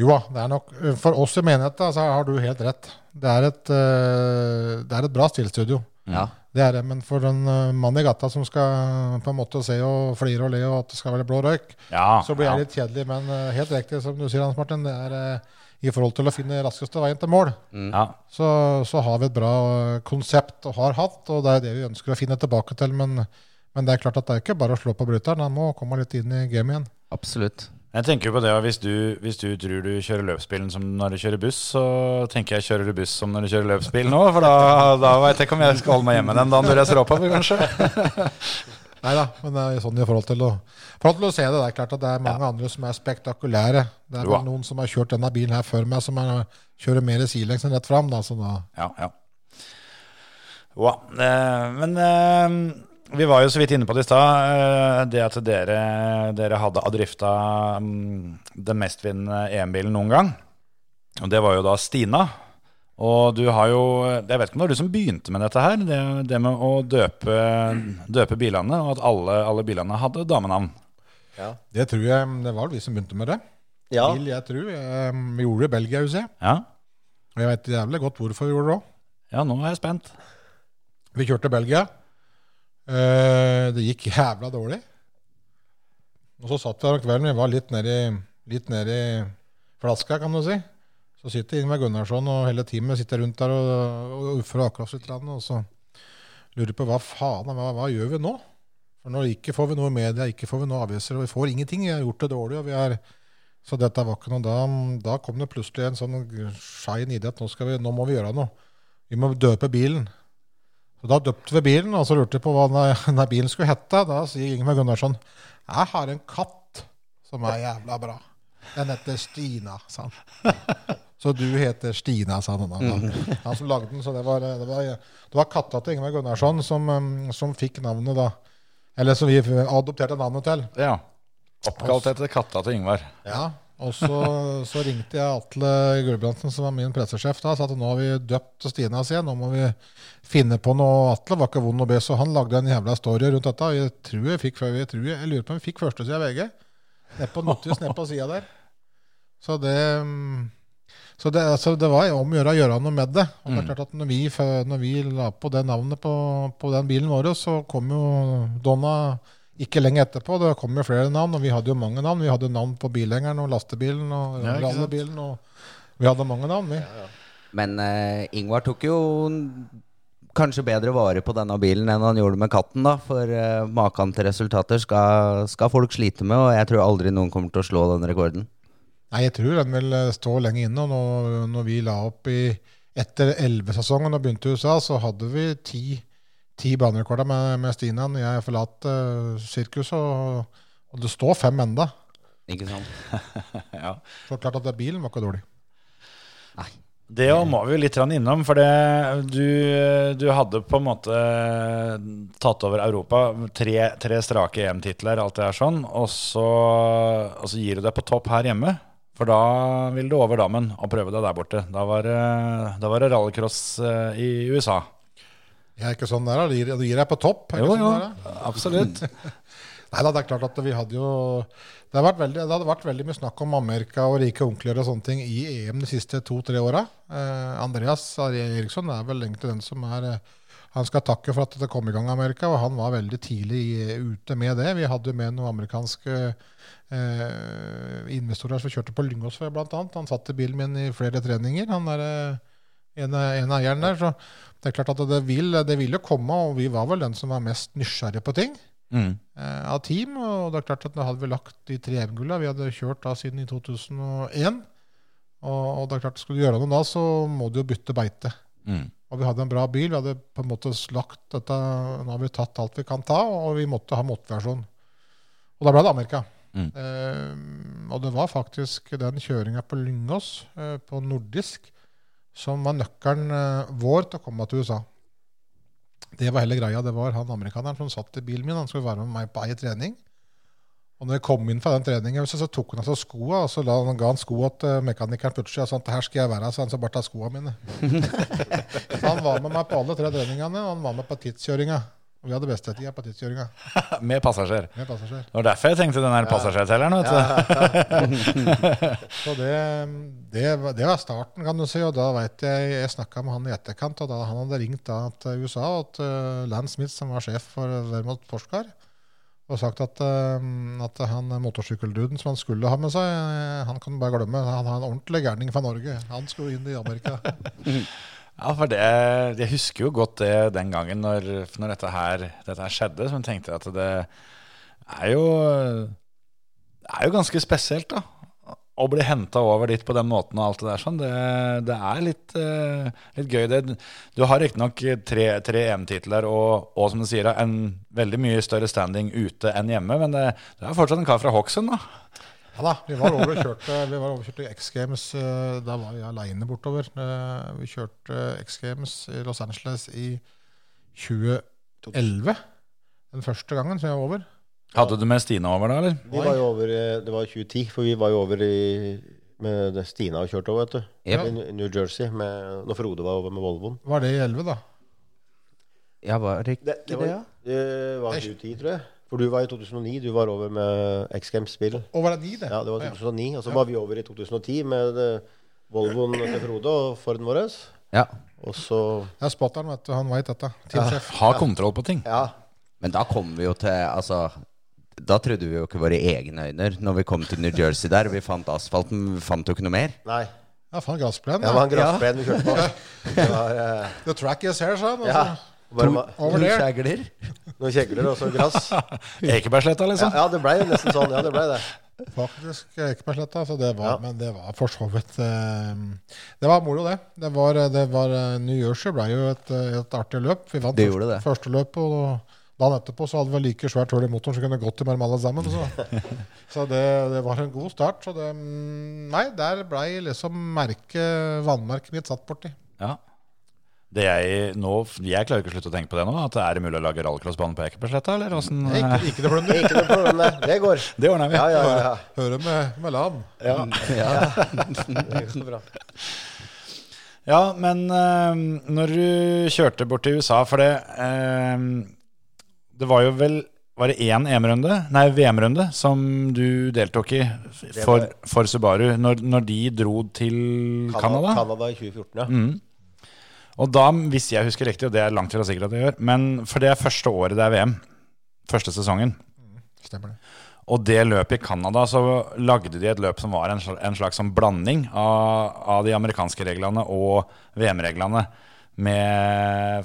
[SPEAKER 3] Jo da, det er nok For oss i menigheten så har du helt rett. Det er et, eh, det er et bra stillstudio.
[SPEAKER 2] Ja.
[SPEAKER 3] Det er det, Men for en eh, mann i gata som skal på en måte se og flire og le, og at det skal være blå røyk,
[SPEAKER 1] Ja,
[SPEAKER 3] så blir
[SPEAKER 1] ja.
[SPEAKER 3] det litt kjedelig. Men eh, helt riktig som du sier, Hans Martin, det er eh, i forhold til å finne raskeste veien til mål.
[SPEAKER 1] ja.
[SPEAKER 3] så, så har vi et bra eh, konsept og har hatt, og det er det vi ønsker å finne tilbake til. Men, men det er klart at det er ikke bare å slå på bryteren, han må komme litt inn i gamet igjen.
[SPEAKER 2] Absolutt.
[SPEAKER 1] Jeg tenker jo på det, hvis du, hvis du tror du kjører løpsbilen som når du kjører buss, så tenker jeg kjører du buss som når du kjører løpsbil nå, for da, da veit jeg ikke om jeg skal holde meg hjemme den dagen du reiser oppover, kanskje.
[SPEAKER 3] Nei da, men det er sånn i forhold til å, forhold til å se det. Det er klart at det er mange andre som er spektakulære. Det er noen som har kjørt denne bilen her før meg, som er, kjører mer sidelengs enn rett fram. Da, så da,
[SPEAKER 1] Ja, ja. Ja, eh, men eh, vi var jo så vidt inne på det i stad. eh, Det at dere, dere hadde drifta mm, den mestvinnende EM-bilen noen gang. Og det var jo da Stina. Og du har jo Jeg vet ikke om det var du som begynte med dette her. Det, det med å døpe, døpe bilene, og at alle, alle bilene hadde damenavn.
[SPEAKER 3] det tror jeg det var vi som begynte med det.
[SPEAKER 4] Ja,
[SPEAKER 3] Bil, jeg tror. eh, Vi gjorde det i Belgia, husker jeg.
[SPEAKER 1] Ja,
[SPEAKER 3] Og jeg vet jævlig godt hvorfor vi gjorde det òg.
[SPEAKER 1] ja nå er jeg spent.
[SPEAKER 3] Vi kjørte Belgia. Eh, det gikk jævla dårlig. Og så satt vi der om kvelden, vi var litt nedi, litt flaska, kan du si. Så sitter Ingvar Gunnarsson og hele teamet sitter rundt der og, og uffer og akkurat litt, og så lurer på hva faen, hva, hva gjør vi nå? For nå ikke får vi noe media, ikke får vi noe aviser, og vi får ingenting. Vi har gjort det dårlig, og vi er... Så dette var ikke noe da, da kom det plutselig en sånn skein idé at nå, nå må vi gjøre noe. Vi må døpe bilen. Så Da døpte vi bilen, og så lurte vi på hva denne, bilen skulle hete. Da sier Ingemar Gunnarsson jeg har en katt som er jævla bra. Den heter Stina, sa han. Så du heter Stina, sa han. Han, han som lagde den. Så det var, det var, det var katta til Ingemar Gunnarsson som, um, som fikk navnet, da. Eller som vi adopterte navnet til.
[SPEAKER 1] Ja. Oppkalt etter katta til Ingvar.
[SPEAKER 3] Ja, og så, så ringte jeg Atle Gulbrandsen, som var min pressesjef, da, og sa at nå har vi døpt Stina si, nå må vi finne på noe. Atle var ikke vond å be, så han lagde en jævla story rundt dette. Jeg tror jeg fikk, jeg, tror jeg, jeg lurer på om vi fikk førstesida av VG. Nede på Notius, nede på sida der. Så det mm, så det, altså, det var om å gjøre å gjøre noe med det. Og det er klart at når vi, når vi la på det navnet på, på den bilen vår, så kom jo Donna ikke lenge etterpå. Det kom jo flere navn, og vi hadde jo mange navn. Vi hadde navn på bilhengeren og lastebilen og
[SPEAKER 1] Ja,
[SPEAKER 3] rallebilen. Og vi hadde mange navn, vi.
[SPEAKER 2] Men uh, Ingvar tok jo kanskje bedre vare på denne bilen enn han gjorde med katten, da. For uh, maken til resultater skal, skal folk slite med, og jeg tror aldri noen kommer til å slå den rekorden.
[SPEAKER 3] Nei, jeg tror den vil eh, stå lenge inne. og Når, når vi la opp i etter 11-sesongen og begynte i USA, så hadde vi ti, ti banerekorder med, med Stina når jeg forlater uh, sirkuset. Og, og det står fem enda.
[SPEAKER 2] Ikke sant?
[SPEAKER 1] ja.
[SPEAKER 3] Så klart at det, bilen var ikke dårlig.
[SPEAKER 1] Nei. Det må vi jo litt innom, for det, du, du hadde på en måte tatt over Europa. Tre, tre strake EM-titler, alt det er sånn. Og så, og så gir du deg på topp her hjemme. For da vil du over dammen og prøve deg der borte. Da var, det- da var det rallycross eh, i USA.
[SPEAKER 3] Jeg er ikke sånn der, da. Du gir, du gir deg på topp.
[SPEAKER 1] Jo,
[SPEAKER 3] sånn
[SPEAKER 1] jo,
[SPEAKER 3] der,
[SPEAKER 1] absolutt.
[SPEAKER 3] Nei da, det er klart at vi hadde jo det, har vært veldig, det hadde vært veldig mye snakk om Amerika og rike onkler og sånne ting i EM de siste to-tre åra. Eh, Andreas Eriksson er vel egentlig den som er eh, Han skal takke for at det kom i gang i Amerika, og han var veldig tidlig eh, ute med det. Vi hadde jo med noen amerikanske eh, investorer som kjørte på Lyngås bl.a. Han satt i bilen min i flere treninger. Han er eh, en, en eieren der. Så det er klart at det vil, det vil jo komme, og vi var vel den som var mest nysgjerrig på ting
[SPEAKER 1] Mm.
[SPEAKER 3] eh, av team. Og det er klart at nå hadde vi lagt de tre EM-gulla. Vi hadde kjørt da siden i 2001. Og, og det er klart, skulle du gjøre noe da, så må du jo bytte beite.
[SPEAKER 1] Mm.
[SPEAKER 3] Og vi hadde en bra bil. Vi hadde på en måte slagt dette Nå har vi tatt alt vi kan ta, og vi måtte ha motiversjon Og da ble det Amerika.
[SPEAKER 1] Mm.
[SPEAKER 3] Eh, og det var faktisk den kjøringa på Lyngås, eh, på nordisk, som var nøkkelen eh, vår til å komme til USA. Det var hele greia. Det var han amerikaneren som satt i bilen min. Han skulle være med meg på ei trening. Og når jeg kom inn fra den treningen, så, tok han av seg skoa, og så la han, ga han skoa til mekanikeren plutselig. Og sånn, her skal jeg være, så han så bare ta skoa mine. så han var med meg på alle tre treningene, og han var med på tidskjøringa. Og vi hadde bestetida på tidskjøringa
[SPEAKER 1] Med passasjer.
[SPEAKER 3] med passasjer.
[SPEAKER 1] Det var derfor jeg tenkte den der passasjertelleren. vet du.
[SPEAKER 3] Så det, det, var- det var starten, kan du si. Og da vet jeg Jeg snakka med han i etterkant, og da han hadde ringt da til USA og til Lance Smith, som var sjef for Vermont Forskar, og sagt at, eh, at han motorsykkelduden som han skulle ha med seg, han kan bare glemme. Han har en ordentlig gærning fra Norge. Han skulle inn i Amerika.
[SPEAKER 1] Ja, for det, Jeg husker jo godt det den gangen når, når dette, her, dette her skjedde. Så jeg tenkte at det er jo er jo ganske spesielt, da. Å bli henta over dit på den måten og alt det der sånn. Det, det er litt, eh, litt gøy. Det, du har riktignok tre, tre EM-titler og, og som du sier, en veldig mye større standing ute enn hjemme. Men det, det er fortsatt en kar fra Hokksund, da.
[SPEAKER 3] Ja da, vi var over og kjørte Vi var over og kjørte X Games. eh, Da var vi aleine bortover. Eh, Vi kjørte X Games i Los Angeles i 2011. Den første gangen som jeg var over.
[SPEAKER 1] Hadde du med Stina over da, eller?
[SPEAKER 4] Vi var jo over, eh, det var 2010, for vi var jo over i, med det Stina og kjørte over, vet du.
[SPEAKER 2] Yep.
[SPEAKER 4] I New Jersey, med, når Frode var over med Volvoen.
[SPEAKER 3] Var det i 11, da?
[SPEAKER 2] Ja, var det ikke
[SPEAKER 4] Det, det, var,
[SPEAKER 2] ja?
[SPEAKER 4] det var 2010, tror jeg. For du var i 2009. Du var over med X Games-spill.
[SPEAKER 3] Og var det 9, det?
[SPEAKER 4] Ja, det var 2009. Og så var vi over i 2010 med eh, Volvoen til Frode og Forden vår.
[SPEAKER 2] ja.
[SPEAKER 4] Og så
[SPEAKER 3] Ja, spotteren, vet du. Han veit dette. Ja.
[SPEAKER 1] Ha kontroll på ting.
[SPEAKER 4] Ja.
[SPEAKER 2] Men da kom vi jo til Altså, da trodde vi jo ikke våre egne øyne når vi kom til New Jersey der. Vi fant asfalten, vi fant jo ikke noe mer.
[SPEAKER 4] Nei.
[SPEAKER 3] Ja, faen, gassplen.
[SPEAKER 4] Det var en gressplen vi kjørte på. Det var uh...
[SPEAKER 3] The track is here, sa han.
[SPEAKER 4] ja. Bare
[SPEAKER 3] Over there.
[SPEAKER 2] skjegler.
[SPEAKER 4] noen kjegler og så gress.
[SPEAKER 1] Ekebergsletta, liksom.
[SPEAKER 4] ja, det ble jo nesten sånn. Ja, det ble det.
[SPEAKER 3] Faktisk Ekebergsletta. Så det var,
[SPEAKER 4] Ja.
[SPEAKER 3] Men det var for så vidt eh, Det var moro, det. Det var, det var eh, New Jersey ble jo et, eh, et artig løp. Vi vant
[SPEAKER 2] Det
[SPEAKER 3] første,
[SPEAKER 2] gjorde det.
[SPEAKER 3] første løp, og dagen etterpå så hadde vi like svært hull i motoren så kunne det gått imellom alle sammen. Så, så det, det var en god start. Så det mm, Nei, der blei liksom merket, vannmerket mitt satt borti.
[SPEAKER 1] Ja. Det jeg, nå, jeg klarer ikke å slutte å tenke på det nå. At det er mulig å lage rallcrossbane på Ekebergsletta, eller åssen
[SPEAKER 3] Ikke, ikke det plunder.
[SPEAKER 4] Ikke noe problem, det. Det går.
[SPEAKER 1] Det ordner vi.
[SPEAKER 4] Ja, ja, ja. Hører,
[SPEAKER 3] Høre med, med LAN.
[SPEAKER 4] ja. Det går bra.
[SPEAKER 1] Ja, men eh, når du kjørte bort til USA For det eh, Det var jo vel Var det én EM-runde, nei VM-runde, som du deltok i for, for Subaru når, når de dro til Canada?
[SPEAKER 4] Canada i 2014, ja.
[SPEAKER 1] Mm. Og da, hvis jeg husker riktig, og det er langt fra sikkert at jeg gjør, men for det er første året det er VM. Første sesongen.
[SPEAKER 3] Stemmer det.
[SPEAKER 1] Og det løpet i Canada, så lagde de et løp som var en slags, en slags sånn blanding av, av de amerikanske reglene og VM-reglene.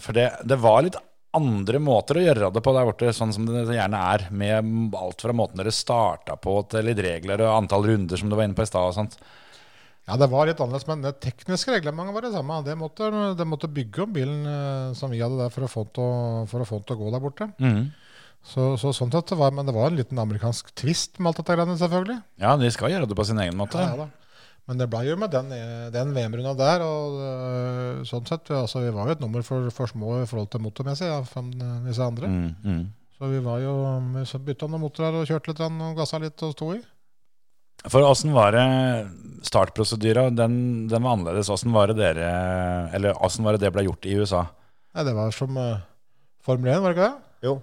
[SPEAKER 1] For det, det var litt andre måter å gjøre det på der borte, sånn som det gjerne er. Med alt fra måten dere starta på, til litt regler og antall runder som du var inne på i stad. og sånt.
[SPEAKER 3] Ja, det var litt annerledes, men det tekniske reglementet var det samme. Det måtte, det måtte bygge om bilen eh, som vi hadde der for å få den til å, gå der borte.
[SPEAKER 1] Mm.
[SPEAKER 3] Så, så sånn sett det var, Men det var en liten amerikansk twist med alt dette greiene, selvfølgelig.
[SPEAKER 1] Ja, de skal gjøre det på sin egen måte.
[SPEAKER 3] Ja, ja. Men det ble jo med den, den VM-runda der. og øh, sånn sett, altså Vi var jo et nummer for, for små i forhold til motormessig ja, fra disse andre.
[SPEAKER 1] Mm, mm.
[SPEAKER 3] Så vi var jo, vi bytta noen motorer og kjørte litt og gassa litt og sto i.
[SPEAKER 1] For åssen var det startprosedyra? Den, den var annerledes. Åssen var det dere Eller åssen var det det ble gjort i USA?
[SPEAKER 3] Nei, Det var som uh, Formel 1, var det ikke det?
[SPEAKER 4] Jo.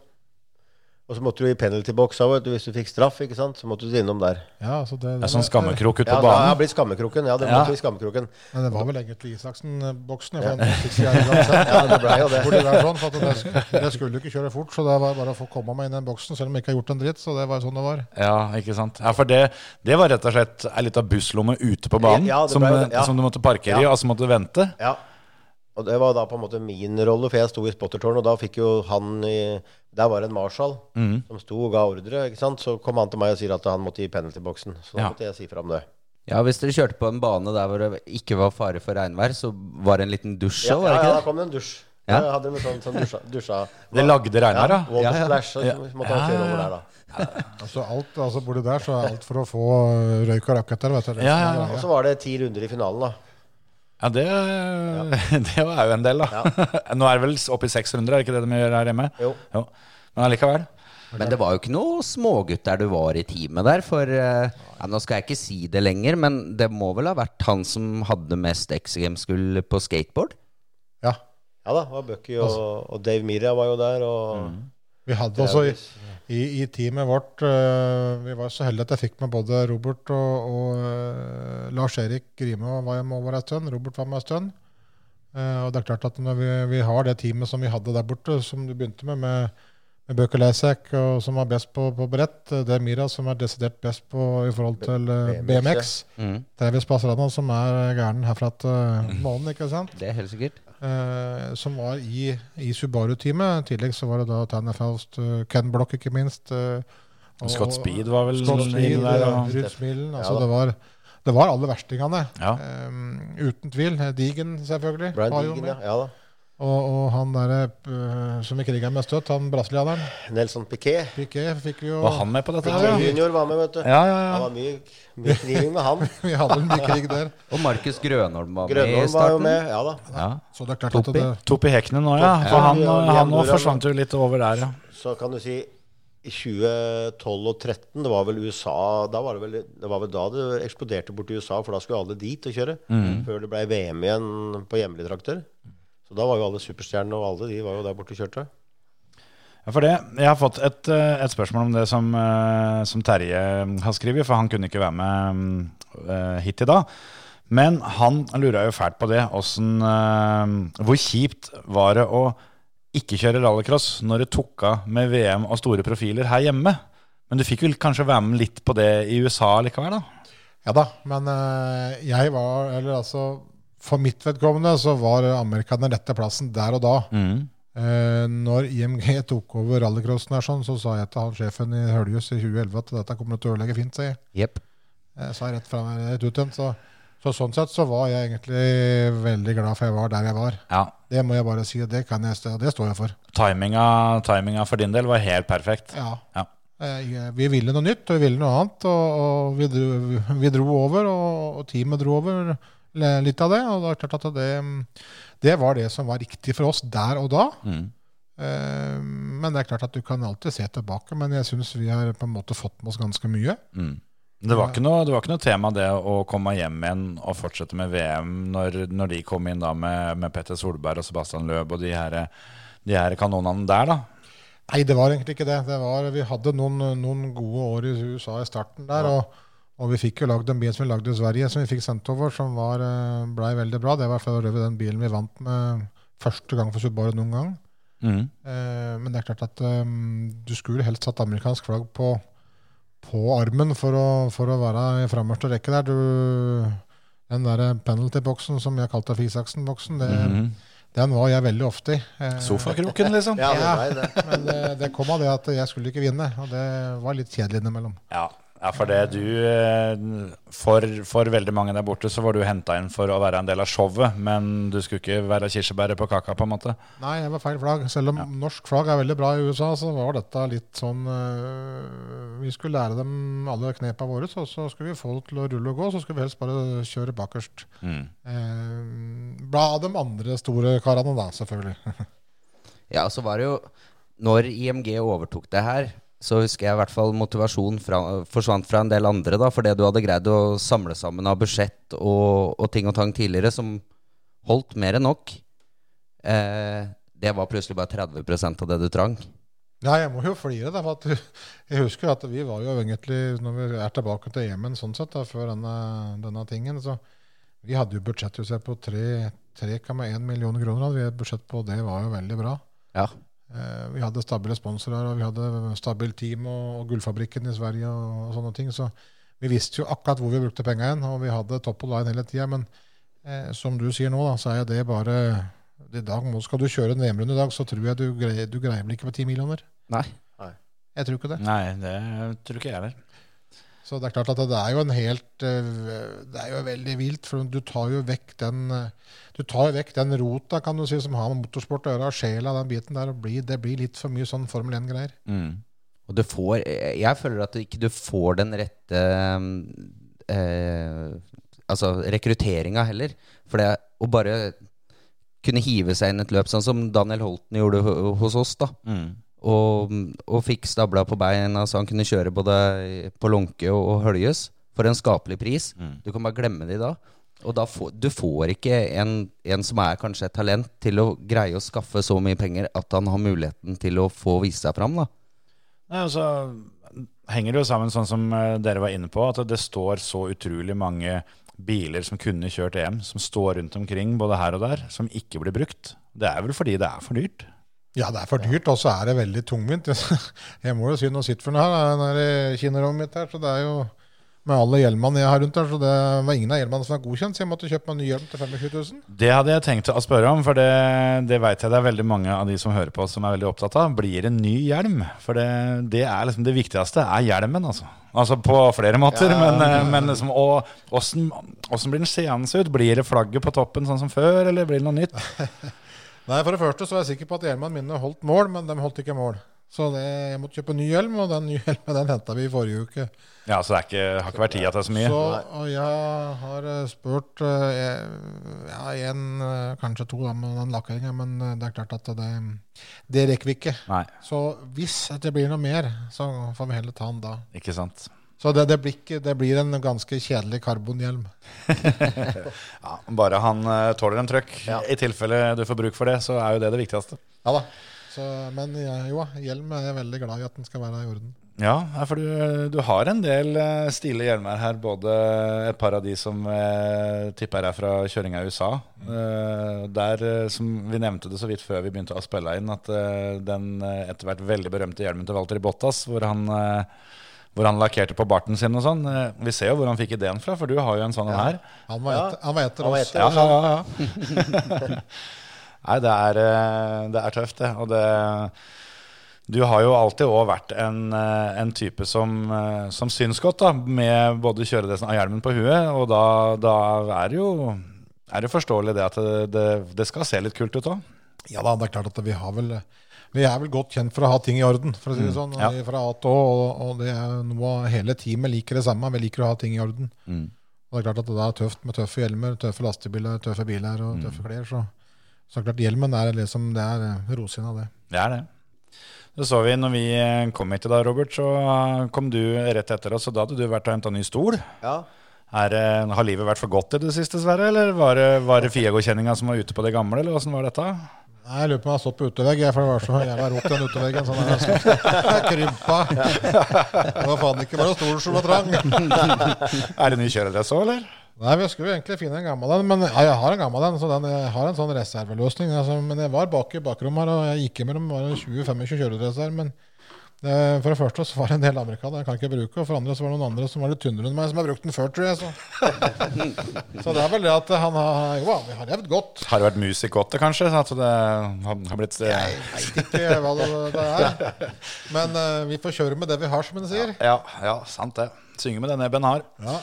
[SPEAKER 4] Og så måtte du i penalty-boks òg. Hvis du fikk straff, ikke sant, så måtte du innom der.
[SPEAKER 3] Ja, altså det,
[SPEAKER 1] Det er sånn skammekrok ute
[SPEAKER 4] Ja,
[SPEAKER 1] på
[SPEAKER 4] det har
[SPEAKER 1] banen.
[SPEAKER 4] blitt skammekroken. Ja, det
[SPEAKER 1] Ja.
[SPEAKER 4] måtte i skammekroken.
[SPEAKER 3] Men det var vel egentlig Isaksen-boksen. Ja.
[SPEAKER 4] Ja, det ble jo det.
[SPEAKER 3] Sånn, for at det, det skulle jo ikke kjøre fort, så det var bare å få komme meg inn i den boksen, selv om jeg ikke har gjort en dritt. Så det var sånn det var.
[SPEAKER 1] Ja, ikke sant? Ja, For det, det var rett og slett ei lita busslomme ute på banen
[SPEAKER 4] Ja, ble, som, ja.
[SPEAKER 1] som du måtte parkere i, og så måtte du vente.
[SPEAKER 4] Ja. Og det var da på en måte min rolle, for jeg sto i spottertårnet, og da fikk jo han i Der var det en marshal
[SPEAKER 1] Mm.
[SPEAKER 4] som sto og ga ordre, ikke sant. Så kom han til meg og sier at han måtte i penalty-boksen. Så da
[SPEAKER 1] Ja.
[SPEAKER 4] måtte jeg si fra om det.
[SPEAKER 2] Ja, Hvis dere kjørte på en bane der hvor det ikke var fare for regnvær, så var det en liten dusj
[SPEAKER 4] Ja,
[SPEAKER 2] òg, var
[SPEAKER 4] ja,
[SPEAKER 2] det
[SPEAKER 4] ja, da kom det en dusj.
[SPEAKER 2] Ja.
[SPEAKER 4] Da hadde de sånn, sånn dusja, dusja.
[SPEAKER 1] Det lagde regnvær, da?
[SPEAKER 4] Water
[SPEAKER 2] Ja, ja.
[SPEAKER 4] splash, så
[SPEAKER 1] Ja.
[SPEAKER 4] måtte han kjøre over der, da.
[SPEAKER 3] Altså alt, altså Bor du der så er alt for å få øh, røyk og raketter. vet du.
[SPEAKER 1] Ja, ja, ja.
[SPEAKER 4] Og så var det ti runder i finalen, da.
[SPEAKER 1] Ja, det, det er jo en del, da. Nå er det vel oppe i 600, er det ikke det de gjør her hjemme?
[SPEAKER 4] Jo.
[SPEAKER 1] Men allikevel.
[SPEAKER 2] Men det var jo ikke noe smågutt der du var i teamet der, for eh, ja, Nå skal jeg ikke si det lenger, men det må vel ha vært han som hadde mest X Games-gull på skateboard?
[SPEAKER 3] Ja.
[SPEAKER 4] Ja da, Bucky og, og Dave Miria var jo der, og
[SPEAKER 3] Vi hadde også i, i, teamet vårt øh, Vi var så heldige at jeg fikk med både Robert og, og øh, Lars-Erik Grime var med over en stund. Robert var med en stund. Eh, og det er klart at når vi, vi har det teamet som vi hadde der borte, som du begynte med, med, med Bøker Lesek, og som var best på, på brett, eh, det er Mira som er desidert best på i forhold til eh,
[SPEAKER 4] BMX.
[SPEAKER 2] Mm.
[SPEAKER 3] Travis Passerano, som er gæren herfra til uh, månen, ikke sant?
[SPEAKER 2] Det er helt sikkert.
[SPEAKER 3] eh, som var i, i Subaru-teamet. I tillegg så var det da Tanner Faust, eh, Ken Block ikke minst. eh, og-
[SPEAKER 1] Scott Speed var vel
[SPEAKER 3] Scott Speed,
[SPEAKER 1] der.
[SPEAKER 3] ja, Ruud Smilen. Altså
[SPEAKER 4] ja,
[SPEAKER 3] det, var, det var alle verstingene.
[SPEAKER 1] ja.
[SPEAKER 3] Um, uten tvil. Digen, selvfølgelig.
[SPEAKER 4] Brian
[SPEAKER 3] med.
[SPEAKER 4] ja. ja da.
[SPEAKER 3] Og, og han der, eh, som vi kriga med støtt, han brasilianeren,
[SPEAKER 4] Nelson Piquet.
[SPEAKER 3] Piquet, fikk vi jo
[SPEAKER 1] Var han med på dette?
[SPEAKER 4] Piquet
[SPEAKER 1] Ja,
[SPEAKER 4] junior var med, vet du.
[SPEAKER 1] ja, ja.
[SPEAKER 4] Det var mye, mye kriging med han.
[SPEAKER 3] Vi hadde mye krig der.
[SPEAKER 2] Og Markus Grønholm var med i
[SPEAKER 4] starten. var jo med. Ja da.
[SPEAKER 1] ja.
[SPEAKER 3] Så det er klart at
[SPEAKER 2] Topi.
[SPEAKER 3] det,
[SPEAKER 1] Topi Hekne nå, ja. For
[SPEAKER 4] Ja,
[SPEAKER 1] han, han nå forsvant jo litt over der, ja.
[SPEAKER 4] Så kan du si i 2012 og 2013, det var vel USA da var det, vel, det var vel da det eksploderte bort i USA, for da skulle alle dit og kjøre. Før det ble VM igjen på hjemlige trakter. Så da var jo alle superstjernene og alle de var jo der borte og kjørte.
[SPEAKER 1] Ja, for det, Jeg har fått et, eh, et spørsmål om det som, eh, som Terje har skrevet, for han kunne ikke være med eh, hit i dag. Men han lurer jo fælt på det. Hvordan, hvor kjipt var det å ikke kjøre rallycross når det tok av med VM og store profiler her hjemme? Men du fikk vel kanskje være med litt på det i USA likevel, da?
[SPEAKER 3] Ja da, men jeg var Eller altså For mitt vedkommende så var Amerika den rette plassen der og da. Eh, når IMG tok over rallycrossen, her sånn, så sa jeg til han sjefen i Høljus i 2011 at dette kommer til å ødelegge fint. sier jeg.
[SPEAKER 2] Jepp.
[SPEAKER 3] Jeg sa rett, fra, rett ut igjen. Så, så sånn sett så var jeg egentlig veldig glad for jeg var der jeg var.
[SPEAKER 1] Ja.
[SPEAKER 3] Det må jeg bare si, og det, kan jeg, det står jeg for.
[SPEAKER 1] Timinga, timinga for din del var helt perfekt.
[SPEAKER 3] Ja.
[SPEAKER 1] Ja.
[SPEAKER 3] Eh, Vi ville noe nytt, og vi ville noe annet. Og, og vi, dro, vi dro over, og, og teamet dro over litt av det. Og det er klart at det, det var det som var riktig for oss der og da.
[SPEAKER 1] Mm.
[SPEAKER 3] Uh, Men det er klart at du kan alltid se tilbake. Men jeg syns vi har på en måte fått med oss ganske mye.
[SPEAKER 1] Mm. Det var, ikke noe, det var ikke noe tema det å komme hjem igjen og fortsette med VM når, når de kom inn da med, med Petter Solberg og Sebastian Løb og de her, de her kanonene der, da.
[SPEAKER 3] Nei, det var egentlig ikke det. det var, vi hadde noen, noen gode år i USA i starten der. Og, og vi fikk jo lagd en bil som vi lagde i Sverige, som vi fikk sendt over, som var, eh, blei veldig bra. Det var for øvrig den bilen vi vant med første gang for Subaru noen gang.
[SPEAKER 1] Mm.
[SPEAKER 3] Eh, men det er klart at um, du skulle helst hatt amerikansk flagg på, på armen for å, for å være i fremmeste rekke der. Du, den der penalty-boksen som jeg kalte Fisaksen-boksen, det,
[SPEAKER 1] mm.
[SPEAKER 3] Den var jeg veldig ofte i. Eh,
[SPEAKER 1] Sofakroken, liksom.
[SPEAKER 4] Ja, det var det.
[SPEAKER 3] Men det, det kom av det at jeg skulle ikke vinne, og det var litt kjedelig innimellom.
[SPEAKER 1] Ja, ja for det du eh, for, for veldig mange der borte så var du henta inn for å være en del av showet, men du skulle ikke være kirsebæret på kaka, på en måte.
[SPEAKER 3] Nei, det var feil flagg. Selv om norsk flagg er veldig bra i USA, så var dette litt sånn øh, Vi skulle lære dem alle knepa våre, så, så skulle vi få det til å rulle og gå. Så skulle vi helst bare kjøre bakerst.
[SPEAKER 1] Mm.
[SPEAKER 3] Eh, bra av de andre store karene, da, selvfølgelig.
[SPEAKER 2] Ja, så var det jo Når IMG overtok det her, så husker jeg i hvert fall motivasjonen fra, forsvant fra en del andre. da, For det du hadde greid å samle sammen av budsjett og, og ting og tang tidligere, som holdt mer enn nok, eh, det var plutselig bare 30% av det du trang.
[SPEAKER 3] Ja, jeg må jo flire, da. For at jeg husker at vi var jo egentlig, når vi er tilbake til Jemen sånn sett, da, før denne, denne tingen, så vi hadde jo budsjett på 3,1 millioner kroner. Hadde vi et budsjett på, det var jo veldig bra.
[SPEAKER 2] Ja.
[SPEAKER 3] Eh, Vi hadde stabile sponsorer, og vi hadde stabilt team og, og Gullfabrikken i Sverige og, og sånne ting. Så vi visste jo akkurat hvor vi brukte penga igjen, og vi hadde top of line hele tida. Men eh, som du sier nå, da, så er det bare i dag Skal du kjøre en VM-runde i dag, så tror jeg du greier, du greier vel ikke på ti millioner.
[SPEAKER 2] Nei.
[SPEAKER 3] Jeg tror ikke det.
[SPEAKER 1] Nei, det tror ikke jeg heller.
[SPEAKER 3] Så det er klart at det er jo en helt eh, Det er jo veldig vilt, for du tar jo vekk den eh, Du tar jo vekk den rota kan du si, som har med motorsport å gjøre, og sjela den biten der. Og blir, det blir litt for mye sånn Formel 1-greier.
[SPEAKER 1] Mm.
[SPEAKER 2] Og du får Jeg jeg føler at du ikke du får den rette eh, Altså rekrutteringa heller. For det å bare kunne hive seg inn et løp, sånn som Daniel Holten gjorde hos oss, da.
[SPEAKER 1] Mm.
[SPEAKER 2] Og, og fikk stabla på beina så han kunne kjøre både på Lånke og, og Høljes for en skapelig pris.
[SPEAKER 1] Mm.
[SPEAKER 2] Du kan bare glemme de da. Og da får, du får ikke en, en som er kanskje et talent, til å greie å skaffe så mye penger at han har muligheten til å få vise seg fram. da.
[SPEAKER 1] Nei, og så henger det jo sammen sånn som eh, dere var inne på, at det står så utrolig mange biler som kunne kjørt EM, som står rundt omkring både her og der, som ikke blir brukt. Det er vel fordi det er for dyrt.
[SPEAKER 3] Ja, det er for dyrt, og så er det veldig tungvint. Jeg må jo si, noe sitt for noe her, det er i kinorommet mitt her, så det er jo med alle hjelmene jeg har rundt her, så det var ingen av hjelmene som er godkjent, så jeg måtte kjøpe meg en ny hjelm til 25 000.
[SPEAKER 1] Det hadde jeg tenkt å spørre om, for det, det vet jeg det er veldig mange av de som hører på som er veldig opptatt av. Blir det en ny hjelm? For det, det er liksom det viktigste, er hjelmen, altså. Altså på flere måter, men, eh, men liksom, og, åssen, åssen blir den seende ut? Blir det flagget på toppen sånn som før, eller blir det noe nytt?
[SPEAKER 3] Nei, for det første så er jeg sikker på at hjelmene mine holdt mål, men de holdt ikke mål. Så det, jeg måtte kjøpe ny hjelm, og den nye hjelmen den henta vi i forrige uke.
[SPEAKER 1] Ja, så det ikke, har ikke vært tid til så mye?
[SPEAKER 3] Så, og jeg har eh, spurt eh, ja, en, eh, kanskje to da, med den lakkeringa, men det er klart at det, det rekker vi ikke.
[SPEAKER 1] Nei,
[SPEAKER 3] Så hvis det blir noe mer, så får vi heller ta den da.
[SPEAKER 1] ikke sant.
[SPEAKER 3] Så det, det, blir, ikke, det blir en ganske kjedelig karbonhjelm.
[SPEAKER 1] Ja, bare han uh, tåler en trøkk. I tilfelle du får bruk for det, så er jo det det viktigste.
[SPEAKER 3] Ja da. Så, men ja, jo, hjelm er jeg veldig glad i at den skal være i orden.
[SPEAKER 1] Ja, ja, for du, du har en del uh, stilige hjelmer her. Både et par av de som uh, tipper er fra kjøringa i USA. Uh, der, eh, som Vi nevnte det så vidt før vi begynte å spille inn, at eh, den eh, etter hvert veldig berømte hjelmen til Walter Bottas, hvor han, eh, hvor han lakkerte på barten sin og sånn. Eh, vi ser jo hvor han fikk ideen fra, for du har jo en sånn en her.
[SPEAKER 3] Han var
[SPEAKER 4] Ja,
[SPEAKER 3] etter, han var etter
[SPEAKER 4] han var
[SPEAKER 3] oss.
[SPEAKER 4] etter.
[SPEAKER 1] Ja, ja, ja. Nei, det er, eh, det er tøft, det. Og det Du har jo alltid òg vært en, eh, en type som, som syns godt, da, med både kjøredressen av hjelmen på huet, og da, da er det jo er det forståelig det at det, det, det skal se litt kult ut òg.
[SPEAKER 3] Ja da, det er klart at vi har vel Vi er vel godt kjent for å ha ting i orden, for å si det sånn.
[SPEAKER 1] ja.
[SPEAKER 3] Fra A til Å, og, og det er noe hele teamet liker det samme. Vi liker å ha ting i orden.
[SPEAKER 1] Mm.
[SPEAKER 3] Og det er klart at det er tøft med tøffe hjelmer, tøffe lastebiler, tøffe biler og tøffe klær. Så, så klart hjelmen er liksom det er eh, rosin av det.
[SPEAKER 1] Det er det. Det så vi når vi eh, kom hit i dag, Robert, så eh, kom du rett etter oss, og da hadde du vært og henta ny stol.
[SPEAKER 4] Ja.
[SPEAKER 1] Er, har livet vært for godt i det siste, Sverre? Eller var det, var det Fiago-kjenninga som var ute på det gamle, eller åssen var dette?
[SPEAKER 3] Nei, Jeg lurer på om jeg har stått på utevegg, for det var så jævla rot den uteveggen. Sånn er det. Krympa. Det var faen ikke bare stor som var trang.
[SPEAKER 1] Er det ny kjøredress òg, eller?
[SPEAKER 3] Nei, vi skulle egentlig finne en gammel en, men ja, jeg har en gammel en, så den, jeg har en sånn reserveløsning. Altså, men jeg var bak i bakrommet her, og jeg gikk imellom var 20-25 kjøredresser, men for det første så var det en del amerikanere jeg kan ikke bruke, og for andre så var det noen andre som var litt tynnere enn meg, som har brukt den før, tror jeg. Så. så det er vel det at han har Jo, vi har levd godt.
[SPEAKER 1] Har det vært mus i kottet, kanskje? Så at det har blitt
[SPEAKER 3] Jeg veit ikke hva det, det er. Men uh, vi får kjøre med det vi har, som en sier.
[SPEAKER 1] Ja, ja, sant det. Synge med det nebben har.
[SPEAKER 3] Ja.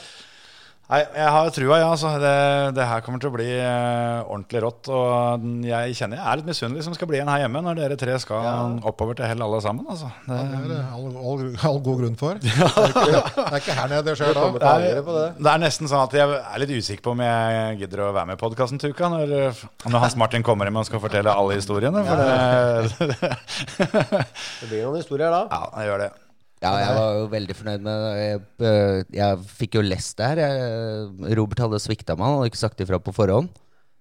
[SPEAKER 1] Nei, jeg har trua, ja. Altså. Det, det her kommer til å bli eh, ordentlig rått. Og jeg kjenner jeg er litt misunnelig som skal bli igjen her hjemme, når dere tre skal oppover til hell alle sammen. Altså. Det,
[SPEAKER 3] Det er det all, all, all god grunn for. Det er ikke, det er ikke her nede det skjer da.
[SPEAKER 4] Det på det.
[SPEAKER 1] det er nesten sånn at jeg er litt usikker på om jeg gidder å være med i podkasten til uka, når, når Hans Martin kommer hjem og skal fortelle alle historiene. For det,
[SPEAKER 4] Det blir noen historier da.
[SPEAKER 1] ja, jeg gjør det.
[SPEAKER 2] Ja, jeg var jo veldig fornøyd med det. Jeg, øh, jeg fikk jo lest det her. Jeg, Robert hadde svikta meg, han hadde ikke sagt ifra på forhånd.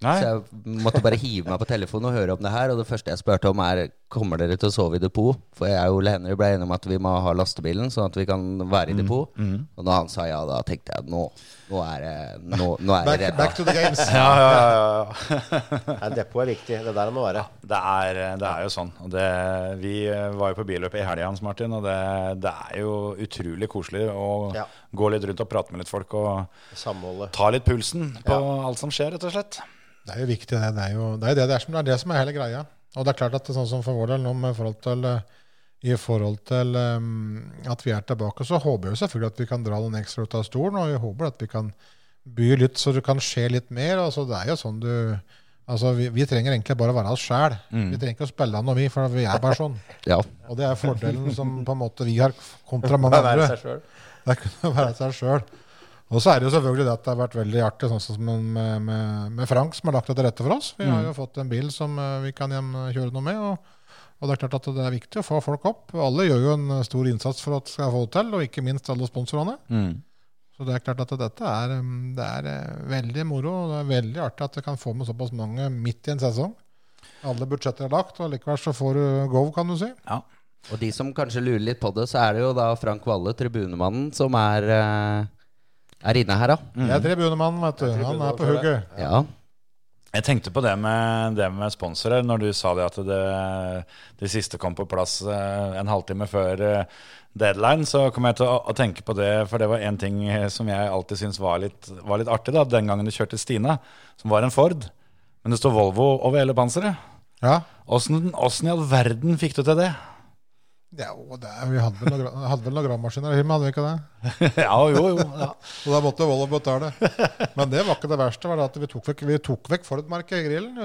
[SPEAKER 1] Nei.
[SPEAKER 2] Så jeg måtte bare hive meg på telefonen og høre om det her. Og det første jeg spurte om, er kommer dere til å sove i depot. For jeg og Ole Henry ble enige om at vi må ha lastebilen, sånn at vi kan være i
[SPEAKER 3] Mm,
[SPEAKER 2] depot. Og da han sa ja, da tenkte jeg nå, nå er det nå, nå er
[SPEAKER 3] Back, back to the games.
[SPEAKER 1] Ja, ja, ja, ja.
[SPEAKER 4] Depot er viktig. Det er der må være.
[SPEAKER 1] Det er, det er jo sånn. Det, vi var jo på billøpet i helga, Hans Martin, og det, det er jo utrolig koselig å
[SPEAKER 4] Ja.
[SPEAKER 1] gå litt rundt og prate med litt folk og
[SPEAKER 4] Samholdet.
[SPEAKER 1] ta litt pulsen på alt som skjer, rett og slett.
[SPEAKER 3] Det er jo viktig, det. Det er jo det, er det, det, er som, det er det som er hele greia. Og det er klart at det er sånn som for vår del nå med forhold til eh, i forhold til um, at vi er tilbake, så håper jeg jo selvfølgelig at vi kan dra noen ekstra ut av stolen. Og jeg håper at vi kan by litt så det kan skje litt mer. Altså, det er jo sånn du Altså, vi, vi trenger egentlig bare å være oss sjæl. Vi trenger ikke å spille noe, vi, for vi er bare sånn.
[SPEAKER 2] Ja.
[SPEAKER 3] Og det er fordelen som på en måte vi har kontra mange andre. Det er kun å være seg sjøl. Og så er det jo selvfølgelig det at det har vært veldig artig, sånn som med, med, med Frank, som har lagt det til rette for oss. Vi har jo fått en bil som eh, vi kan hjem kjøre noe med. Og, og det er klart at det er viktig å få folk opp. Alle gjør jo en eh, stor innsats for at det skal få det til, og ikke minst alle sponsorene. Så det er klart at dette er, um, det er eh, veldig moro. og Det er veldig artig at det kan få med såpass mange midt i en sesong. Alle budsjetter er lagt, og likevel så får du go, kan du si.
[SPEAKER 1] Ja.
[SPEAKER 2] Og de som kanskje lurer litt på det, så er det jo da Frank Valle, tribunemannen, som er, øh, er inne her, da.
[SPEAKER 3] Det er tribunemannen, vet du. Han er på hugget.
[SPEAKER 2] Ja.
[SPEAKER 1] Jeg tenkte på det med, det med sponsorer, når du sa det at det, det siste kom på plass eh, en halvtime før eh, deadline, så kom jeg til å, å tenke på det, for det var en ting eh, som jeg alltid syntes var var litt artig, da, den gangen du kjørte Stina, som var en Ford, men det står Volvo over hele panseret.
[SPEAKER 3] Ja.
[SPEAKER 1] Åssen i all verden fikk du til det?
[SPEAKER 3] Ja, det, vi hadde vel noen, hadde vel gravemaskiner hjemme, hadde vi ikke det?
[SPEAKER 1] ja, jo, jo. Ja.
[SPEAKER 3] Og da måtte Volvo betale. Men det var ikke det verste. var det at Vi tok vekk, vi tok vekk Ford-merket i grillen.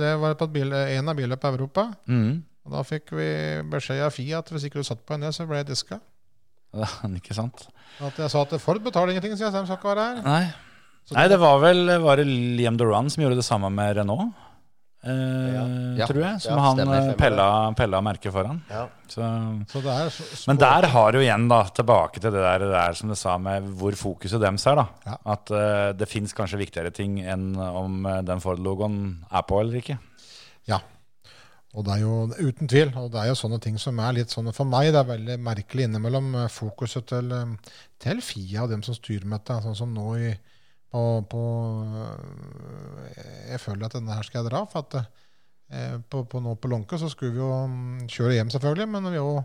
[SPEAKER 3] Det var på bil, en av bilene på Europa.
[SPEAKER 1] Mm.
[SPEAKER 3] Og Da fikk vi beskjed av Fia at hvis ikke du satt på en det, så ble jeg diska.
[SPEAKER 1] Ja, Ikke sant?
[SPEAKER 3] At jeg sa at Ford betaler ingenting, sier jeg, så de skal ikke være her.
[SPEAKER 1] Nei. Nei, det var vel var det Liam Duran som gjorde det samme med Renault. Eh,
[SPEAKER 2] Ja.
[SPEAKER 1] Tror jeg. Som
[SPEAKER 4] Ja,
[SPEAKER 1] han
[SPEAKER 4] stemmer,
[SPEAKER 1] eh, pella, pella merket foran.
[SPEAKER 4] Ja.
[SPEAKER 1] Så,
[SPEAKER 3] Så det er så,
[SPEAKER 1] men der har du igjen, da, tilbake til det der, det der som du sa med hvor fokuset deres er. da
[SPEAKER 3] Ja.
[SPEAKER 1] At uh, det fins kanskje viktigere ting enn om den Ford-logoen er på eller ikke.
[SPEAKER 3] Ja. Og det er jo uten tvil. Og det er jo sånne ting som er litt sånn For meg det er veldig merkelig innimellom fokuset til, til Fia og dem som styrer med dette. Sånn som nå i på, på eh, Jeg føler at denne her skal jeg dra. For at eh, på, på, nå på Lånke så skulle vi jo mm, kjøre hjem, selvfølgelig. Men vi jo,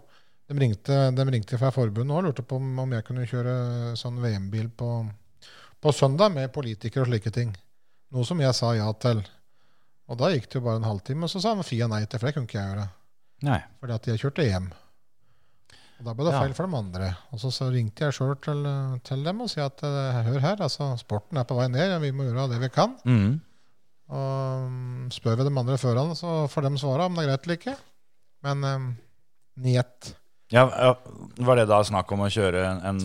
[SPEAKER 3] de, ringte, de ringte fra forbundet og lurte på om, jeg kunne kjøre sånn VM-bil på, på søndag med politikere og slike ting. Noe som jeg sa ja til. Og da gikk det jo bare en halvtime, og så sa Fia nei til, for det kunne ikke jeg gjøre.
[SPEAKER 1] Nei.
[SPEAKER 3] Fordi at jeg kjørte hjem. Og Da ble det feil for de andre. Og så, så ringte jeg sjøl til, til dem og sa at eh, hør her, altså sporten er på vei ned, vi må gjøre det vi kan.
[SPEAKER 1] Mm.
[SPEAKER 3] Og spør vi de andre førerne, så får de svare om det er greit eller ikke. Men um, niet.
[SPEAKER 1] Ja, Var det da snakk om å kjøre en, en,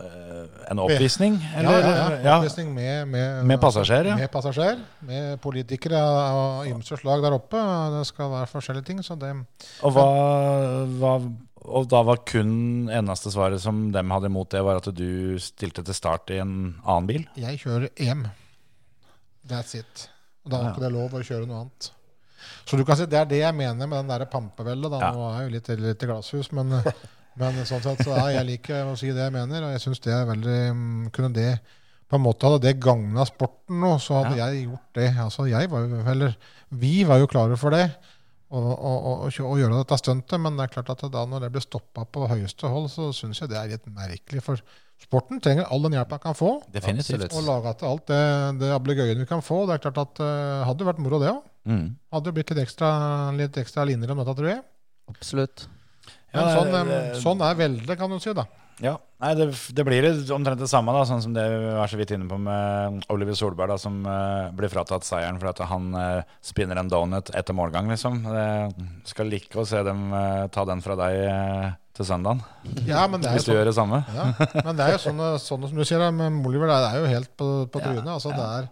[SPEAKER 1] eh, oppvisning? Eller?
[SPEAKER 3] ja, ja, ja. Oppvisning med, med,
[SPEAKER 1] Med passasjer, ja.
[SPEAKER 3] Med passasjer. Med politikere av ymse slag der oppe. Det skal være forskjellige ting. Så det,
[SPEAKER 1] Og, hva, hva, og da var kun eneste svaret som dem hadde imot det, var at du stilte til start i en annen bil?
[SPEAKER 3] jeg kjører EM. That's it. Og da er
[SPEAKER 1] Ja.
[SPEAKER 3] ikke det lov å kjøre noe annet. Så du kan si det er det jeg mener med den der pampeveldet. Da.
[SPEAKER 1] Ja.
[SPEAKER 3] Nå er jeg jo litt, litt i glasshus, men, men sånn sett så ja, jeg liker å si det jeg mener. Og jeg syns det er veldig mm, Kunne det på en måte Hadde det gagna sporten nå, så hadde jeg gjort det. Altså jeg var jo Eller vi var jo klare for det. Å, å, å, å gjøre dette stuntet. Men det er klart at da når det blir stoppa på høyeste hold, så syns jeg det er litt merkelig. For sporten trenger all den hjelpa den kan få.
[SPEAKER 1] Definitivt.
[SPEAKER 3] Og laga til alt det, det ablegøyen vi kan få. Det er klart at uh, hadde jo vært moro, det òg.
[SPEAKER 1] Mm.
[SPEAKER 3] Hadde jo blitt litt ekstra, litt ekstra linjer om dette, tror jeg.
[SPEAKER 2] Absolutt.
[SPEAKER 3] Men
[SPEAKER 1] Ja,
[SPEAKER 3] sånn,
[SPEAKER 1] det- det-
[SPEAKER 3] sånn er veldig, kan du si. da.
[SPEAKER 1] Ja, Nei, det, det blir omtrent det samme, da, sånn som det vi var så vidt inne på med Oliver Solberg, da, som uh, blir fratatt seieren for at han uh, spinner en donut etter målgang, liksom. Det skal like å se dem uh, ta den fra deg til søndagen,
[SPEAKER 3] Ja, men det er
[SPEAKER 1] hvis du
[SPEAKER 3] sånn,
[SPEAKER 1] gjør det samme.
[SPEAKER 3] ja, men det er jo sånn, sånn som du sier, med Oliver, det er jo helt på, på
[SPEAKER 1] Ja.
[SPEAKER 3] Altså, det er,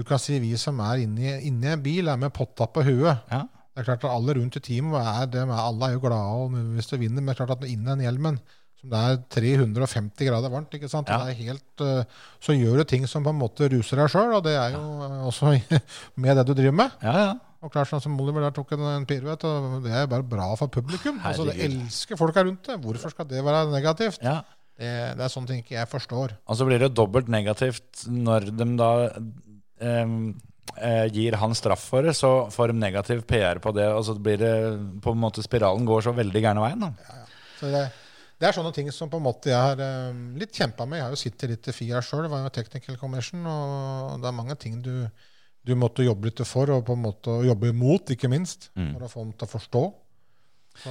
[SPEAKER 3] du kan si vi som er inni, inni en bil, er med potta på huet.
[SPEAKER 1] Ja.
[SPEAKER 3] Det er klart at Alle rundt i teamet er, er, alle er jo glade hvis du vinner, men det er klart at inne den hjelmen som det er 350 grader varmt, ikke sant?
[SPEAKER 1] Ja.
[SPEAKER 3] Det helt, eh, så gjør du ting som på en måte ruser deg sjøl, og det er jo ja. også med det du driver med.
[SPEAKER 1] Ja, ja.
[SPEAKER 3] Og klart sånn som Oliver der tok en, en piruett, og det er bare bra for publikum. Altså, det
[SPEAKER 1] Herregud.
[SPEAKER 3] elsker folka rundt det. Hvorfor skal det være negativt?
[SPEAKER 1] ja.
[SPEAKER 3] Det, det er sånne ting ikke jeg forstår.
[SPEAKER 1] Og så blir det dobbelt negativt når de da eh, gir han straff for det, så får de negativ PR på det, og så blir det på en måte spiralen går så veldig gærne veien. da. Ja, ja.
[SPEAKER 3] Så det, det er sånne ting som på en måte jeg har eh, litt kjempa med. Jeg har jo sittet litt i FIA sjøl, var jo technical commission, og det er mange ting du, du måtte jobbe litt for, og på en måte jobbe imot, ikke minst, for å få dem til å forstå. Så,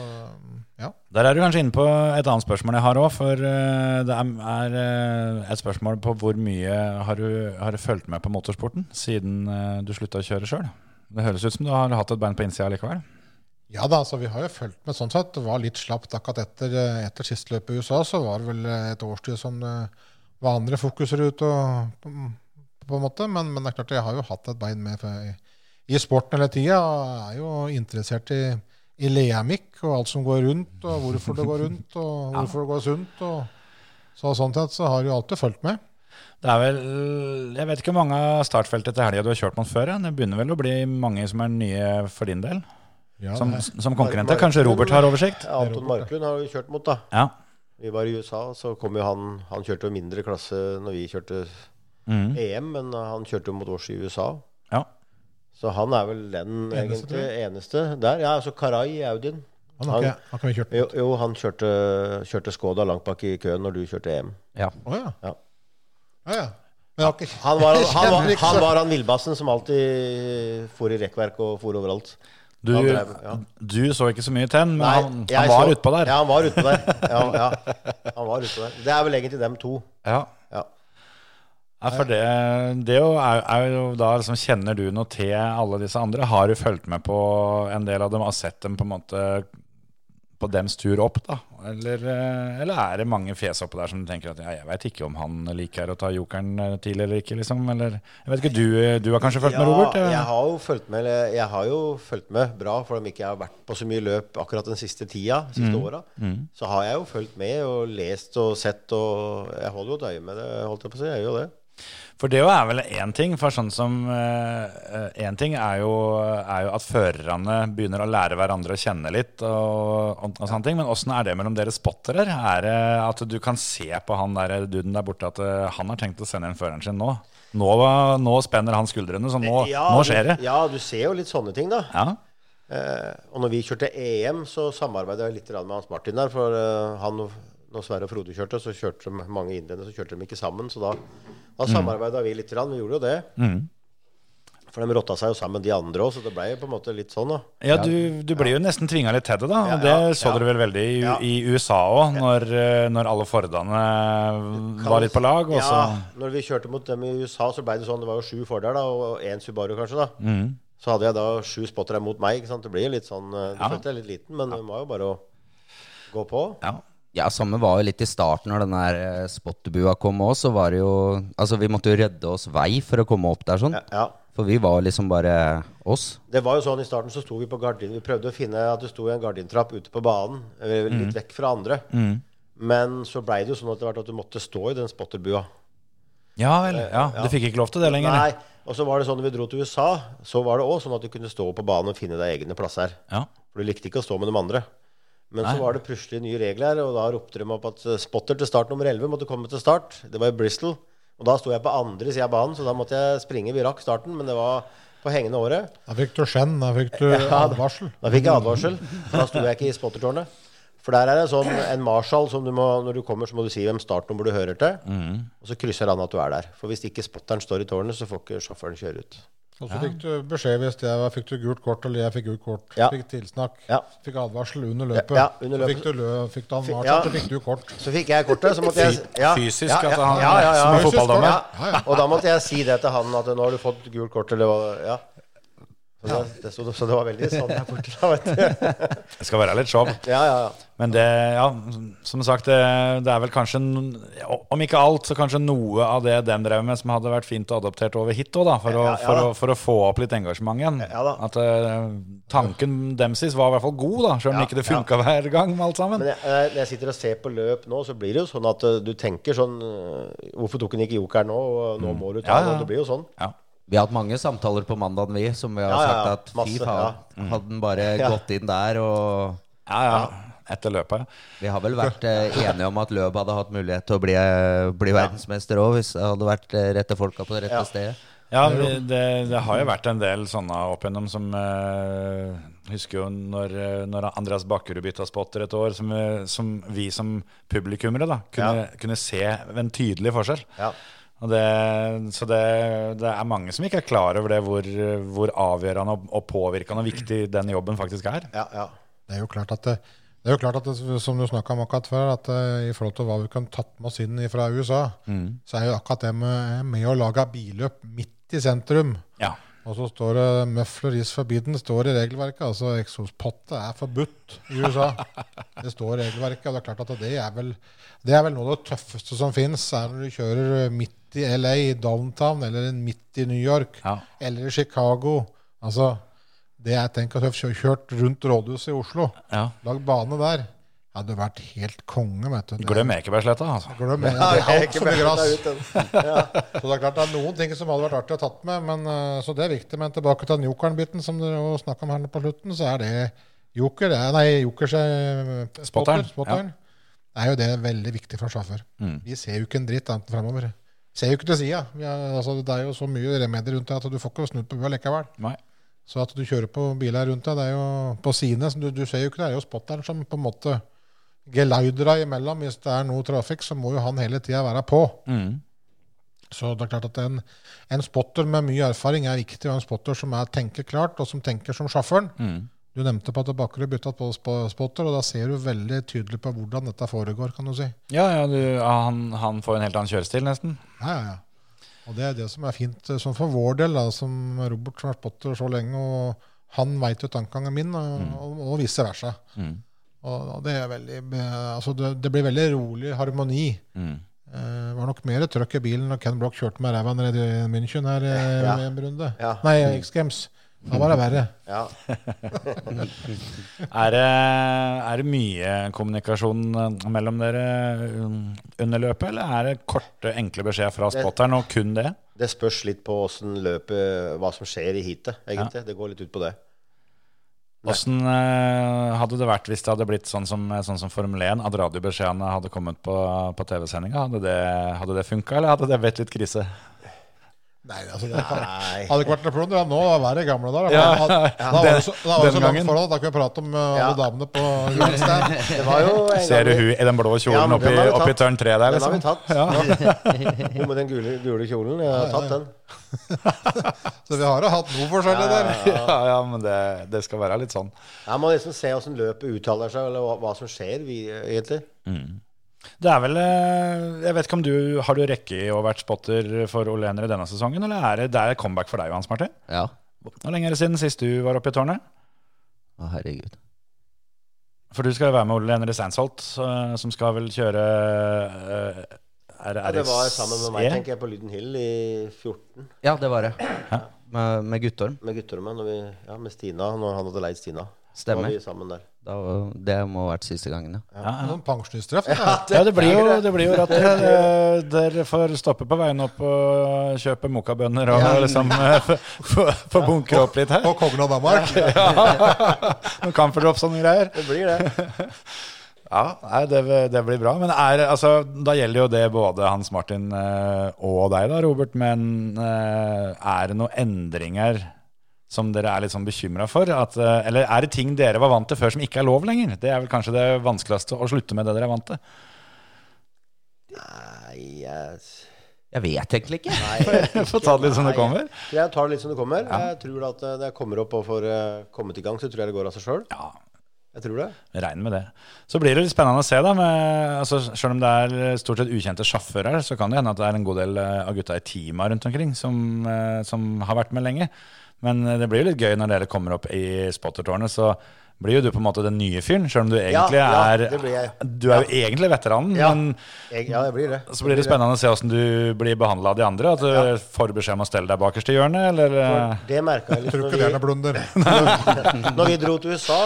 [SPEAKER 3] ja.
[SPEAKER 1] Der er du kanskje inne på et annet spørsmål jeg har òg, for eh, det er, eh, et spørsmål på hvor mye har du, har du fulgt med på motorsporten siden du slutta å kjøre sjøl? Det høres ut som du har hatt et bein på innsida likevel.
[SPEAKER 3] Ja da, så vi har jo fulgt med sånn sett. Det var litt slapt akkurat etter, eh, etter siste løp i USA. Så var det vel eh, et årstid som det var andre fokuser ute, på, på en måte. Men, men det er klart, jeg har jo hatt et bein med i, i sporten hele tida. Er jo interessert i, i leamikk og alt som går rundt, og hvorfor det går rundt, og hvorfor det går sunt. Og, så sånn sett så har jeg jo alltid fulgt med.
[SPEAKER 1] Det er vel Jeg vet ikke hvor mange startfeltet til helga du har kjørt mot før. Ja. Det begynner vel å bli mange som er nye for din del?
[SPEAKER 3] Ja,
[SPEAKER 1] Som, som konkurrenter? Kanskje Robert har oversikt?
[SPEAKER 4] Anton Marklund har vi kjørt mot, da.
[SPEAKER 1] Ja.
[SPEAKER 4] Vi var i USA, så kom jo han Han kjørte jo mindre klasse når vi kjørte
[SPEAKER 1] mm.
[SPEAKER 4] EM, men han kjørte jo mot oss i USA.
[SPEAKER 1] ja.
[SPEAKER 4] Så han er vel den
[SPEAKER 3] Eneste,
[SPEAKER 4] egentlig eneste der. Ja, altså Karai i Audien.
[SPEAKER 3] Han har ikke, han ikke kjørt
[SPEAKER 4] Jo, jo han kjørte, kjørte Skoda langt bak i køen når du kjørte EM.
[SPEAKER 2] Ja.
[SPEAKER 3] Oh, ja.
[SPEAKER 4] Ja.
[SPEAKER 3] Ja, ja.
[SPEAKER 4] Han var han, han, var, han, var han villbassen som alltid for i rekkverk og for overalt.
[SPEAKER 1] Du,
[SPEAKER 4] drev- ja.
[SPEAKER 1] du så ikke så mye tenn, men
[SPEAKER 4] Nei,
[SPEAKER 1] han, han var utpå der.
[SPEAKER 4] Ja, han var utpå der. Ja, ja. Han var utpå der. Det er vel egentlig dem to.
[SPEAKER 1] Ja.
[SPEAKER 4] Ja.
[SPEAKER 1] Ja, for det, det er, er jo da liksom, Kjenner du noe til alle disse andre? Har du fulgt med på en del av dem? Har sett dem på en måte på dems tur opp, da? Eller, eh, eller er det mange fjes oppå der som tenker at ja, jeg veit ikke om han liker å ta jokeren eh, tidlig eller ikke, liksom? Eller jeg vet ikke, du, du har kanskje fulgt med, Robert?
[SPEAKER 4] Ja,
[SPEAKER 1] eh?
[SPEAKER 4] jeg har jo fulgt med, jeg har jo fulgt med bra, for om ikke jeg har vært på så mye løp akkurat den siste tida,
[SPEAKER 1] Mm.
[SPEAKER 4] åra, mm. Så har jeg jo fulgt med og lest og sett, og jeg holder jo et øye med det, holdt jeg på å si. Jeg gjør jo det.
[SPEAKER 1] For det er vel én ting. For sånn som Én ting er jo, er jo at førerne begynner å lære hverandre å kjenne litt, og, og, og sånne ting. Men åssen er det mellom dere spottere? Er det at du kan se på han der duden der borte at eh, han har tenkt å sende inn føreren sin nå? Nå, nå spenner han skuldrene, så nå,
[SPEAKER 4] Ja,
[SPEAKER 1] nå skjer det.
[SPEAKER 4] Ja, du ser jo litt sånne ting, da.
[SPEAKER 1] Ja.
[SPEAKER 4] Eh, og når vi kjørte EM, så samarbeidet jeg litt med Hans Martin der. For eh, han, når Sverre og Frode kjørte, så kjørte de mange indiene, så kjørte de ikke sammen. Så da, da samarbeida vi litt. Vi gjorde jo det.
[SPEAKER 1] Mm.
[SPEAKER 4] For de rotta seg jo sammen, de andre òg, så det ble jo på en måte litt sånn, da.
[SPEAKER 1] Ja, du, du blir jo nesten tvinga litt til det, da. Og det så dere vel veldig i, i USA òg, når, eh, når alle Fordene var litt på lag. Også.
[SPEAKER 4] Ja, når vi kjørte mot dem i USA, så ble det sånn Det var jo sju fordeler, da, og én Subaru, kanskje. da
[SPEAKER 1] Mm.
[SPEAKER 4] Så hadde jeg da sju spottere mot meg. ikke sant? Det blir litt sånn eh, Du
[SPEAKER 1] Ja.
[SPEAKER 4] følte deg litt liten, men det var jo bare å gå på.
[SPEAKER 1] ja.
[SPEAKER 2] Ja, samme var jo litt i starten når den der eh, spotterbua kom òg, så var det jo Altså, vi måtte jo redde oss vei for å komme opp der sånn.
[SPEAKER 4] Ja, ja.
[SPEAKER 2] For vi var liksom bare oss.
[SPEAKER 4] Det var jo sånn I starten så sto vi på gardin Vi prøvde å finne at det sto en gardintrapp ute på banen, litt litt vekk fra andre. Men så blei det jo sånn etter hvert at du måtte stå i den spotterbua.
[SPEAKER 1] ja vel. Ja,
[SPEAKER 4] Ja.
[SPEAKER 1] Du fikk ikke lov til det lenger?
[SPEAKER 4] Nei, Og så var det sånn når vi dro til USA, så var det òg sånn at du kunne stå på banen og finne deg egne plasser.
[SPEAKER 1] Ja.
[SPEAKER 4] For du likte ikke å stå med de andre. Men
[SPEAKER 1] Nei.
[SPEAKER 4] så var det plutselig nye regler, og da ropte de opp at eh, spotter til start nummer 11 måtte komme til start. Det var i Bristol. Og da sto jeg på andre sida av banen, så da måtte jeg springe. Vi rakk starten, men det var på hengende året.
[SPEAKER 3] Da fikk du skjenn, da fikk du
[SPEAKER 4] Ja,
[SPEAKER 3] advarsel.
[SPEAKER 4] Da fikk jeg advarsel. Da sto jeg ikke i spottertårnet. For der er det sånn en marshal som du må, når du kommer, så må du si hvem startnummer du hører til. Og så krysser han at du er der. For hvis ikke spotteren står i tårnet, så får ikke sjåføren kjøre ut.
[SPEAKER 3] Og så fikk du beskjed hvis jeg var, fikk du gult kort, eller jeg fikk gult kort.
[SPEAKER 4] Ja.
[SPEAKER 3] Fikk tilsnakk.
[SPEAKER 4] Ja.
[SPEAKER 3] Fikk advarsel under løpet.
[SPEAKER 4] Ja, under
[SPEAKER 3] Så fikk du, lø, fikk du advarsel,
[SPEAKER 4] Ja.
[SPEAKER 3] så fikk du kort.
[SPEAKER 4] Så fikk jeg kortet, så måtte jeg ja,
[SPEAKER 1] Fysisk
[SPEAKER 4] ja,
[SPEAKER 1] at
[SPEAKER 4] ja,
[SPEAKER 1] han-
[SPEAKER 4] ja, ja, ja.
[SPEAKER 1] som en fotballdommer.
[SPEAKER 4] Ja.
[SPEAKER 3] Ja, ja.
[SPEAKER 4] Og da måtte jeg si det til han at nå har du fått gult kort, eller hva Ja. Så det, det, så, så det var veldig sånn der borte, da, vet du.
[SPEAKER 1] Det skal være litt show.
[SPEAKER 4] Ja, ja, ja.
[SPEAKER 1] Men det, ja, som sagt, det, det er vel kanskje, om ikke alt, så kanskje noe av det de drev med som hadde vært fint å adoptere over hit òg, da, for,
[SPEAKER 4] Ja, ja,
[SPEAKER 1] for, for å få opp litt engasjement igjen.
[SPEAKER 4] Ja, da.
[SPEAKER 1] At eh, tanken demsis var i hvert fall god, da, selv om ikke det funka hver gang med alt sammen.
[SPEAKER 4] Men jeg, eh, når jeg sitter og ser på løp nå, så blir det jo sånn at eh, du tenker sånn Hvorfor tok han ikke jokeren nå? Nå må du ta
[SPEAKER 1] Ja, ja.
[SPEAKER 4] den. Det blir jo sånn.
[SPEAKER 1] Ja.
[SPEAKER 2] Vi har hatt mange samtaler på mandagen, vi, som vi har
[SPEAKER 4] Ja, ja, ja.
[SPEAKER 2] sagt at fy
[SPEAKER 4] Masse,
[SPEAKER 2] faen, hadde den bare
[SPEAKER 4] Ja.
[SPEAKER 2] gått inn der og
[SPEAKER 1] Ja, ja. Etter løpet.
[SPEAKER 2] Vi har vel vært eh, enige om at Løb hadde hatt mulighet til å bli, eh, bli verdensmester òg, hvis det hadde vært eh, rette folka på det rette
[SPEAKER 4] Ja.
[SPEAKER 2] stedet.
[SPEAKER 1] Ja, det, det, det har jo vært en del sånne opp igjennom som eh, Husker jo når, når Andreas Bakkerud bytta spotter et år, som, som vi som publikummere da kunne, kunne se en tydelig forskjell.
[SPEAKER 4] Ja.
[SPEAKER 1] Og det, så det, det er mange som ikke er klar over det, hvor, hvor avgjørende og, og påvirkende og viktig den jobben faktisk er.
[SPEAKER 4] Ja, ja.
[SPEAKER 3] Det er jo klart at det, det er jo klart at det, som du snakka om akkurat før, at eh, i forhold til hva vi kan tatt med oss inn fra USA, så er jo akkurat det med, med å lage billøp midt i sentrum
[SPEAKER 1] Ja.
[SPEAKER 3] Og så står det 'muffler is forbidden' står i regelverket. Altså eksospotte er forbudt i USA. Det står i regelverket, og det er klart at det er vel, det er vel noe av det tøffeste som fins, er når du kjører midt i LA, i downtown, eller midt i New York,
[SPEAKER 1] Ja.
[SPEAKER 3] eller i Chicago. Altså, det jeg tenker at jeg har kjørt rundt rådhuset i Oslo,
[SPEAKER 1] ja.
[SPEAKER 3] lagd bane der, hadde vært helt konge, vet du.
[SPEAKER 1] Glem Ekebergsletta, altså.
[SPEAKER 3] Glem.
[SPEAKER 4] Ja,
[SPEAKER 3] Det er altfor mye gress.
[SPEAKER 4] Ja.
[SPEAKER 3] Så det er klart det er noen ting som hadde vært artig å tatt med, men, eh, så det er viktig. Men tilbake til den jokeren-biten som dere snakka om her på slutten, så er det joker, er, nei, jokers eh,
[SPEAKER 1] Spotteren,
[SPEAKER 3] spotter, spotteren. Er jo det veldig viktig for sjåfør.
[SPEAKER 1] Mm.
[SPEAKER 3] Vi ser jo ikke en dritt annet enn framover. Ser jo ikke til sida. Altså, det er jo så mye remedier rundt deg at du får ikke snudd på huet likevel.
[SPEAKER 1] Nei.
[SPEAKER 3] Så at du kjører på biler rundt deg, det er jo på sine. Du, du ser jo ikke det. Er jo spotteren som på en måte deg imellom. Hvis det er noe trafikk, så må jo han hele tida være på.
[SPEAKER 1] Mm.
[SPEAKER 3] Så det er klart at en, en spotter med mye erfaring er viktig, og en spotter som er, tenker klart, og som tenker som sjåføren.
[SPEAKER 1] Mm.
[SPEAKER 3] Du nevnte på at Bakkerud bytta på spotter, og da ser du veldig tydelig på hvordan dette foregår, kan du si.
[SPEAKER 1] Ja, ja, du, han, han får en helt annen kjørestil, nesten.
[SPEAKER 3] Ja, ja, ja. Og det er det som er fint, sånn for vår del, da, som Robert som har spotter så lenge, og han veit jo tankegangen min, og, og, og vice versa.
[SPEAKER 1] Mm.
[SPEAKER 3] Og, og det er veldig Altså, det, det blir veldig rolig harmoni.
[SPEAKER 1] Mm.
[SPEAKER 3] Eh, Det var nok mer trøkk i bilen da Ken Block kjørte med ræva nede i München her eh,
[SPEAKER 4] Ja.
[SPEAKER 3] i en runde.
[SPEAKER 4] Ja.
[SPEAKER 3] Nei, X Games. Da var det verre.
[SPEAKER 4] Ja.
[SPEAKER 1] Er det, er det mye kommunikasjon eh, mellom dere um, under løpet, eller er det korte, enkle beskjeder fra spotteren, og kun det?
[SPEAKER 4] Det spørs litt på løpet Hva som skjer i heatet, egentlig. Det går litt ut på det.
[SPEAKER 1] Åssen eh, hadde det vært hvis det hadde blitt sånn som, sånn som Formel 1, at radiobeskjedene hadde kommet på, på TV-sendinga? Hadde det, hadde det funka, eller hadde det blitt litt krise?
[SPEAKER 3] Nei, altså det kan,
[SPEAKER 4] Nei.
[SPEAKER 3] hadde ikke vært. Det var nå det verre i gamle dager.
[SPEAKER 1] Ja,
[SPEAKER 3] Da, var det så, da var det så langt
[SPEAKER 1] gangen.
[SPEAKER 3] forhold at da kunne vi prate om uh,
[SPEAKER 4] Ja.
[SPEAKER 3] alle damene på
[SPEAKER 4] var en
[SPEAKER 1] Ser du hun i den blå kjolen oppi,
[SPEAKER 4] den
[SPEAKER 1] oppi tørn 3 der,
[SPEAKER 4] Den har vi
[SPEAKER 1] liksom?
[SPEAKER 4] tatt. Hun med den gule, gule kjolen. Jeg har tatt den.
[SPEAKER 3] Så vi har jo hatt noe forskjellig der.
[SPEAKER 1] Ja, ja, men det, det skal være litt sånn.
[SPEAKER 4] Jeg må liksom se åssen løpet uttaler seg, eller hva, hva som skjer, vi, egentlig.
[SPEAKER 1] Det er vel eh, Jeg vet ikke om du Har du rekke i å vært spotter for Ole Henry denne sesongen, eller er det, det er comeback for deg, Hans Martin?
[SPEAKER 2] Ja.
[SPEAKER 1] Hvor lenge er det siden sist du var oppe i tårnet?
[SPEAKER 2] Å, herregud.
[SPEAKER 1] For du skal jo være med Ole Henry Sandsholt, eh, som skal vel kjøre eh, er,
[SPEAKER 4] Ja, det var sammen med meg, tenker jeg, på Lyden Hill i 14
[SPEAKER 2] Ja, det var det. Med, med Guttorm.
[SPEAKER 4] med Guttormen, Når vi, ja, med Stina, når han hadde leid Stina.
[SPEAKER 2] Stemmer.
[SPEAKER 4] var vi sammen der.
[SPEAKER 2] Da, det må ha vært siste gangen, ja.
[SPEAKER 3] Noen pensjonisttreff. da.
[SPEAKER 1] Ja, det blir jo, det blir jo at Dere, dere får stoppe på veien opp og kjøpe mokabønner og liksom eh, få- bunkre opp litt her.
[SPEAKER 3] På Kongen av Danmark.
[SPEAKER 1] Noen kamperdrops og noen greier.
[SPEAKER 4] Det blir det.
[SPEAKER 1] Ja, nei, det, det blir bra. Men er, altså, da gjelder jo det både Hans Martin eh, og deg, da, Robert. Men eh, er det noen endringer som dere er litt sånn bekymra for? At, eh, eller er det ting dere var vant til før som ikke er lov lenger? Det er vel kanskje det vanskeligste å slutte med det dere er vant til.
[SPEAKER 4] Nei, jeg,
[SPEAKER 2] Jeg vet egentlig ikke.
[SPEAKER 4] nei,
[SPEAKER 1] Få ta det litt som det
[SPEAKER 4] Nei,
[SPEAKER 1] kommer.
[SPEAKER 4] Jeg tar det litt som det kommer. Jeg tror at eh, det kommer opp og får eh, kommet i gang, så tror jeg det går av seg sjøl.
[SPEAKER 1] Ja,
[SPEAKER 4] Jeg tror det.
[SPEAKER 1] Regner med det. Så blir det litt spennende å se, da. Med, altså, selv om det er stort sett ukjente sjåfører, så kan det hende at det er en god del av gutta i teama rundt omkring som, som har vært med lenge. Men eh, det blir jo litt gøy når dere kommer opp i spottertårnet, så blir jo du på en måte den nye fyren, selv om du egentlig
[SPEAKER 4] ja,
[SPEAKER 1] er
[SPEAKER 4] det blir jeg.
[SPEAKER 1] Du er jo egentlig veteranen,
[SPEAKER 4] Ja.
[SPEAKER 1] men
[SPEAKER 4] Jeg, ja, det blir det.
[SPEAKER 1] så blir det spennende å se åssen du blir behandla av de andre. At du får beskjed om å stelle deg bakerst i hjørnet, eller For
[SPEAKER 4] Det merka jeg litt
[SPEAKER 3] Tror
[SPEAKER 4] når
[SPEAKER 3] ikke det er
[SPEAKER 4] vi,
[SPEAKER 3] noe blunder.
[SPEAKER 4] når vi dro til USA.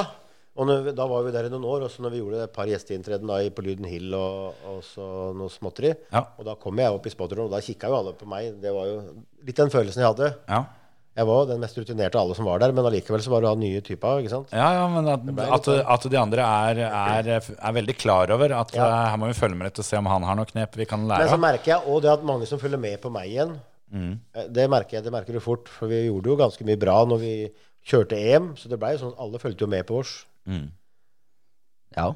[SPEAKER 4] Og når vi, da var vi der i noen år. Og så når vi gjorde et par gjesteinntreden på Lyden Hill og, og så noe småtteri.
[SPEAKER 1] Ja.
[SPEAKER 4] Og da kom jeg opp i spotteren, og da kikka jo alle på meg. Det var jo litt den følelsen jeg hadde.
[SPEAKER 1] ja.
[SPEAKER 4] Jeg var den mest rutinerte av alle som var der, men allikevel så var det nye typer. ikke sant?
[SPEAKER 1] Ja, ja, men at, at,
[SPEAKER 4] sånn.
[SPEAKER 1] at de andre er, er, er veldig klar over at
[SPEAKER 4] Ja.
[SPEAKER 1] eh, her må vi følge med litt og se om han har noe knep vi kan lære.
[SPEAKER 4] Men
[SPEAKER 1] så
[SPEAKER 4] merker jeg òg det at mange som følger med på meg igjen. mm. Det merker jeg, det merker du fort. For vi gjorde jo ganske mye bra når vi kjørte EM. Så det blei jo sånn at alle fulgte jo med på oss.
[SPEAKER 2] Ja,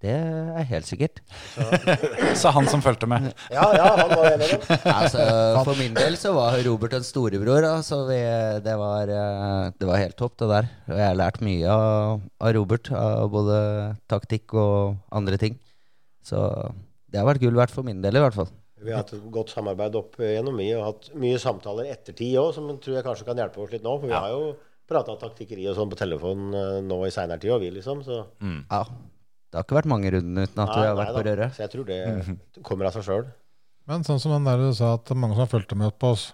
[SPEAKER 2] det er helt sikkert.
[SPEAKER 1] Sa han som fulgte med.
[SPEAKER 4] Ja, ja, han var en av dem.
[SPEAKER 2] Altså, for min del så var Robert en storebror. Altså, Så vi, det, var, eh, det var helt topp, det der. Og jeg har lært mye av, av Robert. Av både taktikk og andre ting. Så det har vært gull verdt for min del, i hvert fall.
[SPEAKER 4] Vi har hatt et godt samarbeid opp gjennom mye, og hatt mye samtaler etter tid òg, som tror jeg kanskje kan hjelpe oss litt nå. For vi har jo prata taktikkeri og sånn på telefon eh, nå i seinere tid, og vi liksom, så
[SPEAKER 2] Ja, Det har ikke vært mange rundene uten at du har vært på
[SPEAKER 4] da.
[SPEAKER 2] røret.
[SPEAKER 4] Så jeg tror det kommer av seg sjøl.
[SPEAKER 3] Men sånn som den der du sa at mange som fulgte med på oss,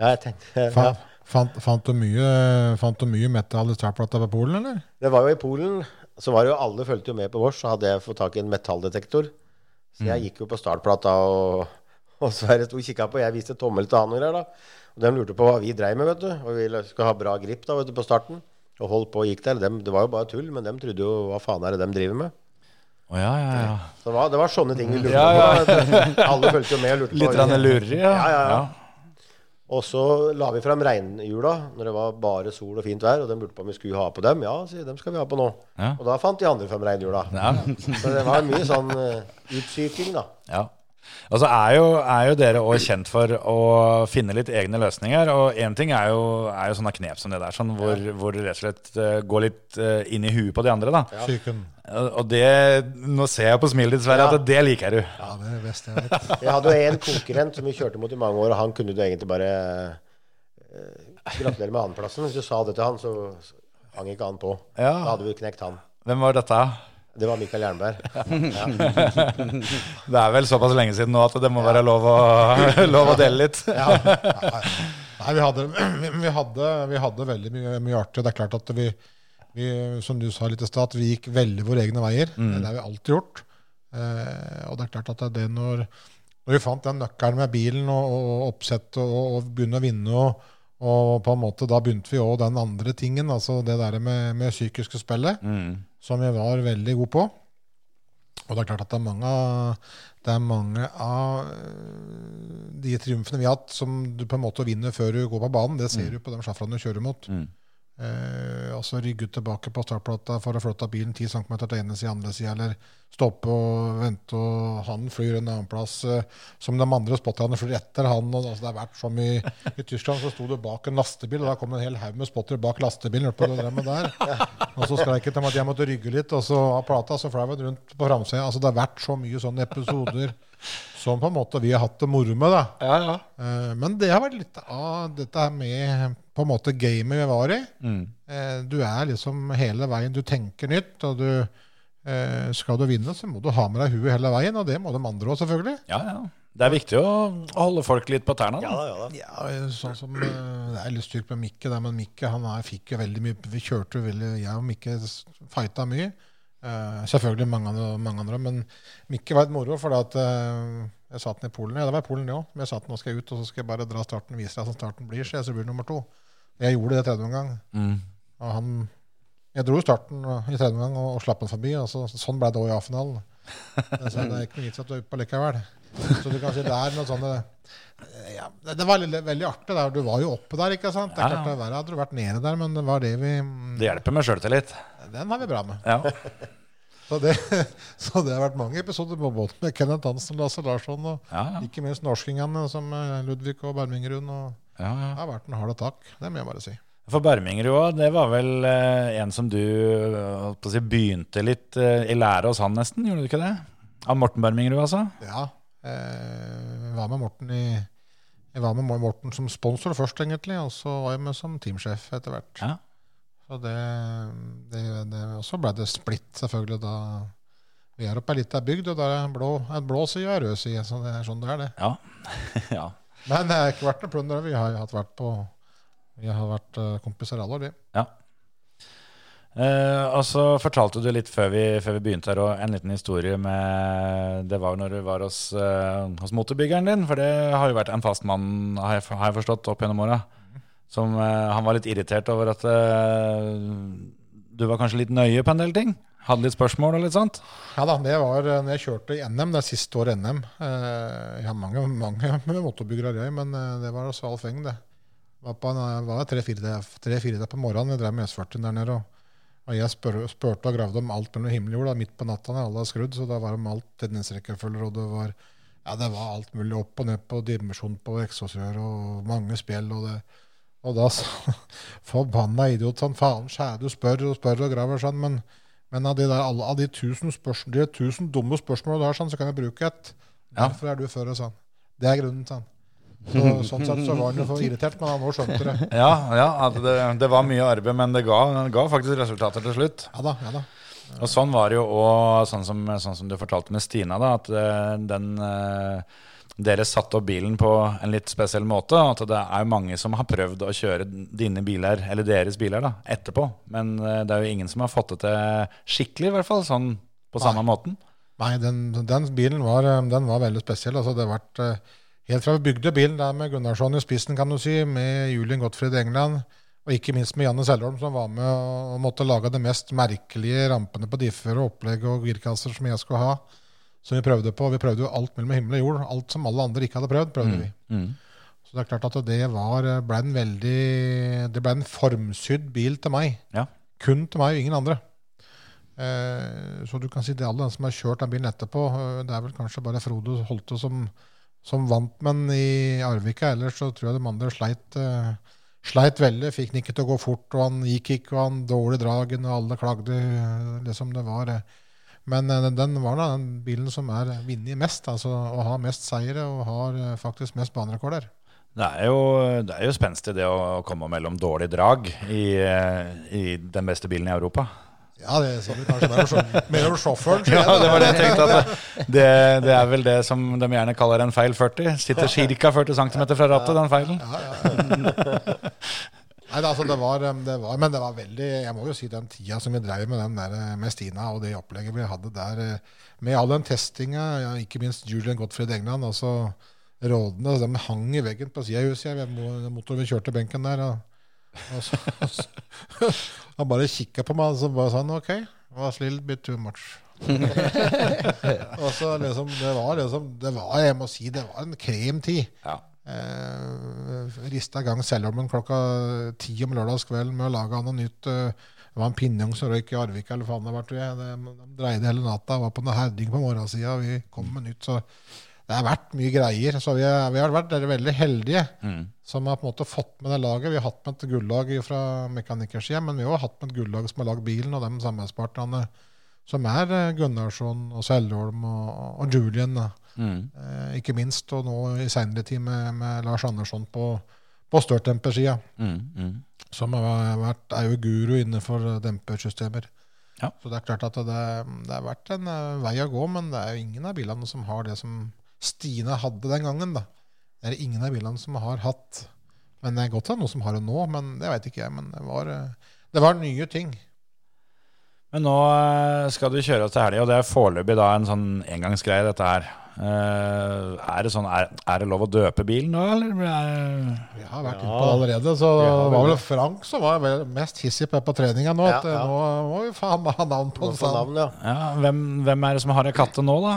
[SPEAKER 4] Ja, jeg tenkte ja.
[SPEAKER 3] fant, fant, fant, du mye, fant du mye metal i startplata på Polen, eller?
[SPEAKER 4] Det var jo i Polen, så var det jo alle fulgte jo med på vårs, så hadde jeg fått tak i en metalldetektor. Så jeg gikk jo på startplata, og, og Sverre sto og kikka på. Jeg viste tommel til han og greier, da. Og de lurte på hva vi dreiv med, vet du. Og vi skulle ha bra grip da, vet du, på starten. Og holdt på og gikk der. Dem, det var jo bare tull, men de trodde jo hva faen er det de driver med.
[SPEAKER 1] Å ja, ja, ja.
[SPEAKER 4] Så det var, det var sånne ting vi lurte
[SPEAKER 1] Ja,
[SPEAKER 4] på.
[SPEAKER 1] ja.
[SPEAKER 4] Alle fulgte jo med og lurte
[SPEAKER 1] Litt
[SPEAKER 4] på.
[SPEAKER 1] Litt lureri, ja.
[SPEAKER 4] Ja, ja, ja. Og så la vi fram regnhjula når det var bare sol og fint vær. Og de lurte på om vi skulle ha på dem. Ja, sier dem skal vi ha på nå.
[SPEAKER 1] Ja.
[SPEAKER 4] Og da fant de andre fram regnhjula.
[SPEAKER 1] Ja.
[SPEAKER 4] Så det var mye sånn uh, utsyking, da.
[SPEAKER 1] Ja. Og så er jo, er jo dere òg kjent for å finne litt egne løsninger. Og én ting er jo, er jo sånne knep som det der, sånn hvor, hvor du rett og slett eh, går litt eh, inn i huet på de andre. da.
[SPEAKER 3] Psyken.
[SPEAKER 1] Og det, Nå ser jeg på smilet ditt, Sverre,
[SPEAKER 4] Ja.
[SPEAKER 1] at det liker du.
[SPEAKER 3] Ja, det er det beste jeg vet.
[SPEAKER 4] Jeg hadde jo en konkurrent som vi kjørte mot i mange år, og han kunne du egentlig bare eh, gratulere med annenplassen. Hvis du sa det til han, så hang ikke han på.
[SPEAKER 1] Ja.
[SPEAKER 4] Da hadde vi knekt han.
[SPEAKER 1] Hvem var dette?
[SPEAKER 4] Det var Mikael Jernberg. Ja.
[SPEAKER 1] Det er vel såpass lenge siden nå at det må være lov å, lov å dele litt.
[SPEAKER 3] Nei, vi hadde, vi, vi hadde, vi hadde veldig mye, mye artig. Det er klart at vi, vi som du sa litt i stad, vi gikk veldig våre egne veier. Det har vi alltid gjort. Eh, og det er klart at det er det når, når vi fant den nøkkelen med bilen og, og oppsett og, og begynne å vinne og, og på en måte da begynte vi òg den andre tingen, altså det der med, med psykiske spillet, som vi var veldig gode på. Og det er klart at det er mange, det er mange av øh, de triumfene vi har hatt, som du på en måte vinner før du går på banen. Det ser du på de sjåførene du kjører mot. Eh, altså rygge tilbake på startplata for å flytte bilen 10 cm til ene sida, andre sida, eller stoppe og vente, og han flyr en annen plass. Eh, som de andre spotterne flyr etter han. Og, altså, det har vært som i, I Tyskland så sto du bak en lastebil, og da kom en hel haug med spottere bak lastebilen. på det der. Og så skreik de at jeg måtte rygge litt, og så av plata så fløy jeg rundt på framsida. Altså, det har vært så mye sånne episoder som på en måte vi har hatt det moro med. da. Eh, Men det har vært litt av dette med på en måte gamet vi var i. Mm. Du er liksom hele veien, du tenker nytt, og du eh, skal du vinne, så må du ha med deg huet hele veien, og det må de andre òg, selvfølgelig.
[SPEAKER 1] Ja, ja. Det er viktig å holde folk litt på tærne.
[SPEAKER 4] Ja ja da.
[SPEAKER 3] Ja, sånn som eh, Det er litt styrt med Mikke, der, men Mikke han er, fikk jo veldig mye Vi kjørte jo veldig Jeg og Mikke fighta mye. Eh, selvfølgelig mange andre, mange andre, men Mikke var et moro. For at, eh, jeg satt den i Polen. Ja, det var i Polen, det òg. Men jeg satt den, nå skal jeg ut, og så skal jeg bare dra starten, vise deg hvordan starten blir, så jeg så blir det nummer to. Jeg gjorde det tredje omgang.
[SPEAKER 1] Mm.
[SPEAKER 3] Og han Jeg dro jo starten i tredje omgang og, og slapp den forbi. Og så, sånn ble det òg i A-finalen. Så det er ikke noe vits at du er oppe likevel. Så du kan si det er noe sånn eh, ja, det, det var veldig, veldig artig. Der. Du var jo oppe der, ikke sant? Det er klart verre hadde du vært nede der, men det var det vi
[SPEAKER 1] Det hjelper med sjøltillit.
[SPEAKER 3] Den har vi bra med.
[SPEAKER 1] Ja.
[SPEAKER 3] Så det, så det har vært mange episoder på båten med Kenneth Hansen, Lasse Larsson og
[SPEAKER 1] Ja, ja.
[SPEAKER 3] ikke minst norskingene som eh, Ludvig og Bermingerud. Og
[SPEAKER 1] ja, ja.
[SPEAKER 3] det har vært en hard takk, det må jeg bare si.
[SPEAKER 1] For Bermingerud òg, det var vel eh, en som du eh, si, begynte litt eh, i lære hos han, nesten? Gjorde du ikke det? Av Morten Bermingerud, altså?
[SPEAKER 3] Ja. Jeg var med Morten i jeg var med Morten som sponsor først, egentlig, og så var jeg med som teamsjef etter hvert.
[SPEAKER 1] Ja.
[SPEAKER 3] Så det, det, det, så ble det splitt, selvfølgelig, da vi er oppe ei lita bygd, og det er en blå, en blå side og en rød side. Så det er sånn det er, det.
[SPEAKER 1] Ja. ja.
[SPEAKER 3] Men det har ikke vært noe plunder. Vi har jo hatt vært på Vi har vært eh, kompiser alle år, vi.
[SPEAKER 1] ja. Eh, og så fortalte du litt før vi, før vi begynte her, og en liten historie med Det var jo når du var hos, eh, hos motorbyggeren din, for det har jo vært en fast mann, har jeg, har jeg forstått, opp gjennom åra. Som eh, Han var litt irritert over at eh, du var kanskje litt nøye på en del ting? Hadde litt spørsmål og litt sånt?
[SPEAKER 3] Ja da, det var eh, når jeg kjørte i NM, det er siste år NM. Jeg har mange, mange med motorbyggere, jeg, men det var også Alf Eng, det. Var på var tre-fire tre, fire der på morgenen. Jeg drev med S40 der nede. og og jeg spør, spurte og gravde om alt mellom himmel og jord da, midt på natta når alle har skrudd. Så da var det om alt tendensrekkefølger. og det var, ja, det var alt mulig opp og ned på dimensjon på eksosrør og mange spjell. Og, det, og da sa forbanna idiot sånn, faen skjære, du spør og spør og graver sånn, men, men av, de der, alle, av de tusen, spørsmål, de tusen dumme spørsmålene du har, sånn, så kan jeg bruke et.
[SPEAKER 1] Ja.
[SPEAKER 3] Derfor er du før, sånn. Det er grunnen, sånn. Så, sånn sett så var han jo for irritert, men han nå skjønte det.
[SPEAKER 1] Ja, ja det, det var mye arbeid, men det ga, ga faktisk resultater til slutt.
[SPEAKER 3] Ja da, ja da.
[SPEAKER 1] Og sånn var det jo òg, sånn, som- sånn som du fortalte med Stina, da, at eh, den eh, Dere satte opp bilen på en litt spesiell måte. At det er mange som har prøvd å kjøre dine biler, eller deres biler, da, etterpå. Men eh, det er jo ingen som har fått det til skikkelig, i hvert fall. Sånn på samme måten.
[SPEAKER 3] Nei, den, den bilen var, den var veldig spesiell. Altså, det har vært Helt fra vi bygde bilen der med Gunnarsson i spissen, kan du si, med Julian Gottfried England, og ikke minst med Janne Selholm, som var med og måtte lage de mest merkelige rampene på differ og opplegg og girkasser som jeg skulle ha, som vi prøvde på. Vi prøvde jo alt mellom himmel og jord. Alt som alle andre ikke hadde prøvd, prøvde vi.
[SPEAKER 1] Mm.
[SPEAKER 3] Så det er klart at det var, ble en veldig Det ble en formsydd bil til meg.
[SPEAKER 1] Ja.
[SPEAKER 3] Kun til meg og ingen andre. Eh, så du kan si det alle den som har kjørt den bilen etterpå. eh, Det er vel kanskje bare Frode Holte som, som vant, men i Arvika ellers så tror jeg de andre sleit, uh, sleit veldig. Fikk den ikke til å gå fort, og han gikk ikke, og han dårlig dragen, og alle klagde. liksom det var. eh. Men uh, den var da den bilen som er vunnet mest, altså, og har mest seire og har uh, faktisk mest banerekorder.
[SPEAKER 1] Det er jo, det jo spenstig det å komme mellom dårlig drag i, i den beste bilen i Europa.
[SPEAKER 3] Ja, det sa du kanskje om mer om sjåføren. sier jeg Ja,
[SPEAKER 1] det var det jeg tenkte. At det, det er vel det som de gjerne kaller en feil 40. Sitter ca. 40 cm fra rattet, den feilen.
[SPEAKER 3] Nei, altså, det, var, det var Men det var veldig Jeg må jo si den tida som vi drev med den der eh, med Stina, og det opplegget vi hadde der, eh, med all den testinga, ja, ikke minst Julian Gottfried England, altså rådene, de hang i veggen på sida av huset. Motoren vi kjørte benken der. Og, og så, han bare kikka på meg og så bare sa han OK, was a little bit too much. og så liksom, det var liksom det var, Jeg må si det var en kremtid.
[SPEAKER 1] Ja.
[SPEAKER 3] Eh, rista i gang Selholmen klokka ti om lørdagskvelden med å lage noe nytt. eh, det var en pinjong som røyk i Arvika, eller faen det var, tror jeg. De, de dreide hele natta, var på noe herding på morgensida, vi kom med nytt. Så det har vært mye greier. Så vi, er- vi har vært veldig heldige
[SPEAKER 1] Mm.
[SPEAKER 3] som har på en måte fått med det laget. Vi har hatt med et gullag fra mekanikersida, men vi har også hatt med et gullag som har lagd bilen, og de samarbeidspartnerne som er eh, Gunnarsson og Seldholm og, og Julian.
[SPEAKER 1] Mm.
[SPEAKER 3] Eh, ikke minst, og nå i seinere tid med, med Lars Andersson på, på størtempersida,
[SPEAKER 1] Mm. Mm.
[SPEAKER 3] som har vært, er jo guru innenfor eh, dempersystemer.
[SPEAKER 1] Ja.
[SPEAKER 3] Så det er klart at det, det har vært en eh, vei å gå, men det er jo ingen av bilene som har det som Stine hadde den gangen. da. Det er ingen av bilene som har hatt Men det er godt det er noen som har det nå, men det veit ikke jeg. Men det var, eh, det var nye ting.
[SPEAKER 1] Men nå eh, skal du kjøre oss til helga, og det er foreløpig da en sånn engangsgreie, dette her. Uh, er, det sånn, er, er det lov å døpe bilen nå, eller? Er-
[SPEAKER 3] Vi har vært inne på det allerede, så det var vel Frank som var mest hissig på på treninga nå. At
[SPEAKER 4] Ja, ja.
[SPEAKER 3] eh, Nå må vi faen meg ha navn på
[SPEAKER 4] På
[SPEAKER 3] den.
[SPEAKER 4] navn, ja.
[SPEAKER 1] Ja, hvem, hvem er det som har ei katte nå, da?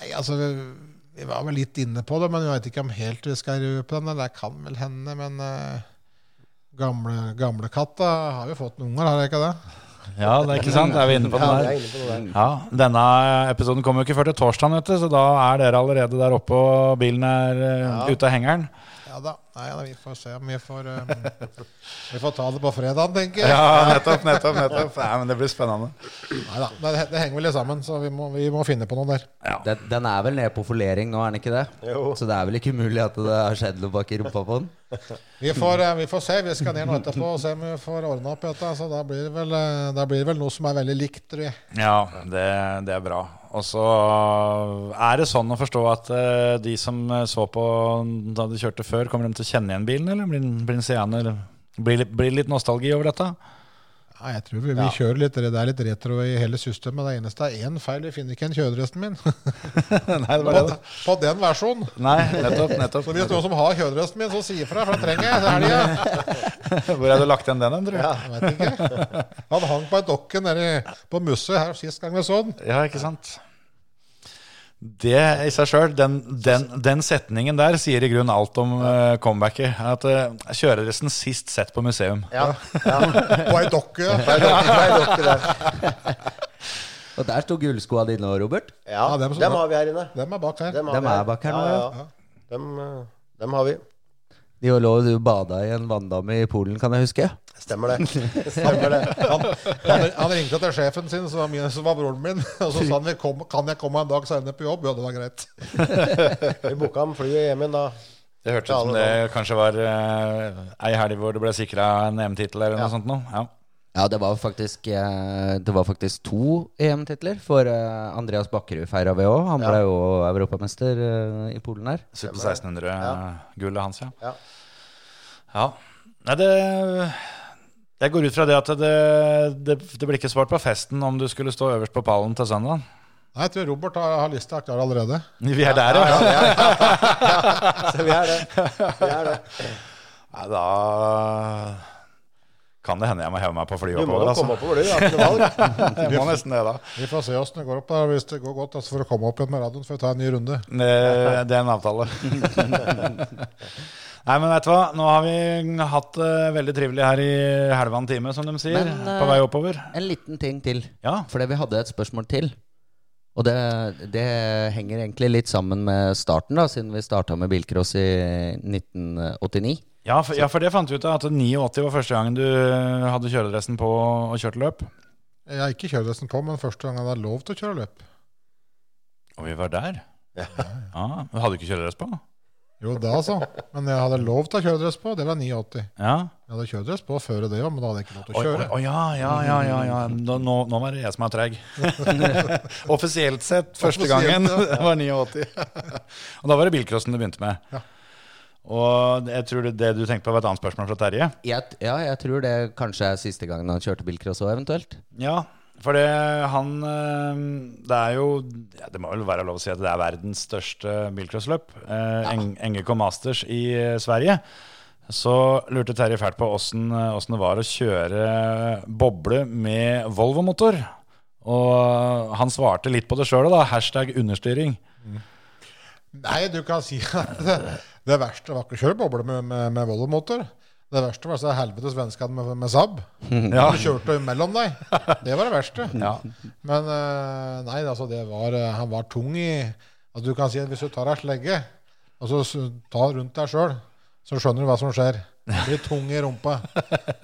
[SPEAKER 3] Nei, altså vi, var vel litt inne på det, men vi vet ikke om helt vi skal røpe den. Det kan vel hende, men uh, gamle, gamle katta har jo fått noen unger, har jeg ikke det?
[SPEAKER 1] Ja, det er ikke sant? Er vi inne på den der?
[SPEAKER 4] er inne på det der.
[SPEAKER 1] Ja, Denne episoden kommer jo ikke før til torsdag, så da er dere allerede der oppe og bilen er eh,
[SPEAKER 4] Ja.
[SPEAKER 1] ute av hengeren.
[SPEAKER 3] Ja da. Nei, da, vi får se om vi får um, Vi får ta det på fredag, tenker jeg.
[SPEAKER 1] Ja, nettopp, nettopp. nettopp. Nei, men Det blir spennende.
[SPEAKER 3] Nei da. Det, det henger vel litt sammen, så vi må, vi må finne på noe der.
[SPEAKER 2] Den, den er vel nede på folering nå, er den ikke det?
[SPEAKER 4] Jo.
[SPEAKER 2] Så det er vel ikke mulig at det har skjedd noe bak i rumpa på den?
[SPEAKER 3] Vi får, eh, vi får se. Vi skal ned nå etterpå og se om vi får ordna opp i dette. Så da blir, det vel, eh, da blir det vel noe som er veldig likt, tror jeg.
[SPEAKER 1] Ja, det, det er bra. Og så er det sånn å forstå at eh, de som eh, så på da de kjørte før, kommer de til å kjenne igjen bilen, eller blir den, seende? Blir, blir litt nostalgi over dette?
[SPEAKER 3] Ja, jeg tror vi, vi kjører litt, Det er litt retro i hele systemet. Det eneste er én feil. Vi finner ikke igjen kjøredressen min.
[SPEAKER 1] Nei, det
[SPEAKER 3] på, på den versjonen.
[SPEAKER 1] Nei, nettopp. nettopp.
[SPEAKER 3] Så hvis noen som har kjøredressen min, så si ifra, for det trenger jeg til helga.
[SPEAKER 1] Hvor har du lagt igjen den, Endre? Ja.
[SPEAKER 3] Jeg vet ikke. Han hang på ei dokke nede på Musse her sist gang vi så den.
[SPEAKER 1] ja, ikke sant? Det i seg sjøl, den, den, den setningen der sier i grunnen alt om uh, comebacket. At uh, kjøredressen sist sett på museum.
[SPEAKER 4] Ja, ja.
[SPEAKER 3] På ei dokke.
[SPEAKER 4] Nei, dokke der.
[SPEAKER 2] Og der sto gullskoa dine òg, Robert.
[SPEAKER 4] Ja,
[SPEAKER 3] Ja, dem
[SPEAKER 4] dem, har vi her inne.
[SPEAKER 3] Dem er bak her.
[SPEAKER 4] Dem,
[SPEAKER 2] Dem er bak her nå,
[SPEAKER 4] ja.
[SPEAKER 2] ja.
[SPEAKER 4] ja. Dem, eh, dem har vi.
[SPEAKER 2] De lå og bada i en vanndamme i Polen, kan jeg huske.
[SPEAKER 4] Stemmer det. Stemmer det.
[SPEAKER 3] Han, han, han ringte til sjefen sin, som var, min, som var broren min, og så sa han kom, kan jeg komme en dag senere på jobb. Ja, det var greit.
[SPEAKER 4] Vi booka ham flyet hjem igjen da.
[SPEAKER 1] Det hørtes ut som det kanskje var uh, ei helg hvor det ble sikra en EM-tittel eller noe sånt noe. Ja.
[SPEAKER 2] Ja, det var faktisk, eh, det var faktisk to EM-titler. For eh, Andreas Bakkerud feira vi òg. Han ble jo europamester eh, i Polen her.
[SPEAKER 1] Super 1600-gullet hans, ja.
[SPEAKER 4] Ja.
[SPEAKER 1] ja. Nei, det Jeg går ut fra det at det, det, det blir ikke svart på festen om du skulle stå øverst på pallen til søndag.
[SPEAKER 3] Nei, jeg tror Robert har, har lista klar allerede.
[SPEAKER 1] Vi er der, ja.
[SPEAKER 4] Så vi er det. Vi er det.
[SPEAKER 1] Nei, da kan det hende jeg må heve meg på flyet
[SPEAKER 4] Du må
[SPEAKER 1] oppover. Altså.
[SPEAKER 4] komme oppover, du. Har ikke noe valg.
[SPEAKER 1] Må nesten det, da.
[SPEAKER 3] Vi får se åssen det går opp. da Hvis det går godt, så får du komme opp igjen med radioen for å ta en ny runde.
[SPEAKER 1] Det, det er en avtale. Nei, men vet du hva? Nå har vi hatt det veldig trivelig her i halvannen time, som de sier.
[SPEAKER 2] Men, uh,
[SPEAKER 1] på vei oppover.
[SPEAKER 2] En liten ting til.
[SPEAKER 1] Ja.
[SPEAKER 2] Fordi vi hadde et spørsmål til. Og det, det henger egentlig litt sammen med starten, da, siden vi starta med bilcross i 1989.
[SPEAKER 1] Ja for, ja, for det fant vi ut av at 89 var første gangen du hadde kjøredressen på og kjørte løp.
[SPEAKER 3] Jeg har ikke kjøredressen på, men første gang jeg hadde lov til å kjøre løp.
[SPEAKER 1] Og vi var der. Ja, men Hadde du ikke kjøredress på?
[SPEAKER 3] Jo, da altså. Men jeg hadde lov til å ha kjøredress på, det var 89.
[SPEAKER 1] Ja.
[SPEAKER 3] Jeg hadde kjøredress på før det òg, men da hadde jeg ikke lov til å kjøre.
[SPEAKER 1] Å ja, ja, ja, ja, ja. Nå, nå, var det jeg som er treg. Offisielt sett første gangen det var 89. Og da var det bilcrossen du begynte med.
[SPEAKER 3] Ja.
[SPEAKER 1] Og jeg tror det, det du tenkte på, var et annet spørsmål fra Terje.
[SPEAKER 2] Jeg, ja, jeg tror det kanskje er siste gangen han kjørte bilcross òg, eventuelt.
[SPEAKER 1] Ja, for det, han øh, Det er jo ja, Det må vel være lov å si at det er verdens største bilcrossløp. Eh, ja. NGK Masters i eh, Sverige. Så lurte Terje fælt på åssen åssen det var å kjøre boble med Volvo-motor. Og han svarte litt på det sjøl, da. Hashtag understyring.
[SPEAKER 3] Nei, du kan si at det, det verste var ikke å kjøre boble med, med, med Volvo-motor. Det verste var så helvetes vennskap med, med Saab.
[SPEAKER 1] Ja.
[SPEAKER 3] Du kjørte mellom deg. Det var det verste.
[SPEAKER 1] Ja.
[SPEAKER 3] Men eh, nei, altså, det var, eh, han var tung i altså, Du kan si at hvis du tar ei slegge og så tar rundt deg sjøl, så skjønner du hva som skjer. Du blir tung i rumpa.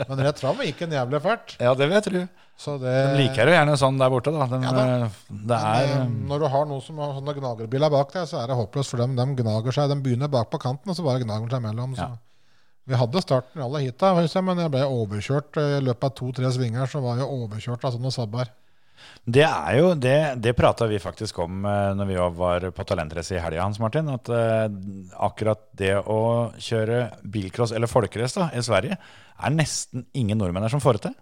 [SPEAKER 3] Men rett fram gikk en jævlig fælt.
[SPEAKER 1] ja, det jeg tro.
[SPEAKER 3] Så det,
[SPEAKER 1] De liker jo gjerne sånn der borte, da. De,
[SPEAKER 3] Ja da.
[SPEAKER 1] eh, det er
[SPEAKER 3] Men, når du har noen som har sånne gnagerbiler bak deg, så er det håpløst for dem. De gnager seg, de begynner bak på kanten, og så bare gnager de seg mellom. Så.
[SPEAKER 1] Ja.
[SPEAKER 3] Vi hadde starten alle hit, da, men jeg ble overkjørt eh, i løpet av to-tre svinger. Så var jeg overkjørt av sånne sabber.
[SPEAKER 1] Det er jo, det, det prata vi faktisk om eh, når vi var på Talentrace i helga, Hans Martin. At eh, akkurat det å kjøre bilcross eller folkerace i Sverige, er nesten ingen nordmenn her som får det til.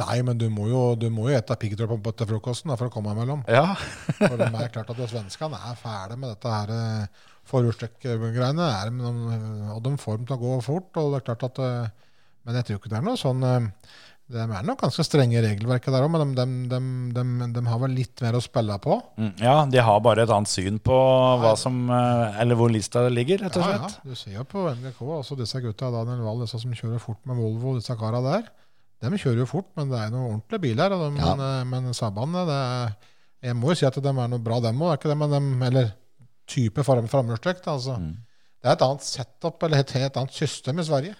[SPEAKER 3] Nei, men du må jo, du må jo ete piggtråd til frokosten da, for å komme imellom.
[SPEAKER 1] Ja.
[SPEAKER 3] For det er klart at svenskene er fæle med dette her forhjulstrekk-greiene. er Og de får dem til å gå fort. og det er klart at eh, Men jeg tror ikke det er noe sånn eh, De er nok ganske strenge i regelverket der òg, men de, de, de, de, de har vel litt mer å spille på.
[SPEAKER 1] Mm, ja, de har bare et annet syn på hva som eh, Eller hvor lista ligger, rett og
[SPEAKER 3] Ja,
[SPEAKER 1] slett.
[SPEAKER 3] ja. Du ser jo på NGK, også disse gutta, Daniel Wahl, disse som kjører fort med Volvo, disse kara der. De kjører jo fort, men det er noen ordentlige biler. Og de,
[SPEAKER 2] Ja.
[SPEAKER 3] Men, men Saabene, det er Jeg må jo si at de er noe bra, dem òg, er ikke det? Men de, eller type fram- framhjulstrekk. Altså.
[SPEAKER 1] Mm.
[SPEAKER 3] Det er et annet setup, eller et helt annet system i Sverige.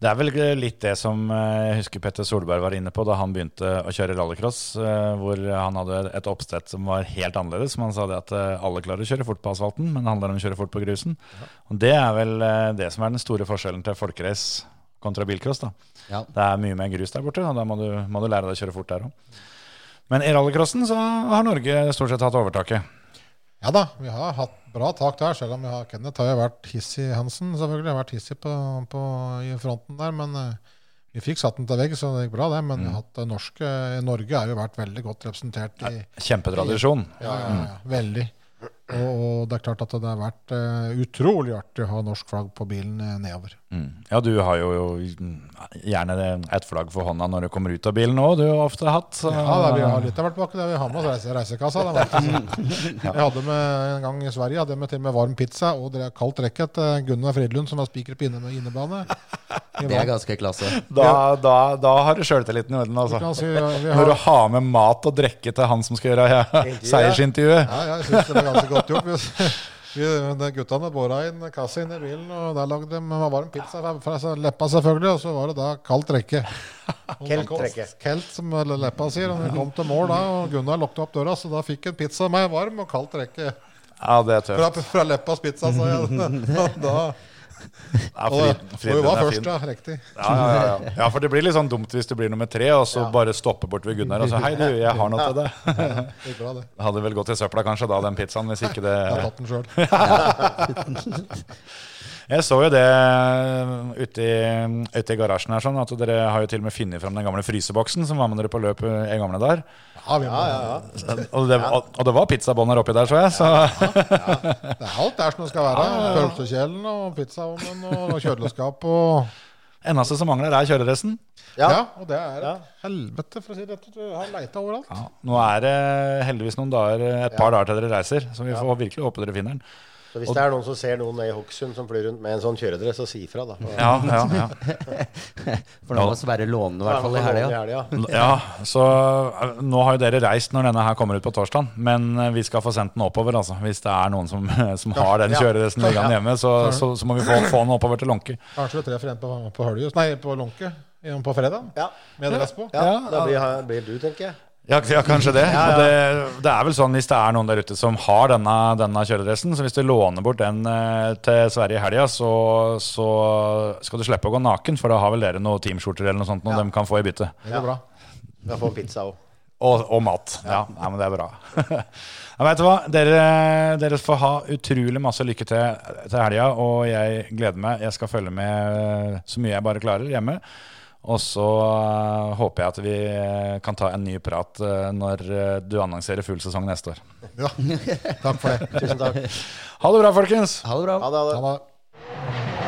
[SPEAKER 1] Det er vel litt det som eh, jeg husker Petter Solberg var inne på da han begynte å kjøre rallycross, eh, hvor han hadde et oppsett som var helt annerledes. Som han sa det at eh, alle klarer å kjøre fort på asfalten, men det handler om å kjøre fort på grusen. Og Det er vel det som er den store forskjellen til folkerace kontra bilcross. da.
[SPEAKER 2] Ja.
[SPEAKER 1] Det er mye mer grus der borte, og da må du, må du lære deg å kjøre fort der òg. Men i rallycrossen så har Norge stort sett hatt overtaket.
[SPEAKER 3] Ja da, vi har hatt bra tak der, selv om vi har, Kenneth har jo vært hissig Hansen, selvfølgelig. Har vært hissig på, på, i fronten der, men eh, vi fikk satt den til vegg, så det gikk bra, det. Men har hatt det norske, Norge har jo vært veldig godt representert i
[SPEAKER 1] Kjempetradisjon.
[SPEAKER 3] Ja, ja, ja, veldig. Og, det er klart at det har vært eh, utrolig artig å ha norsk flagg på bilen eh, nedover.
[SPEAKER 1] Mm. Ja, du har jo, gjerne et flagg for hånda når du kommer ut av bilen òg, du har ofte hatt. Så.
[SPEAKER 3] Ja, da, vi har litt av hvert bak det. Vi har med oss reisekassa. Da, jeg hadde med en gang i Sverige hadde jeg med til og med varm pizza og kaldt rekket til Gunnar Fridlund, som var spiker på inne, innebane.
[SPEAKER 2] Det er ganske klasse.
[SPEAKER 1] Da, da, da har du sjøltilliten i orden,
[SPEAKER 3] vi kan
[SPEAKER 1] altså.
[SPEAKER 3] si, vi
[SPEAKER 1] Når du
[SPEAKER 3] har,
[SPEAKER 1] har med mat og drikke til han som skal gjøre ja, seiersintervjuet.
[SPEAKER 3] ja, ja, jeg synes det var ganske godt gjort. opp. vi, de guttene båra inn kassa inn i bilen, og der lagde de varm pizza fra, leppa, selvfølgelig. Og så var det da kaldt drikke.
[SPEAKER 4] Kelt-drikke.
[SPEAKER 3] Kelt, som leppa sier. Og vi kom til mål da, og Gunnar lukket opp døra, så da fikk en pizza med varm og kaldt drikke.
[SPEAKER 1] Ja, det er tøft.
[SPEAKER 3] Fra, fra Leppas pizza, sa jeg. Da, og, var først, ja. Riktig.
[SPEAKER 1] Ja, ja, ja, ja. for det blir litt sånn dumt hvis det blir nummer tre, og så bare stopper bort ved Gunnar og så Hei, du, jeg har noe til deg. Hadde vel gått i søpla kanskje da, den pizzaen, hvis ikke det
[SPEAKER 3] Jeg har tatt den sjøl.
[SPEAKER 1] Jeg så jo det ute i, ute i garasjen her, sånn at dere har jo til og med funnet fram den gamle fryseboksen som var med dere på løp i gamle dager.
[SPEAKER 3] Ja, vi må,
[SPEAKER 4] Ja, ja, ja.
[SPEAKER 1] Og det, og, og det var pizzabånder oppi der, så jeg. Så
[SPEAKER 3] Det er alt der som det skal være. Pølsekjelen og pizzaovnen og kjøleskap og
[SPEAKER 1] eneste som mangler, er kjøredressen.
[SPEAKER 3] ja.
[SPEAKER 4] Ja.
[SPEAKER 3] og det er
[SPEAKER 4] et
[SPEAKER 3] helvete, for å si det. Du har leita overalt.
[SPEAKER 1] Ja, nå er det heldigvis noen dager, et par dager til dere reiser, så vi får virkelig håpe dere finner den.
[SPEAKER 4] Så hvis det er noen som ser noen i Hokksund som flyr rundt med en sånn kjøredress, så si ifra, da.
[SPEAKER 1] Ja, ja, ja.
[SPEAKER 2] For nå må Sverre låne den i hvert fall i helga.
[SPEAKER 4] helga.
[SPEAKER 1] Ja, så eh, nå har jo dere reist når denne her kommer ut på torsdag, men eh, vi skal få sendt den oppover, altså. Hvis det er noen som, som har den
[SPEAKER 4] Ja.
[SPEAKER 1] kjøredressen liggende hjemme, så, så, så må vi få, få den oppover til Lånke.
[SPEAKER 3] Kanskje vi treffer en på, på Høljus, nei, på Lånke på fredag.
[SPEAKER 4] Ja.
[SPEAKER 3] Med dress på.
[SPEAKER 4] ja,
[SPEAKER 1] Ja.
[SPEAKER 4] da blir, blir du, tenker jeg.
[SPEAKER 1] Ja, ja kanskje det. Og det. Det er vel sånn hvis det er noen der ute som har denne, denne kjøredressen, så hvis du låner bort den eh, til Sverige i helga, så, så skal du slippe å gå naken, for da har vel dere noen teamskjorter eller noe sånt noe de kan få i bytte.
[SPEAKER 3] Det går bra.
[SPEAKER 4] Da får pizza òg.
[SPEAKER 1] Og, og mat. Ja, nei, men det er bra. ja, vet du hva? Dere, dere får ha utrolig masse lykke til til helga, og jeg gleder meg. Jeg skal følge med så mye jeg bare klarer hjemme. Og så eh, håper jeg at vi eh, kan ta en ny prat eh, når du annonserer full sesong neste år.
[SPEAKER 3] Ja. Takk for det.
[SPEAKER 4] Tusen takk.
[SPEAKER 1] Ha det bra, folkens!
[SPEAKER 2] Ha det bra.
[SPEAKER 4] Ha det. Ha det.
[SPEAKER 3] Ha det.